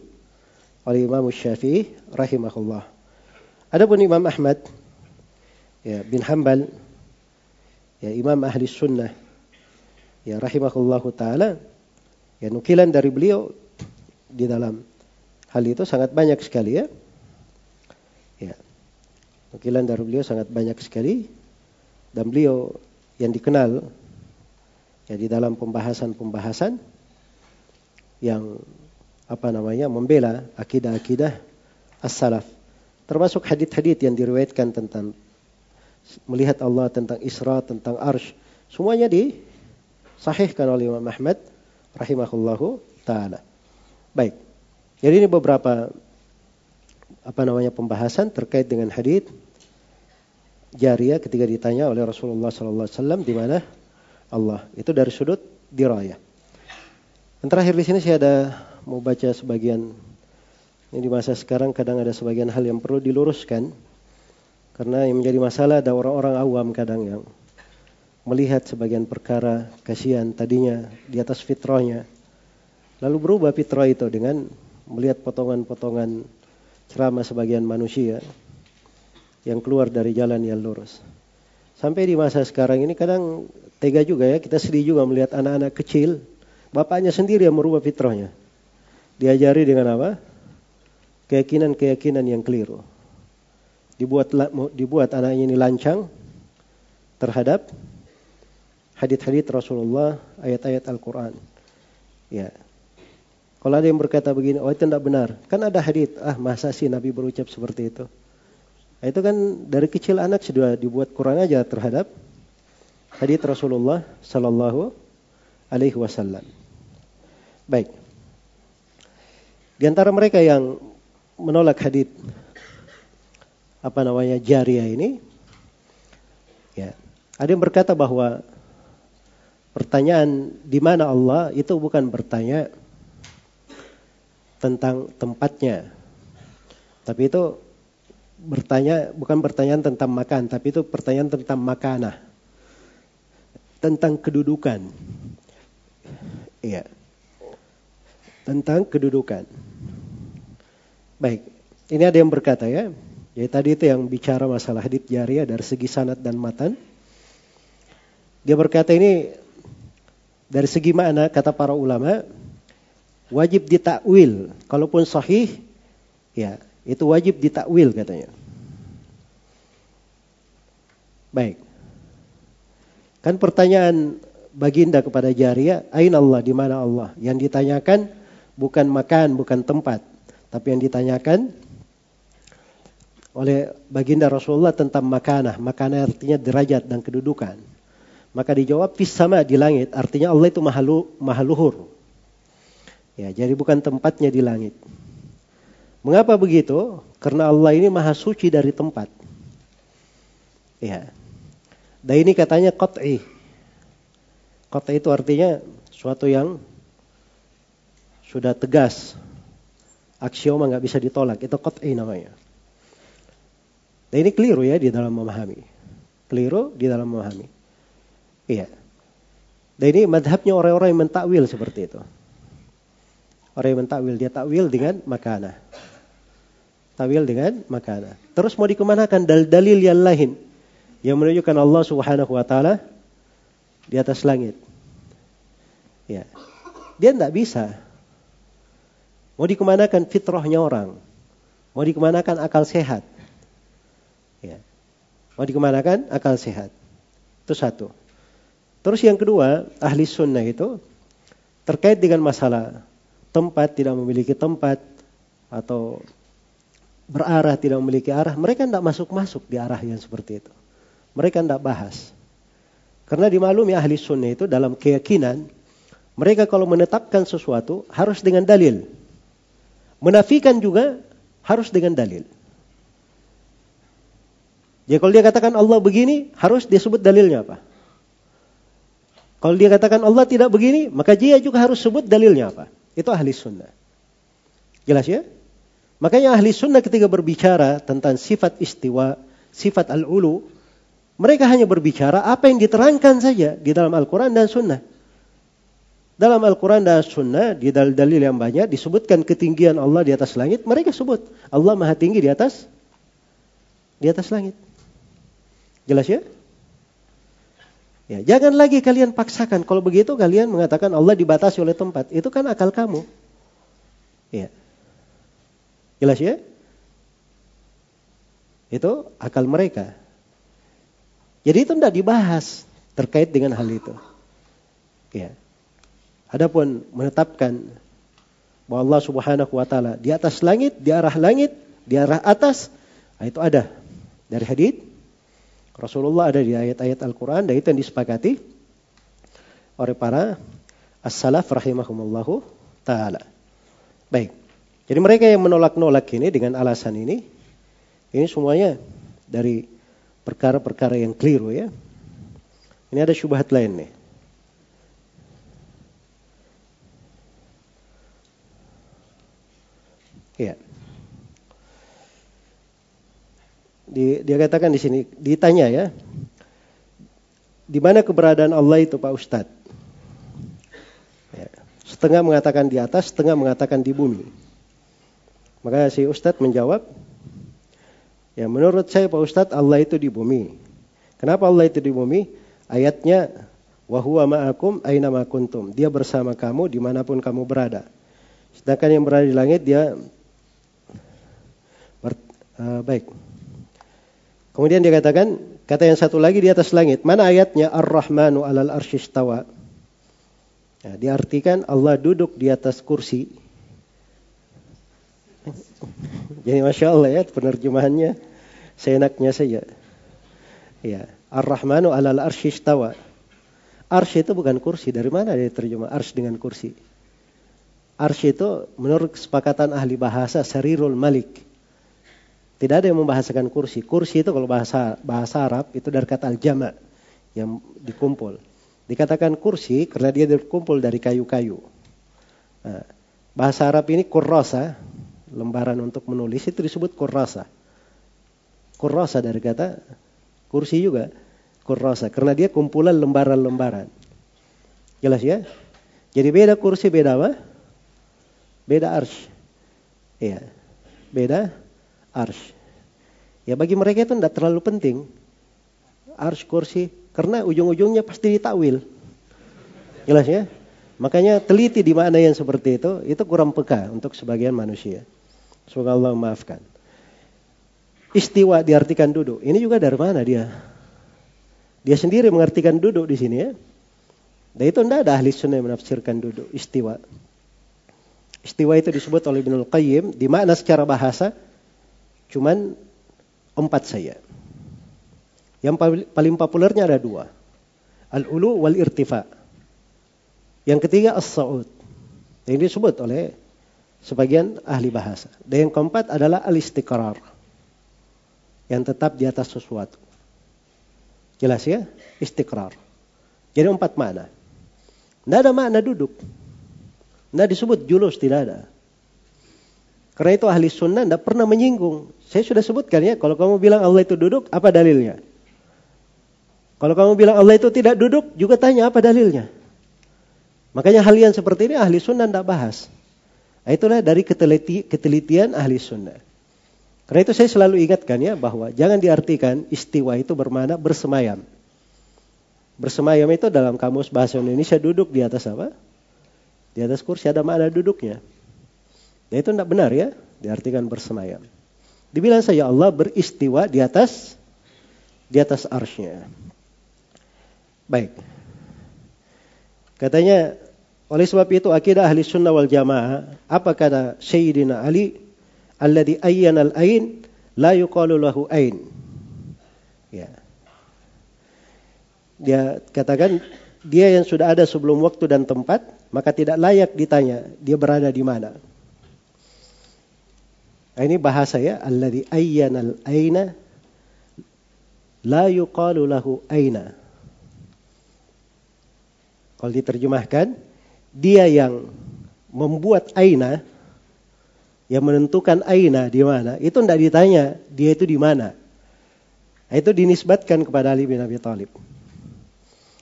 oleh Imam Syafi'i rahimahullah. Adapun Imam Ahmad ya, bin Hambal ya Imam Ahli Sunnah ya rahimahullah taala ya nukilan dari beliau di dalam hal itu sangat banyak sekali ya. Ya. Nukilan dari beliau sangat banyak sekali dan beliau yang dikenal ya di dalam pembahasan-pembahasan yang apa namanya membela akidah-akidah as-salaf. Termasuk hadith-hadith yang diriwayatkan tentang melihat Allah tentang Isra, tentang Arsh. Semuanya disahihkan oleh Imam Ahmad rahimahullahu taala. Baik. Jadi ini beberapa apa namanya pembahasan terkait dengan hadith Jariyah ketika ditanya oleh Rasulullah sallallahu alaihi wasallam di mana Allah. Itu dari sudut dirayah. Dan terakhir di sini saya ada mau baca sebagian ini di masa sekarang kadang ada sebagian hal yang perlu diluruskan karena yang menjadi masalah ada orang-orang awam kadang yang melihat sebagian perkara kasihan tadinya di atas fitrahnya lalu berubah fitrah itu dengan melihat potongan-potongan ceramah sebagian manusia yang keluar dari jalan yang lurus. Sampai di masa sekarang ini kadang tega juga ya, kita sedih juga melihat anak-anak kecil Bapaknya sendiri yang merubah fitrahnya. Diajari dengan apa? Keyakinan-keyakinan yang keliru. Dibuat dibuat anaknya ini lancang terhadap hadith-hadith Rasulullah, ayat-ayat Al-Quran. Ya. Kalau ada yang berkata begini, oh itu tidak benar. Kan ada hadith, ah masa sih Nabi berucap seperti itu. Nah, itu kan dari kecil anak sudah dibuat Quran aja terhadap hadith Rasulullah Sallallahu Alaihi Wasallam. Baik. Di antara mereka yang menolak hadith apa namanya jariah ini, ya ada yang berkata bahwa pertanyaan di mana Allah itu bukan bertanya tentang tempatnya. Tapi itu bertanya bukan pertanyaan tentang makan, tapi itu pertanyaan tentang makanah. Tentang kedudukan. Iya. Tentang kedudukan. Baik, ini ada yang berkata ya. Jadi tadi itu yang bicara masalah hadith jariah dari segi sanad dan matan. Dia berkata ini dari segi mana kata para ulama wajib ditakwil. Kalaupun sahih ya itu wajib ditakwil katanya. Baik. Kan pertanyaan baginda kepada Jaria, Ain Allah, di mana Allah? Yang ditanyakan bukan makan, bukan tempat. Tapi yang ditanyakan oleh baginda Rasulullah tentang makanah. Makanah artinya derajat dan kedudukan. Maka dijawab fis sama di langit, artinya Allah itu mahalu, mahaluhur. Ya, jadi bukan tempatnya di langit. Mengapa begitu? Karena Allah ini maha suci dari tempat. Ya. Dan ini katanya qat'i. Qat'i itu artinya suatu yang sudah tegas. Aksioma nggak bisa ditolak. Itu qat'i namanya. Dan ini keliru ya di dalam memahami. Keliru di dalam memahami. Iya. Dan ini madhabnya orang-orang yang mentakwil seperti itu. Orang yang mentakwil, dia takwil dengan makana. Takwil dengan makana. Terus mau dikemanakan dalil-dalil yang lain. Yang menunjukkan Allah subhanahu wa ta'ala di atas langit. Ya. Dia tidak bisa. Mau dikemanakan fitrahnya orang. Mau dikemanakan akal sehat. Ya. Mau dikemanakan akal sehat. Itu satu. Terus yang kedua, ahli sunnah itu terkait dengan masalah tempat tidak memiliki tempat atau berarah tidak memiliki arah, mereka tidak masuk-masuk di arah yang seperti itu. Mereka tidak bahas. Karena dimaklumi ahli sunnah itu dalam keyakinan, mereka kalau menetapkan sesuatu harus dengan dalil. Menafikan juga harus dengan dalil. Jadi kalau dia katakan Allah begini, harus disebut dalilnya apa? Kalau dia katakan Allah tidak begini, maka dia juga harus sebut dalilnya apa. Itu ahli sunnah. Jelas ya? Makanya ahli sunnah ketika berbicara tentang sifat istiwa, sifat al-ulu, mereka hanya berbicara apa yang diterangkan saja di dalam Al-Quran dan sunnah. Dalam Al-Quran dan sunnah, di dalil-dalil yang banyak, disebutkan ketinggian Allah di atas langit, mereka sebut Allah maha tinggi di atas di atas langit. Jelas ya? Ya, jangan lagi kalian paksakan. Kalau begitu kalian mengatakan Allah dibatasi oleh tempat. Itu kan akal kamu. Ya. Jelas ya? Itu akal mereka. Jadi itu tidak dibahas terkait dengan hal itu. Ya. Adapun menetapkan bahwa Allah Subhanahu wa taala di atas langit, di arah langit, di arah atas, nah itu ada dari hadis Rasulullah ada di ayat-ayat Al-Quran dan itu yang disepakati oleh para as-salaf rahimahumullahu ta'ala. Baik. Jadi mereka yang menolak-nolak ini dengan alasan ini, ini semuanya dari perkara-perkara yang keliru ya. Ini ada syubhat lain nih. Iya. Di, dia katakan di sini, ditanya ya, di mana keberadaan Allah itu Pak Ustadz? Ya, setengah mengatakan di atas, setengah mengatakan di bumi. Maka si Ustadz menjawab, ya menurut saya Pak Ustadz Allah itu di bumi. Kenapa Allah itu di bumi? Ayatnya Wa huwa ma'akum aina kuntum. Dia bersama kamu di mana pun kamu berada. Sedangkan yang berada di langit dia uh, baik. Kemudian dia katakan, kata yang satu lagi di atas langit. Mana ayatnya? Ar-Rahmanu alal arsyistawa. Ya, diartikan Allah duduk di atas kursi. Jadi Masya Allah ya penerjemahannya seenaknya saja. Ya, Ar-Rahmanu alal arsyistawa. Arsy itu bukan kursi. Dari mana dia terjemah arsy dengan kursi? Arsy itu menurut kesepakatan ahli bahasa sarirul malik. Tidak ada yang membahasakan kursi. Kursi itu kalau bahasa bahasa Arab itu dari kata al-jama' yang dikumpul. Dikatakan kursi karena dia dikumpul dari kayu-kayu. Nah, bahasa Arab ini kurrasa, lembaran untuk menulis itu disebut kurrasa. Kurrasa dari kata kursi juga kurrasa karena dia kumpulan lembaran-lembaran. Jelas ya? Jadi beda kursi beda apa? Beda arsh. Iya. Beda arsh. Ya bagi mereka itu tidak terlalu penting. Arsh kursi karena ujung-ujungnya pasti ditakwil. Jelas ya? Makanya teliti di mana yang seperti itu, itu kurang peka untuk sebagian manusia. Semoga Allah memaafkan. Istiwa diartikan duduk. Ini juga dari mana dia? Dia sendiri mengartikan duduk di sini ya. Dan itu tidak ada ahli sunnah yang menafsirkan duduk, istiwa. Istiwa itu disebut oleh Ibnul Qayyim, di mana secara bahasa cuman empat saja. Yang paling populernya ada dua. Al-ulu wal irtifa. Yang ketiga as-sa'ud. Ini disebut oleh sebagian ahli bahasa. Dan yang keempat adalah al-istiqrar. Yang tetap di atas sesuatu. Jelas ya? Istiqrar. Jadi empat makna. Tidak ada makna duduk. Tidak disebut julus, tidak ada. Karena itu ahli sunnah tidak pernah menyinggung. Saya sudah sebutkan ya, kalau kamu bilang Allah itu duduk, apa dalilnya? Kalau kamu bilang Allah itu tidak duduk, juga tanya apa dalilnya. Makanya hal yang seperti ini ahli sunnah tidak bahas. Nah, itulah dari keteliti, ketelitian ahli sunnah. Karena itu saya selalu ingatkan ya bahwa jangan diartikan istiwa itu bermana bersemayam. Bersemayam itu dalam kamus bahasa Indonesia duduk di atas apa? Di atas kursi ada makna duduknya. Dan itu tidak benar ya, diartikan bersemayam. Dibilang saja Allah beristiwa di atas di atas arsnya. Baik. Katanya oleh sebab itu akidah ahli sunnah wal jamaah apa kata Sayyidina Ali alladhi ayyana al-ain la yuqalu lahu ain. Ya. Dia katakan dia yang sudah ada sebelum waktu dan tempat, maka tidak layak ditanya dia berada di mana. Nah, ini bahasa ya, alladhi ayyana al-aina la yuqalu lahu aina. Kalau diterjemahkan, dia yang membuat aina yang menentukan aina di mana, itu tidak ditanya dia itu di mana. Itu dinisbatkan kepada Ali bin Abi Thalib.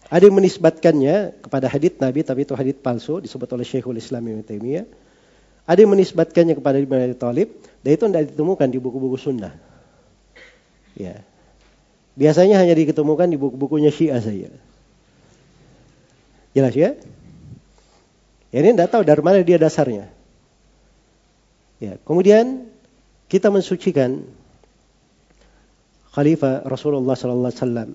Ada yang menisbatkannya kepada hadits Nabi, tapi itu hadits palsu, disebut oleh Syekhul Islam Ibn Taimiyah. Ada yang menisbatkannya kepada bin Abi Thalib, dan itu tidak ditemukan di buku-buku sunnah. Ya. Biasanya hanya diketemukan di buku-bukunya Syiah saja. Jelas ya? ya ini tidak tahu dari mana dia dasarnya. Ya, kemudian kita mensucikan Khalifah Rasulullah sallallahu alaihi wasallam,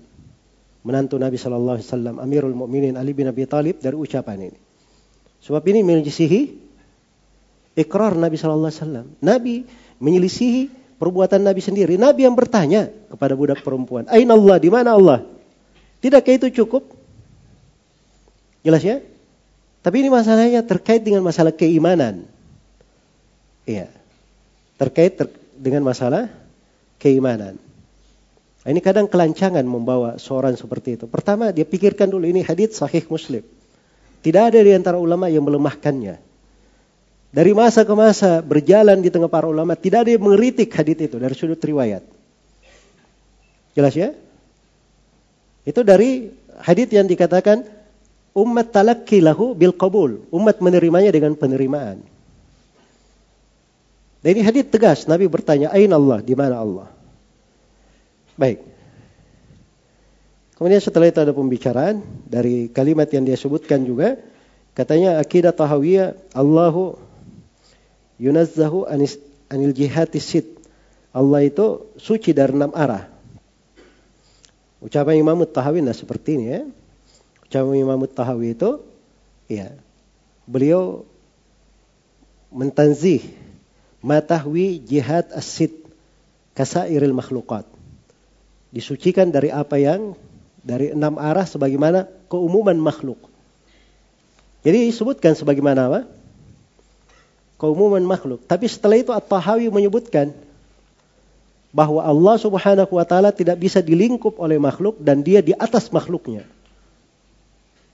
menantu Nabi sallallahu alaihi wasallam, Amirul Mukminin Ali bin Abi Thalib dari ucapan ini. Sebab ini menyelisihi ikrar Nabi sallallahu alaihi wasallam. Nabi menyelisihi perbuatan Nabi sendiri. Nabi yang bertanya kepada budak perempuan, "Aina Allah? Di mana Allah?" Tidakkah itu cukup? Jelas ya? Tapi ini masalahnya terkait dengan masalah keimanan. Iya. Terkait ter dengan masalah keimanan. Nah, ini kadang kelancangan membawa seorang seperti itu. Pertama, dia pikirkan dulu ini hadits sahih Muslim. Tidak ada di antara ulama yang melemahkannya. Dari masa ke masa berjalan di tengah para ulama, tidak ada yang mengeritik hadits itu dari sudut riwayat. Jelas ya? Itu dari hadits yang dikatakan umat talakki lahu bil qabul. Umat menerimanya dengan penerimaan. Dan ini hadis tegas, Nabi bertanya, Ain Allah, di mana Allah? Baik. Kemudian setelah itu ada pembicaraan dari kalimat yang dia sebutkan juga. Katanya akidah tahawiyah Allahu yunazzahu anis, anil jihati sid. Allah itu suci dari enam arah. Ucapan Imam Tahawi nah seperti ini ya. Ucapan Imam Tahawi itu ya beliau mentanzih matahwi jihad asid kasairil makhlukat. Disucikan dari apa yang dari enam arah sebagaimana keumuman makhluk. Jadi disebutkan sebagaimana apa? Keumuman makhluk. Tapi setelah itu At-Tahawi menyebutkan bahwa Allah Subhanahu wa taala tidak bisa dilingkup oleh makhluk dan dia di atas makhluknya.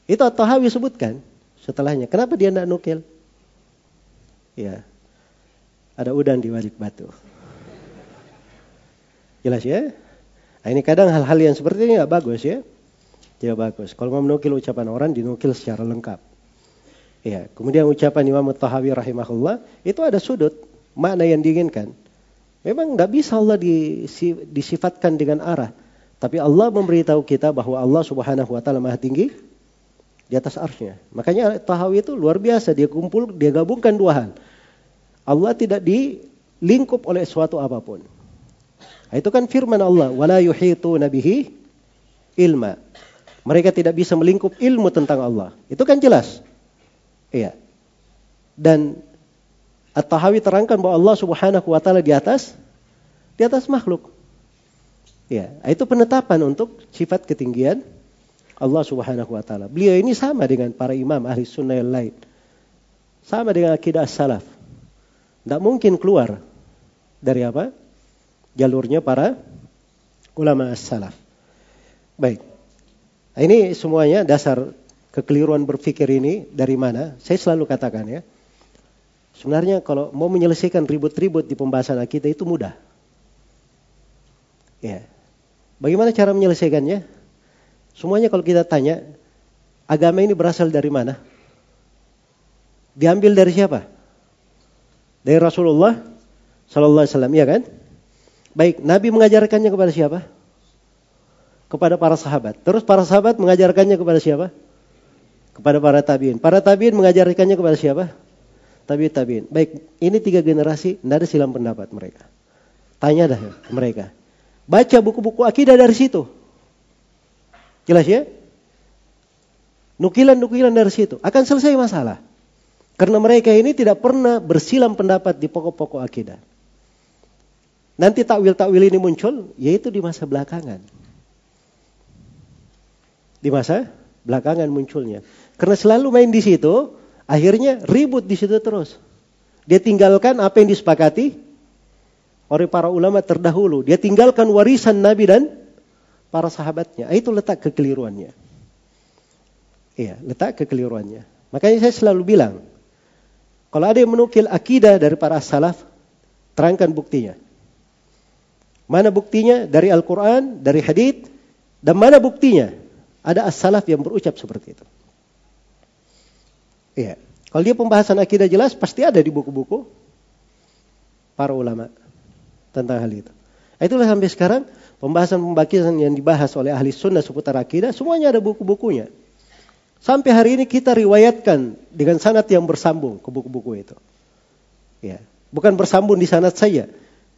Itu At-Tahawi sebutkan setelahnya. Kenapa dia tidak nukil? Ya. Ada udang di balik batu. Jelas ya? Nah, ini kadang hal-hal yang seperti ini nggak bagus ya. Tidak bagus. Kalau mau menukil ucapan orang, dinukil secara lengkap. Ya, kemudian ucapan Imam Tahawi rahimahullah itu ada sudut makna yang diinginkan. Memang nggak bisa Allah disifatkan dengan arah, tapi Allah memberitahu kita bahwa Allah Subhanahu Wa Taala maha tinggi di atas arsnya. Makanya Tahawi itu luar biasa. Dia kumpul, dia gabungkan dua hal. Allah tidak dilingkup oleh suatu apa pun. Itu kan firman Allah, wala yuhitu nabihi ilma. Mereka tidak bisa melingkup ilmu tentang Allah. Itu kan jelas. Iya. Dan At-Tahawi terangkan bahwa Allah Subhanahu wa taala di atas di atas makhluk. Ya, itu penetapan untuk sifat ketinggian Allah Subhanahu wa taala. Beliau ini sama dengan para imam ahli sunnah yang lain. Sama dengan akidah salaf. Tidak mungkin keluar dari apa? jalurnya para ulama as-salaf. Baik. Nah, ini semuanya dasar kekeliruan berpikir ini dari mana? Saya selalu katakan ya. Sebenarnya kalau mau menyelesaikan ribut-ribut di pembahasan akidah itu mudah. Ya. Bagaimana cara menyelesaikannya? Semuanya kalau kita tanya, agama ini berasal dari mana? Diambil dari siapa? Dari Rasulullah Sallallahu Alaihi Wasallam, ya kan? Baik, Nabi mengajarkannya kepada siapa? Kepada para sahabat. Terus para sahabat mengajarkannya kepada siapa? Kepada para tabiin. Para tabiin mengajarkannya kepada siapa? Tabiin tabiin. Baik, ini tiga generasi, tidak ada silam pendapat mereka. Tanya dah mereka. Baca buku-buku akidah dari situ. Jelas ya? Nukilan-nukilan dari situ. Akan selesai masalah. Karena mereka ini tidak pernah bersilam pendapat di pokok-pokok akidah. Nanti takwil-takwil ini muncul, yaitu di masa belakangan. Di masa belakangan munculnya. Karena selalu main di situ, akhirnya ribut di situ terus. Dia tinggalkan apa yang disepakati oleh para ulama terdahulu. Dia tinggalkan warisan Nabi dan para sahabatnya. Itu letak kekeliruannya. Iya, letak kekeliruannya. Makanya saya selalu bilang, kalau ada yang menukil akidah dari para salaf, terangkan buktinya. Mana buktinya? Dari Al-Quran, dari hadith, dan mana buktinya? Ada as-salaf yang berucap seperti itu. Iya. Kalau dia pembahasan akidah jelas, pasti ada di buku-buku para ulama tentang hal itu. Itulah sampai sekarang pembahasan-pembahasan yang dibahas oleh ahli sunnah seputar akidah, semuanya ada buku-bukunya. Sampai hari ini kita riwayatkan dengan sanat yang bersambung ke buku-buku itu. Ya, bukan bersambung di sanat saja,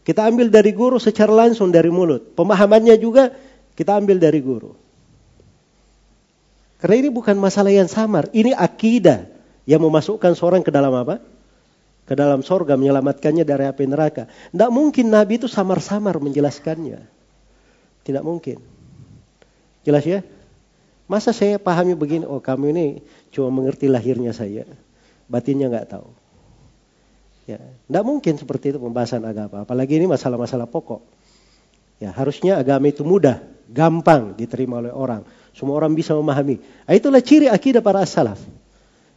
kita ambil dari guru secara langsung dari mulut. Pemahamannya juga kita ambil dari guru. Karena ini bukan masalah yang samar. Ini akidah yang memasukkan seorang ke dalam apa? Ke dalam sorga, menyelamatkannya dari api neraka. Tidak mungkin Nabi itu samar-samar menjelaskannya. Tidak mungkin. Jelas ya? Masa saya pahami begini, oh kamu ini cuma mengerti lahirnya saya. Batinnya nggak tahu. Ya, tidak mungkin seperti itu pembahasan agama. Apalagi ini masalah-masalah pokok. Ya, harusnya agama itu mudah, gampang diterima oleh orang. Semua orang bisa memahami. Nah, itulah ciri akidah para as-salaf.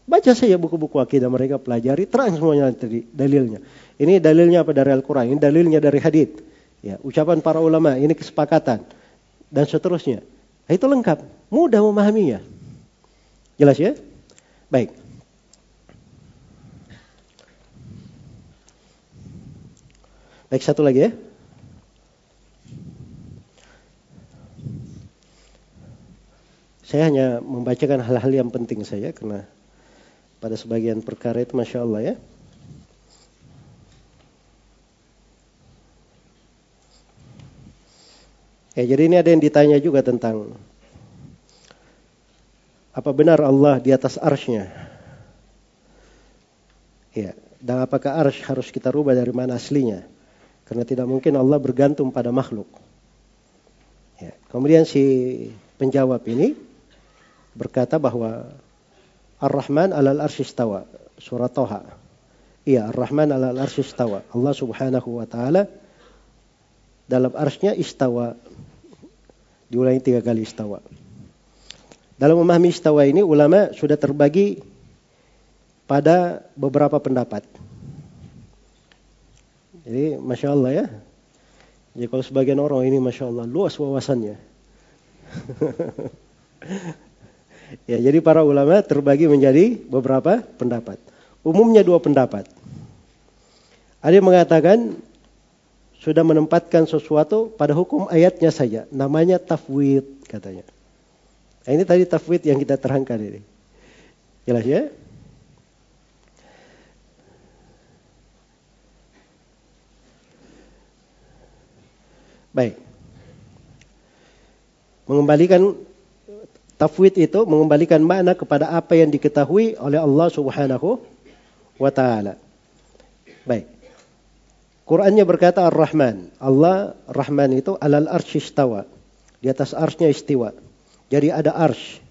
Baca saja buku-buku akidah mereka, pelajari, terang semuanya tadi dalilnya. Ini dalilnya apa dari Al-Quran, ini dalilnya dari hadith. Ya, ucapan para ulama, ini kesepakatan. Dan seterusnya. Nah, itu lengkap, mudah memahaminya. Jelas ya? Baik. Baik, satu lagi ya. Saya hanya membacakan hal-hal yang penting saja karena pada sebagian perkara itu Masya Allah ya. Ya, jadi ini ada yang ditanya juga tentang apa benar Allah di atas arsnya? Ya, dan apakah ars harus kita rubah dari mana aslinya? Karena tidak mungkin Allah bergantung pada makhluk. Ya. Kemudian si penjawab ini berkata bahwa Ar-Rahman alal arsyistawa. Surat Toha. Iya, Ar-Rahman alal arsyistawa. Allah subhanahu wa ta'ala dalam arsnya istawa. Diulangi tiga kali istawa. Dalam memahami istawa ini ulama sudah terbagi pada beberapa pendapat. Jadi Masya Allah ya. Jadi kalau sebagian orang ini Masya Allah luas wawasannya. ya, jadi para ulama terbagi menjadi beberapa pendapat. Umumnya dua pendapat. Ada yang mengatakan sudah menempatkan sesuatu pada hukum ayatnya saja. Namanya tafwid katanya. Nah, ini tadi tafwid yang kita terangkan ini. Jelas ya? Baik. Mengembalikan tafwid itu mengembalikan makna kepada apa yang diketahui oleh Allah Subhanahu wa taala. Baik. Qur'annya berkata Ar-Rahman. Allah Rahman itu alal arsy istawa. Di atas arsnya istiwa. Jadi ada arsy.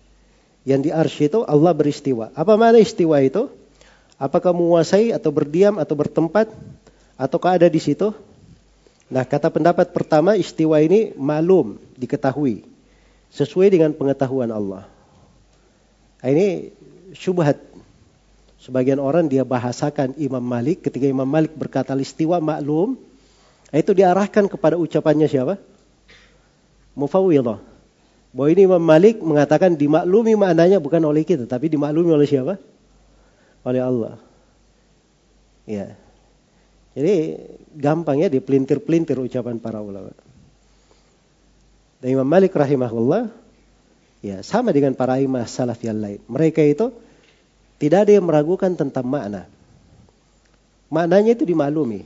Yang di arsy itu Allah beristiwa. Apa makna istiwa itu? Apakah menguasai atau berdiam atau bertempat ataukah ada di situ? Nah, kata pendapat pertama istiwa ini malum, diketahui. Sesuai dengan pengetahuan Allah. Nah, ini syubhat. Sebagian orang dia bahasakan Imam Malik. Ketika Imam Malik berkata istiwa maklum. Nah, itu diarahkan kepada ucapannya siapa? Mufawwidah. Bahwa ini Imam Malik mengatakan dimaklumi maknanya bukan oleh kita. Tapi dimaklumi oleh siapa? Oleh Allah. Ya. Jadi gampang ya dipelintir-pelintir ucapan para ulama. Dan Imam Malik rahimahullah ya sama dengan para imam salaf yang lain. Mereka itu tidak ada yang meragukan tentang makna. Maknanya itu dimaklumi.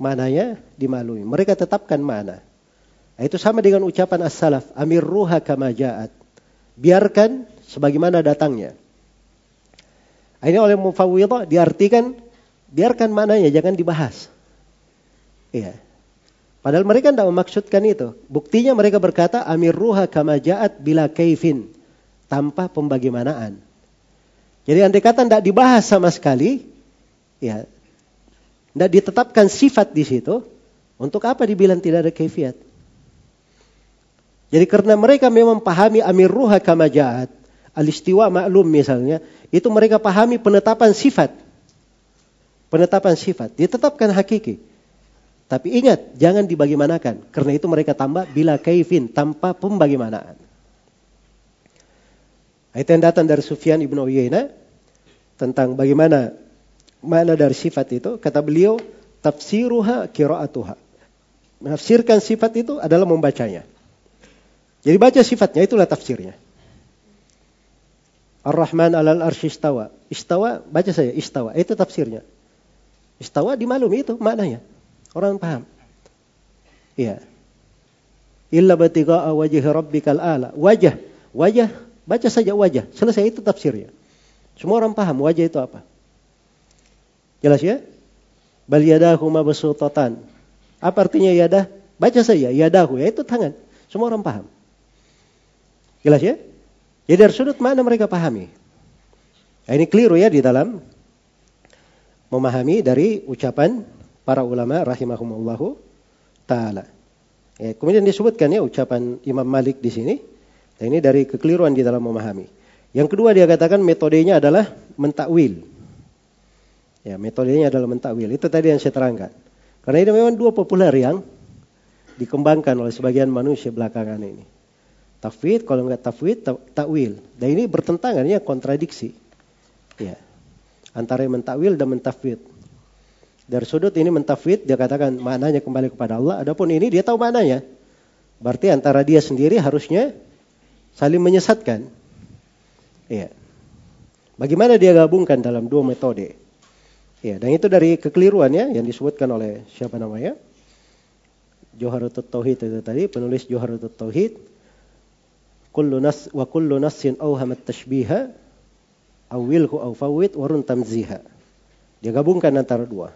Maknanya dimaklumi. Mereka tetapkan makna. Nah, itu sama dengan ucapan as-salaf. Amir ruha kama ja'at. Biarkan sebagaimana datangnya. Nah, ini oleh mufawwidah diartikan Biarkan maknanya, jangan dibahas. Iya. Padahal mereka tidak memaksudkan itu. Buktinya mereka berkata, Amir ruha kama ja'at bila kaifin. Tanpa pembagaimanaan. Jadi andai kata tidak dibahas sama sekali, ya, tidak ditetapkan sifat di situ, untuk apa dibilang tidak ada kaifiat? Jadi karena mereka memang pahami amir ruha kama ja'at, alistiwa maklum misalnya, itu mereka pahami penetapan sifat penetapan sifat. Ditetapkan hakiki. Tapi ingat, jangan dibagaimanakan. Karena itu mereka tambah bila kaifin, tanpa pembagaimanaan. Itu yang datang dari Sufyan ibnu Uyainah tentang bagaimana mana dari sifat itu. Kata beliau, tafsiruha kira'atuha. Menafsirkan sifat itu adalah membacanya. Jadi baca sifatnya, itulah tafsirnya. Ar-Rahman alal arsh istawa. Istawa, baca saya, istawa. Itu tafsirnya. Istawa dimaklumi itu maknanya. Orang paham. Iya. Illa batiga'a wajhi rabbikal ala. Wajah. Wajah. Baca saja wajah. Selesai itu tafsirnya. Semua orang paham wajah itu apa. Jelas ya? Bal yadahu mabsutatan. Apa artinya yadah? Baca saja yadahu. Ya itu tangan. Semua orang paham. Jelas ya? Jadi dari sudut mana mereka pahami. Nah, ini keliru ya di dalam memahami dari ucapan para ulama rahimahumullahu taala. Ya, kemudian disebutkan ya ucapan Imam Malik di sini. Dan ini dari kekeliruan di dalam memahami. Yang kedua dia katakan metodenya adalah mentakwil. Ya, metodenya adalah mentakwil. Itu tadi yang saya terangkan. Karena ini memang dua populer yang dikembangkan oleh sebagian manusia belakangan ini. Tafwid, kalau enggak tafwid, takwil. Dan ini bertentangan, ya kontradiksi. Ya antara mentakwil dan mentafwid. Dari sudut ini mentafwid dia katakan maknanya kembali kepada Allah. Adapun ini dia tahu maknanya. Berarti antara dia sendiri harusnya saling menyesatkan. Iya. Bagaimana dia gabungkan dalam dua metode? Ya, dan itu dari kekeliruan ya yang disebutkan oleh siapa namanya? Joharatul Tauhid itu tadi, penulis Joharatul Tauhid. Kullu nas wa kullu nassin awhamat tashbiha awilhu aw fawwid warun tamziha. Dia gabungkan antara dua.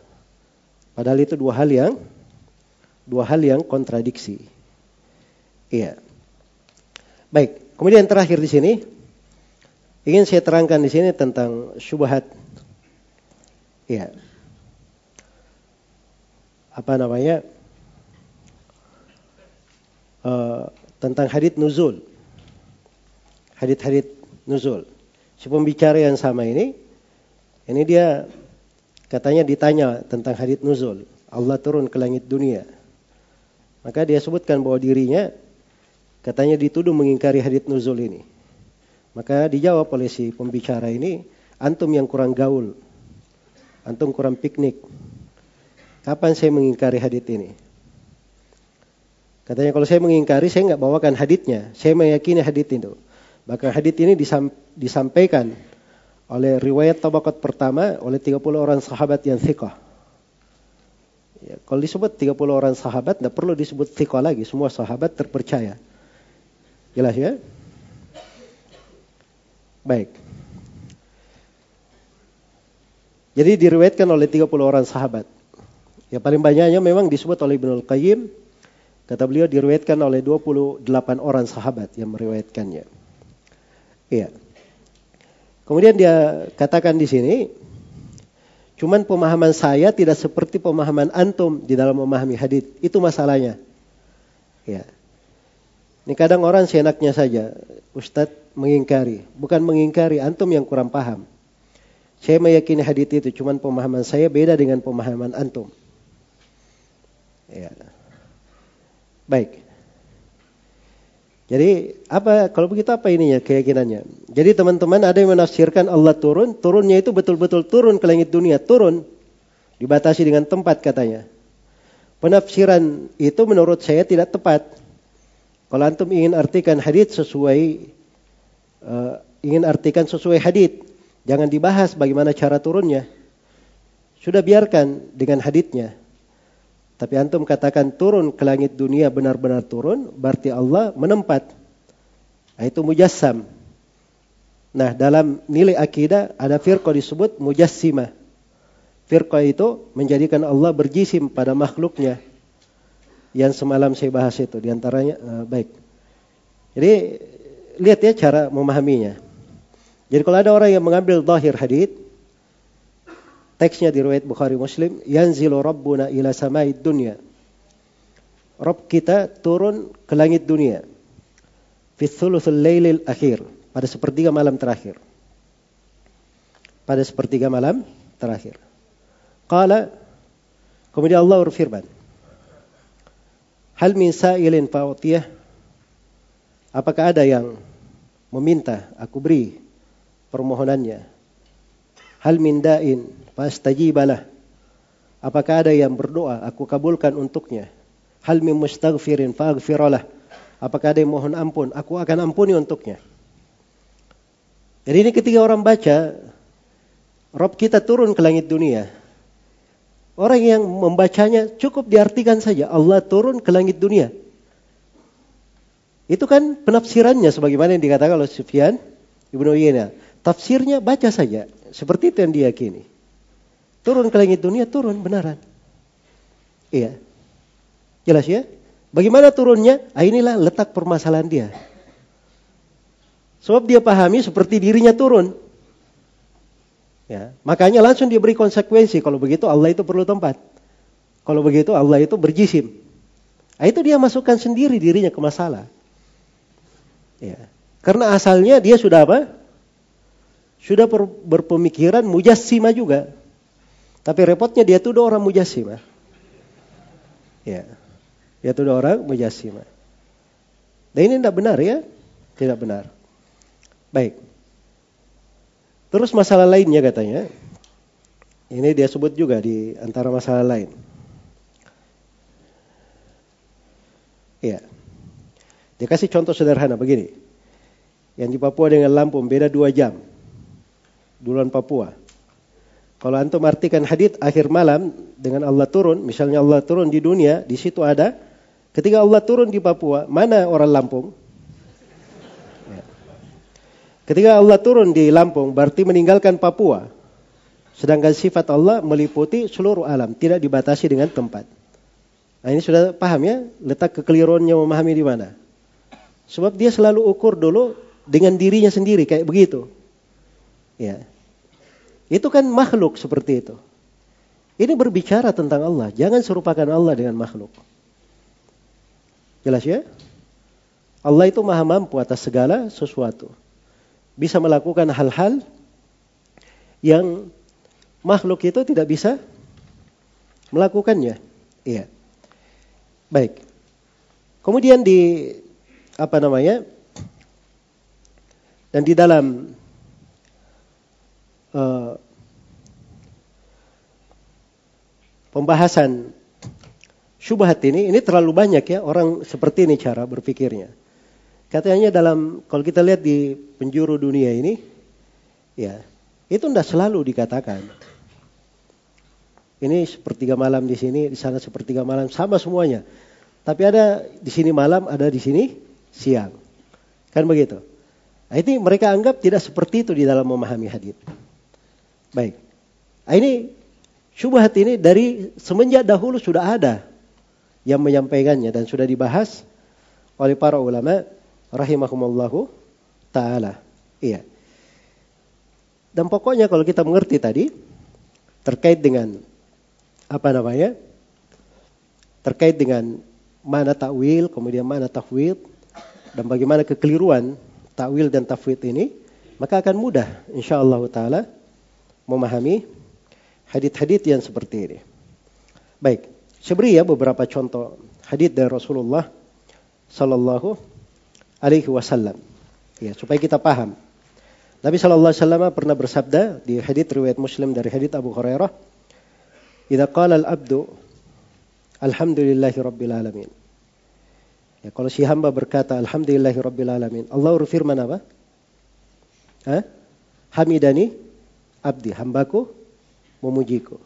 Padahal itu dua hal yang dua hal yang kontradiksi. Iya. Baik, kemudian terakhir di sini. Ingin saya terangkan di sini tentang syubhat. Ya apa namanya? Uh, tentang hadit nuzul. Hadit-hadit nuzul. Si pembicara yang sama ini ini dia katanya ditanya tentang hadit nuzul Allah turun ke langit dunia maka dia sebutkan bahwa dirinya katanya dituduh mengingkari hadit nuzul ini maka dijawab oleh si pembicara ini antum yang kurang gaul Antum kurang piknik. Kapan saya mengingkari hadit ini? Katanya kalau saya mengingkari, saya nggak bawakan haditnya. Saya meyakini hadit itu. Bahkan hadit ini disampaikan oleh riwayat tabakat pertama oleh 30 orang sahabat yang thiqah. Ya, kalau disebut 30 orang sahabat, tidak perlu disebut thiqah lagi. Semua sahabat terpercaya. Jelas ya? Baik. Jadi diriwayatkan oleh 30 orang sahabat. Ya paling banyaknya memang disebut oleh Ibnu Al-Qayyim. Kata beliau diriwayatkan oleh 28 orang sahabat yang meriwayatkannya. Iya. Kemudian dia katakan di sini, cuman pemahaman saya tidak seperti pemahaman antum di dalam memahami hadis. Itu masalahnya. Ya. Ini kadang orang seenaknya saja, Ustadz mengingkari, bukan mengingkari antum yang kurang paham. Saya meyakini hadis itu, cuman pemahaman saya beda dengan pemahaman antum. Ya. Baik. Jadi apa kalau begitu apa ininya keyakinannya? Jadi teman-teman ada yang menafsirkan Allah turun, turunnya itu betul-betul turun ke langit dunia, turun dibatasi dengan tempat katanya. Penafsiran itu menurut saya tidak tepat. Kalau antum ingin artikan hadis sesuai uh, ingin artikan sesuai hadis, Jangan dibahas bagaimana cara turunnya. Sudah biarkan dengan haditnya. Tapi antum katakan turun ke langit dunia benar-benar turun, berarti Allah menempat. Nah, itu mujassam. Nah, dalam nilai akidah ada firqa disebut mujassimah. Firqa itu menjadikan Allah berjisim pada makhluknya. Yang semalam saya bahas itu di antaranya uh, baik. Jadi lihat ya cara memahaminya. Jadi kalau ada orang yang mengambil zahir hadith, teksnya di riwayat Bukhari Muslim, yanzilu rabbuna ila samai dunya. Rabb kita turun ke langit dunia. Fi thuluthul lailil akhir, pada sepertiga malam terakhir. Pada sepertiga malam terakhir. Qala kemudian Allah berfirman, Hal min sa'ilin fa'utiyah? Apakah ada yang meminta aku beri permohonannya. Hal min da'in fastajibalah. Apakah ada yang berdoa, aku kabulkan untuknya. Hal min mustaghfirin faghfiralah. Apakah ada yang mohon ampun, aku akan ampuni untuknya. Jadi ini ketika orang baca, Rob kita turun ke langit dunia. Orang yang membacanya cukup diartikan saja, Allah turun ke langit dunia. Itu kan penafsirannya sebagaimana yang dikatakan oleh Sufyan Ibnu Uyainah. Tafsirnya baca saja. Seperti itu yang diyakini. Turun ke langit dunia, turun benaran. Iya. Jelas ya? Bagaimana turunnya? Ah, inilah letak permasalahan dia. Sebab dia pahami seperti dirinya turun. Ya, makanya langsung dia beri konsekuensi. Kalau begitu Allah itu perlu tempat. Kalau begitu Allah itu berjisim. Nah, itu dia masukkan sendiri dirinya ke masalah. Ya. Karena asalnya dia sudah apa? sudah berpemikiran mujassima juga. Tapi repotnya dia tuh orang mujassima. Ya. Dia tuh orang mujassima. Dan ini tidak benar ya. Tidak benar. Baik. Terus masalah lainnya katanya. Ini dia sebut juga di antara masalah lain. Ya. Dia kasih contoh sederhana begini. Yang di Papua dengan Lampung beda dua jam. Duluan Papua. Kalau antum artikan hadith akhir malam dengan Allah turun, misalnya Allah turun di dunia, di situ ada. Ketika Allah turun di Papua, mana orang Lampung? Ketika Allah turun di Lampung, berarti meninggalkan Papua. Sedangkan sifat Allah meliputi seluruh alam, tidak dibatasi dengan tempat. Nah ini sudah paham ya, letak kekeliruannya memahami di mana. Sebab dia selalu ukur dulu dengan dirinya sendiri kayak begitu. Ya. Itu kan makhluk seperti itu. Ini berbicara tentang Allah. Jangan serupakan Allah dengan makhluk. Jelas ya? Allah itu maha mampu atas segala sesuatu. Bisa melakukan hal-hal yang makhluk itu tidak bisa melakukannya. Iya. Baik. Kemudian di apa namanya? Dan di dalam uh, pembahasan syubhat ini, ini terlalu banyak ya orang seperti ini cara berpikirnya. Katanya dalam kalau kita lihat di penjuru dunia ini, ya itu tidak selalu dikatakan. Ini sepertiga malam di sini, di sana sepertiga malam, sama semuanya. Tapi ada di sini malam, ada di sini siang. Kan begitu. Nah, ini mereka anggap tidak seperti itu di dalam memahami hadis. Baik. Nah, ini syubhat ini dari semenjak dahulu sudah ada yang menyampaikannya dan sudah dibahas oleh para ulama rahimahumallahu taala. Iya. Dan pokoknya kalau kita mengerti tadi terkait dengan apa namanya? Terkait dengan mana takwil, kemudian mana tafwid dan bagaimana kekeliruan takwil dan tafwid ini, maka akan mudah insyaallah taala memahami hadith-hadith yang seperti ini. Baik, saya beri ya beberapa contoh hadith dari Rasulullah Sallallahu Alaihi Wasallam, ya supaya kita paham. Nabi Sallallahu Alaihi Wasallam pernah bersabda di hadith riwayat Muslim dari hadith Abu Hurairah, "Idza qala al-abdu Alhamdulillahi Rabbil Alamin." Ya, kalau si hamba berkata Alhamdulillahi Rabbil Alamin, Allah berfirman apa? Hah? Hamidani abdi, hambaku memujiku.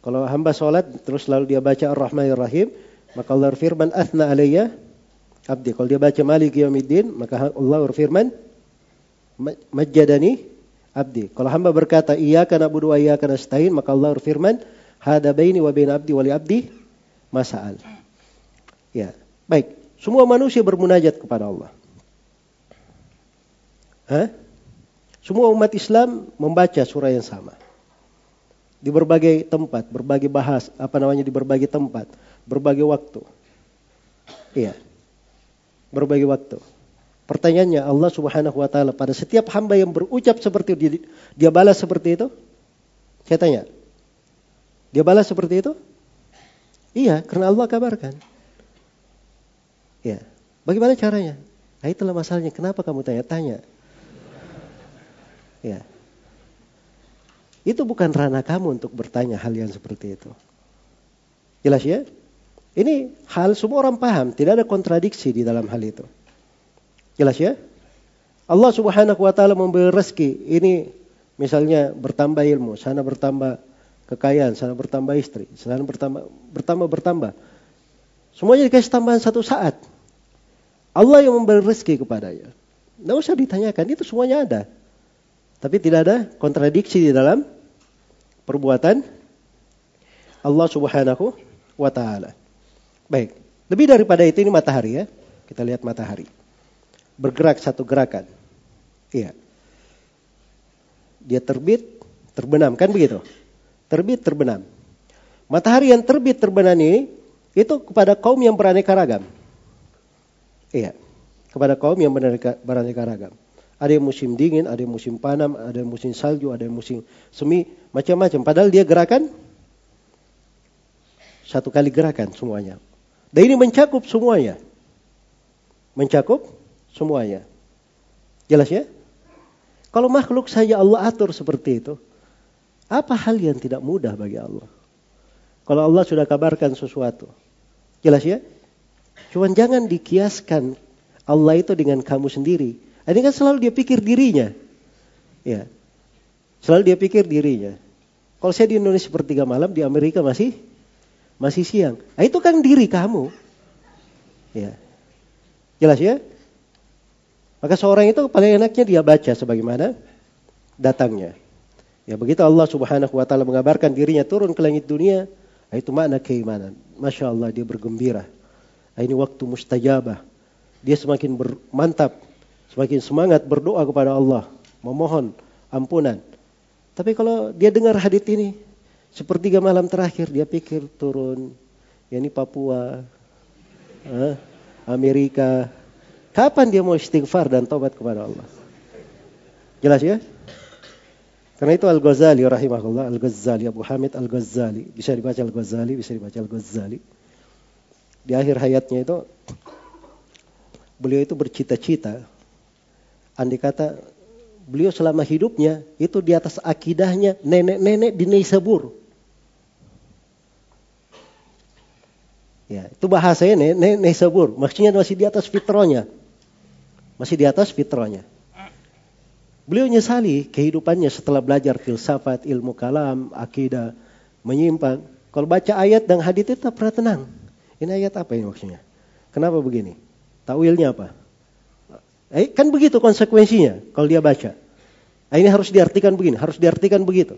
Kalau hamba sholat terus lalu dia baca Ar-Rahmanir Rahim, maka Allah berfirman athna alayya abdi. Kalau dia baca Malik Yawmiddin, maka Allah berfirman majjadani abdi. Kalau hamba berkata iyyaka na'budu wa iyyaka nasta'in, maka Allah berfirman hada baini wa bain abdi wa li abdi masa'al. Ya, baik. Semua manusia bermunajat kepada Allah. Hah? Semua umat Islam membaca surah yang sama. Di berbagai tempat, berbagai bahas, apa namanya di berbagai tempat, berbagai waktu. Iya. Berbagai waktu. Pertanyaannya Allah Subhanahu wa taala pada setiap hamba yang berucap seperti itu dia, dia balas seperti itu? Saya tanya. Dia balas seperti itu? Iya, karena Allah kabarkan. Ya. Bagaimana caranya? Nah, itulah masalahnya. Kenapa kamu tanya-tanya? Ya. Itu bukan ranah kamu untuk bertanya hal yang seperti itu. Jelas ya? Ini hal semua orang paham, tidak ada kontradiksi di dalam hal itu. Jelas ya? Allah Subhanahu wa taala memberi rezeki. Ini misalnya bertambah ilmu, sana bertambah kekayaan, sana bertambah istri, sana bertambah bertambah bertambah. Semuanya dikasih tambahan satu saat. Allah yang memberi rezeki kepadanya. Tidak usah ditanyakan, itu semuanya ada. Tapi tidak ada kontradiksi di dalam perbuatan Allah Subhanahu wa taala. Baik. Lebih daripada itu ini matahari ya. Kita lihat matahari. Bergerak satu gerakan. Iya. Dia terbit, terbenam kan begitu? Terbit, terbenam. Matahari yang terbit terbenam ini itu kepada kaum yang beraneka ragam. Iya. Kepada kaum yang beraneka ragam. Ada yang musim dingin, ada yang musim panam, ada yang musim salju, ada yang musim semi, macam-macam. Padahal dia gerakan satu kali gerakan semuanya. Dan ini mencakup semuanya. Mencakup semuanya. Jelas ya? Kalau makhluk saja Allah atur seperti itu, apa hal yang tidak mudah bagi Allah? Kalau Allah sudah kabarkan sesuatu. Jelas ya? Cuman jangan dikiaskan Allah itu dengan kamu sendiri Ini kan selalu dia pikir dirinya. Ya. Selalu dia pikir dirinya. Kalau saya di Indonesia sepertiga malam, di Amerika masih masih siang. Nah, itu kan diri kamu. Ya. Jelas ya? Maka seorang itu paling enaknya dia baca sebagaimana datangnya. Ya begitu Allah subhanahu wa ta'ala mengabarkan dirinya turun ke langit dunia. Nah, itu makna keimanan. Masya Allah dia bergembira. Nah, ini waktu mustajabah. Dia semakin mantap. Semakin semangat berdoa kepada Allah. Memohon ampunan. Tapi kalau dia dengar hadit ini. Sepertiga malam terakhir dia pikir turun. Ya ini Papua. Eh, Amerika. Kapan dia mau istighfar dan tobat kepada Allah? Jelas ya? Karena itu Al-Ghazali rahimahullah, Al-Ghazali, Abu Hamid Al-Ghazali. Bisa dibaca Al-Ghazali, bisa dibaca Al-Ghazali. Di akhir hayatnya itu, beliau itu bercita-cita. Andai kata beliau selama hidupnya itu di atas akidahnya nenek-nenek di Neisabur. Ya, itu bahasanya nenek Neisabur. Maksudnya masih di atas fitronya. Masih di atas fitrahnya. Beliau nyesali kehidupannya setelah belajar filsafat, ilmu kalam, akidah, menyimpang. Kalau baca ayat dan hadis itu tak pernah tenang. Ini ayat apa ini maksudnya? Kenapa begini? Tawilnya apa? Eh, kan begitu konsekuensinya kalau dia baca. Nah, ini harus diartikan begini, harus diartikan begitu.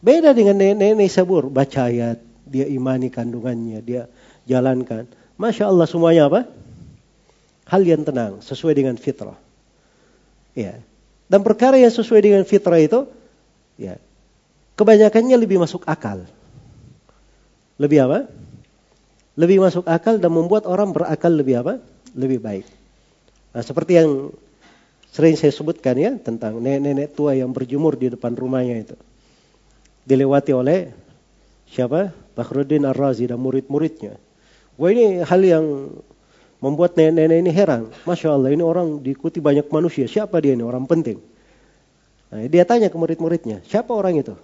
Beda dengan nenek-nenek sabur, baca ayat, dia imani kandungannya, dia jalankan. Masya Allah semuanya apa? hal yang tenang sesuai dengan fitrah. Ya. Dan perkara yang sesuai dengan fitrah itu ya kebanyakannya lebih masuk akal. Lebih apa? Lebih masuk akal dan membuat orang berakal lebih apa? Lebih baik. Nah, seperti yang sering saya sebutkan ya tentang nenek-nenek tua yang berjemur di depan rumahnya itu. Dilewati oleh siapa? Bakhruddin Ar-Razi dan murid-muridnya. Wah ini hal yang membuat nenek-nenek ini heran. Masya Allah ini orang diikuti banyak manusia. Siapa dia ini? Orang penting. Nah, dia tanya ke murid-muridnya, siapa orang itu?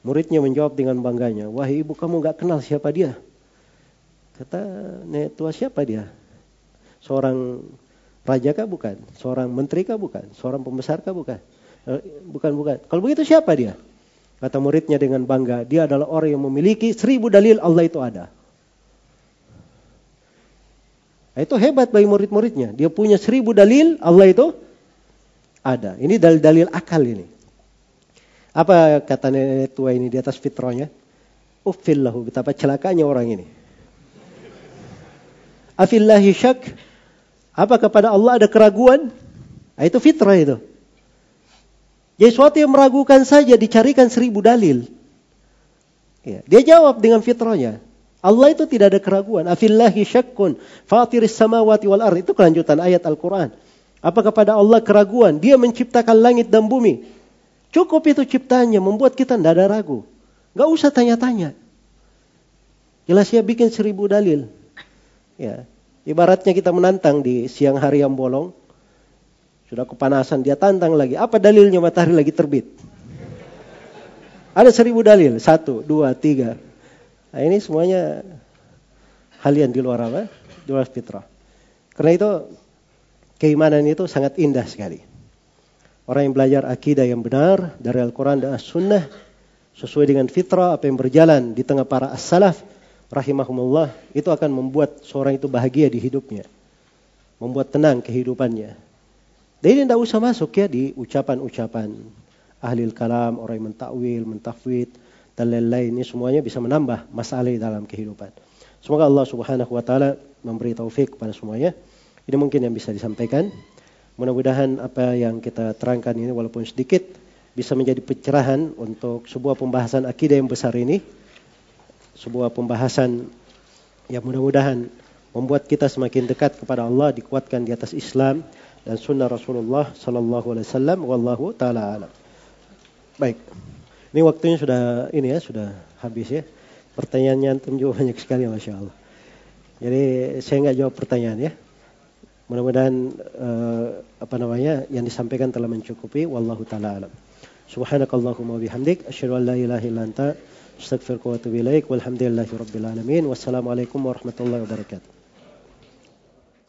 Muridnya menjawab dengan bangganya, wah ibu kamu gak kenal siapa dia? Kata nenek tua siapa dia? Seorang raja kah bukan? Seorang menteri kah bukan? Seorang pembesar kah bukan? Eh, bukan, bukan. Kalau begitu siapa dia? Kata muridnya dengan bangga, dia adalah orang yang memiliki seribu dalil Allah itu ada. Nah, itu hebat bagi murid-muridnya. Dia punya seribu dalil, Allah itu ada. Ini dalil-dalil akal ini. Apa kata nenek tua ini di atas fitrahnya? Uffillahu, betapa celakanya orang ini. Afillahi syak. Apa kepada Allah ada keraguan? Nah, itu fitrah itu. Jadi sesuatu yang meragukan saja dicarikan seribu dalil. Ya, dia jawab dengan fitrahnya. Allah itu tidak ada keraguan. Afillahi syakkun fatiris samawati wal ard. Itu kelanjutan ayat Al-Quran. Apa kepada Allah keraguan? Dia menciptakan langit dan bumi. Cukup itu ciptanya membuat kita tidak ada ragu. Gak usah tanya-tanya. Jelas ya bikin seribu dalil. Ya, Ibaratnya kita menantang di siang hari yang bolong. Sudah kepanasan, dia tantang lagi. Apa dalilnya matahari lagi terbit? Ada seribu dalil. Satu, dua, tiga. Nah, ini semuanya hal yang di luar apa? Di luar fitrah. Karena itu keimanan itu sangat indah sekali. Orang yang belajar akidah yang benar dari Al-Quran dan As-Sunnah sesuai dengan fitrah apa yang berjalan di tengah para as-salaf rahimahumullah itu akan membuat seorang itu bahagia di hidupnya. Membuat tenang kehidupannya. Ini tidak usah masuk ya di ucapan-ucapan ahli kalam, orang yang mentakwil, mentafwid, dan lain-lain ini semuanya bisa menambah masalah dalam kehidupan. Semoga Allah Subhanahu wa taala memberi taufik kepada semuanya. Ini mungkin yang bisa disampaikan. Mudah-mudahan apa yang kita terangkan ini walaupun sedikit bisa menjadi pencerahan untuk sebuah pembahasan akidah yang besar ini. Sebuah pembahasan yang mudah-mudahan membuat kita semakin dekat kepada Allah, dikuatkan di atas Islam dan sunnah Rasulullah sallallahu alaihi wasallam wallahu taala alam. Baik. Ini waktunya sudah ini ya, sudah habis ya. Pertanyaannya antum juga banyak sekali Masya Allah. Jadi saya nggak jawab pertanyaan ya. Mudah-mudahan uh, apa namanya yang disampaikan telah mencukupi. Wallahu taala alam. Subhanakallahumma bihamdik asyhadu an la ilaha illa anta أستغفرك وأتوب إليك والحمد لله رب العالمين والسلام عليكم ورحمة الله وبركاته.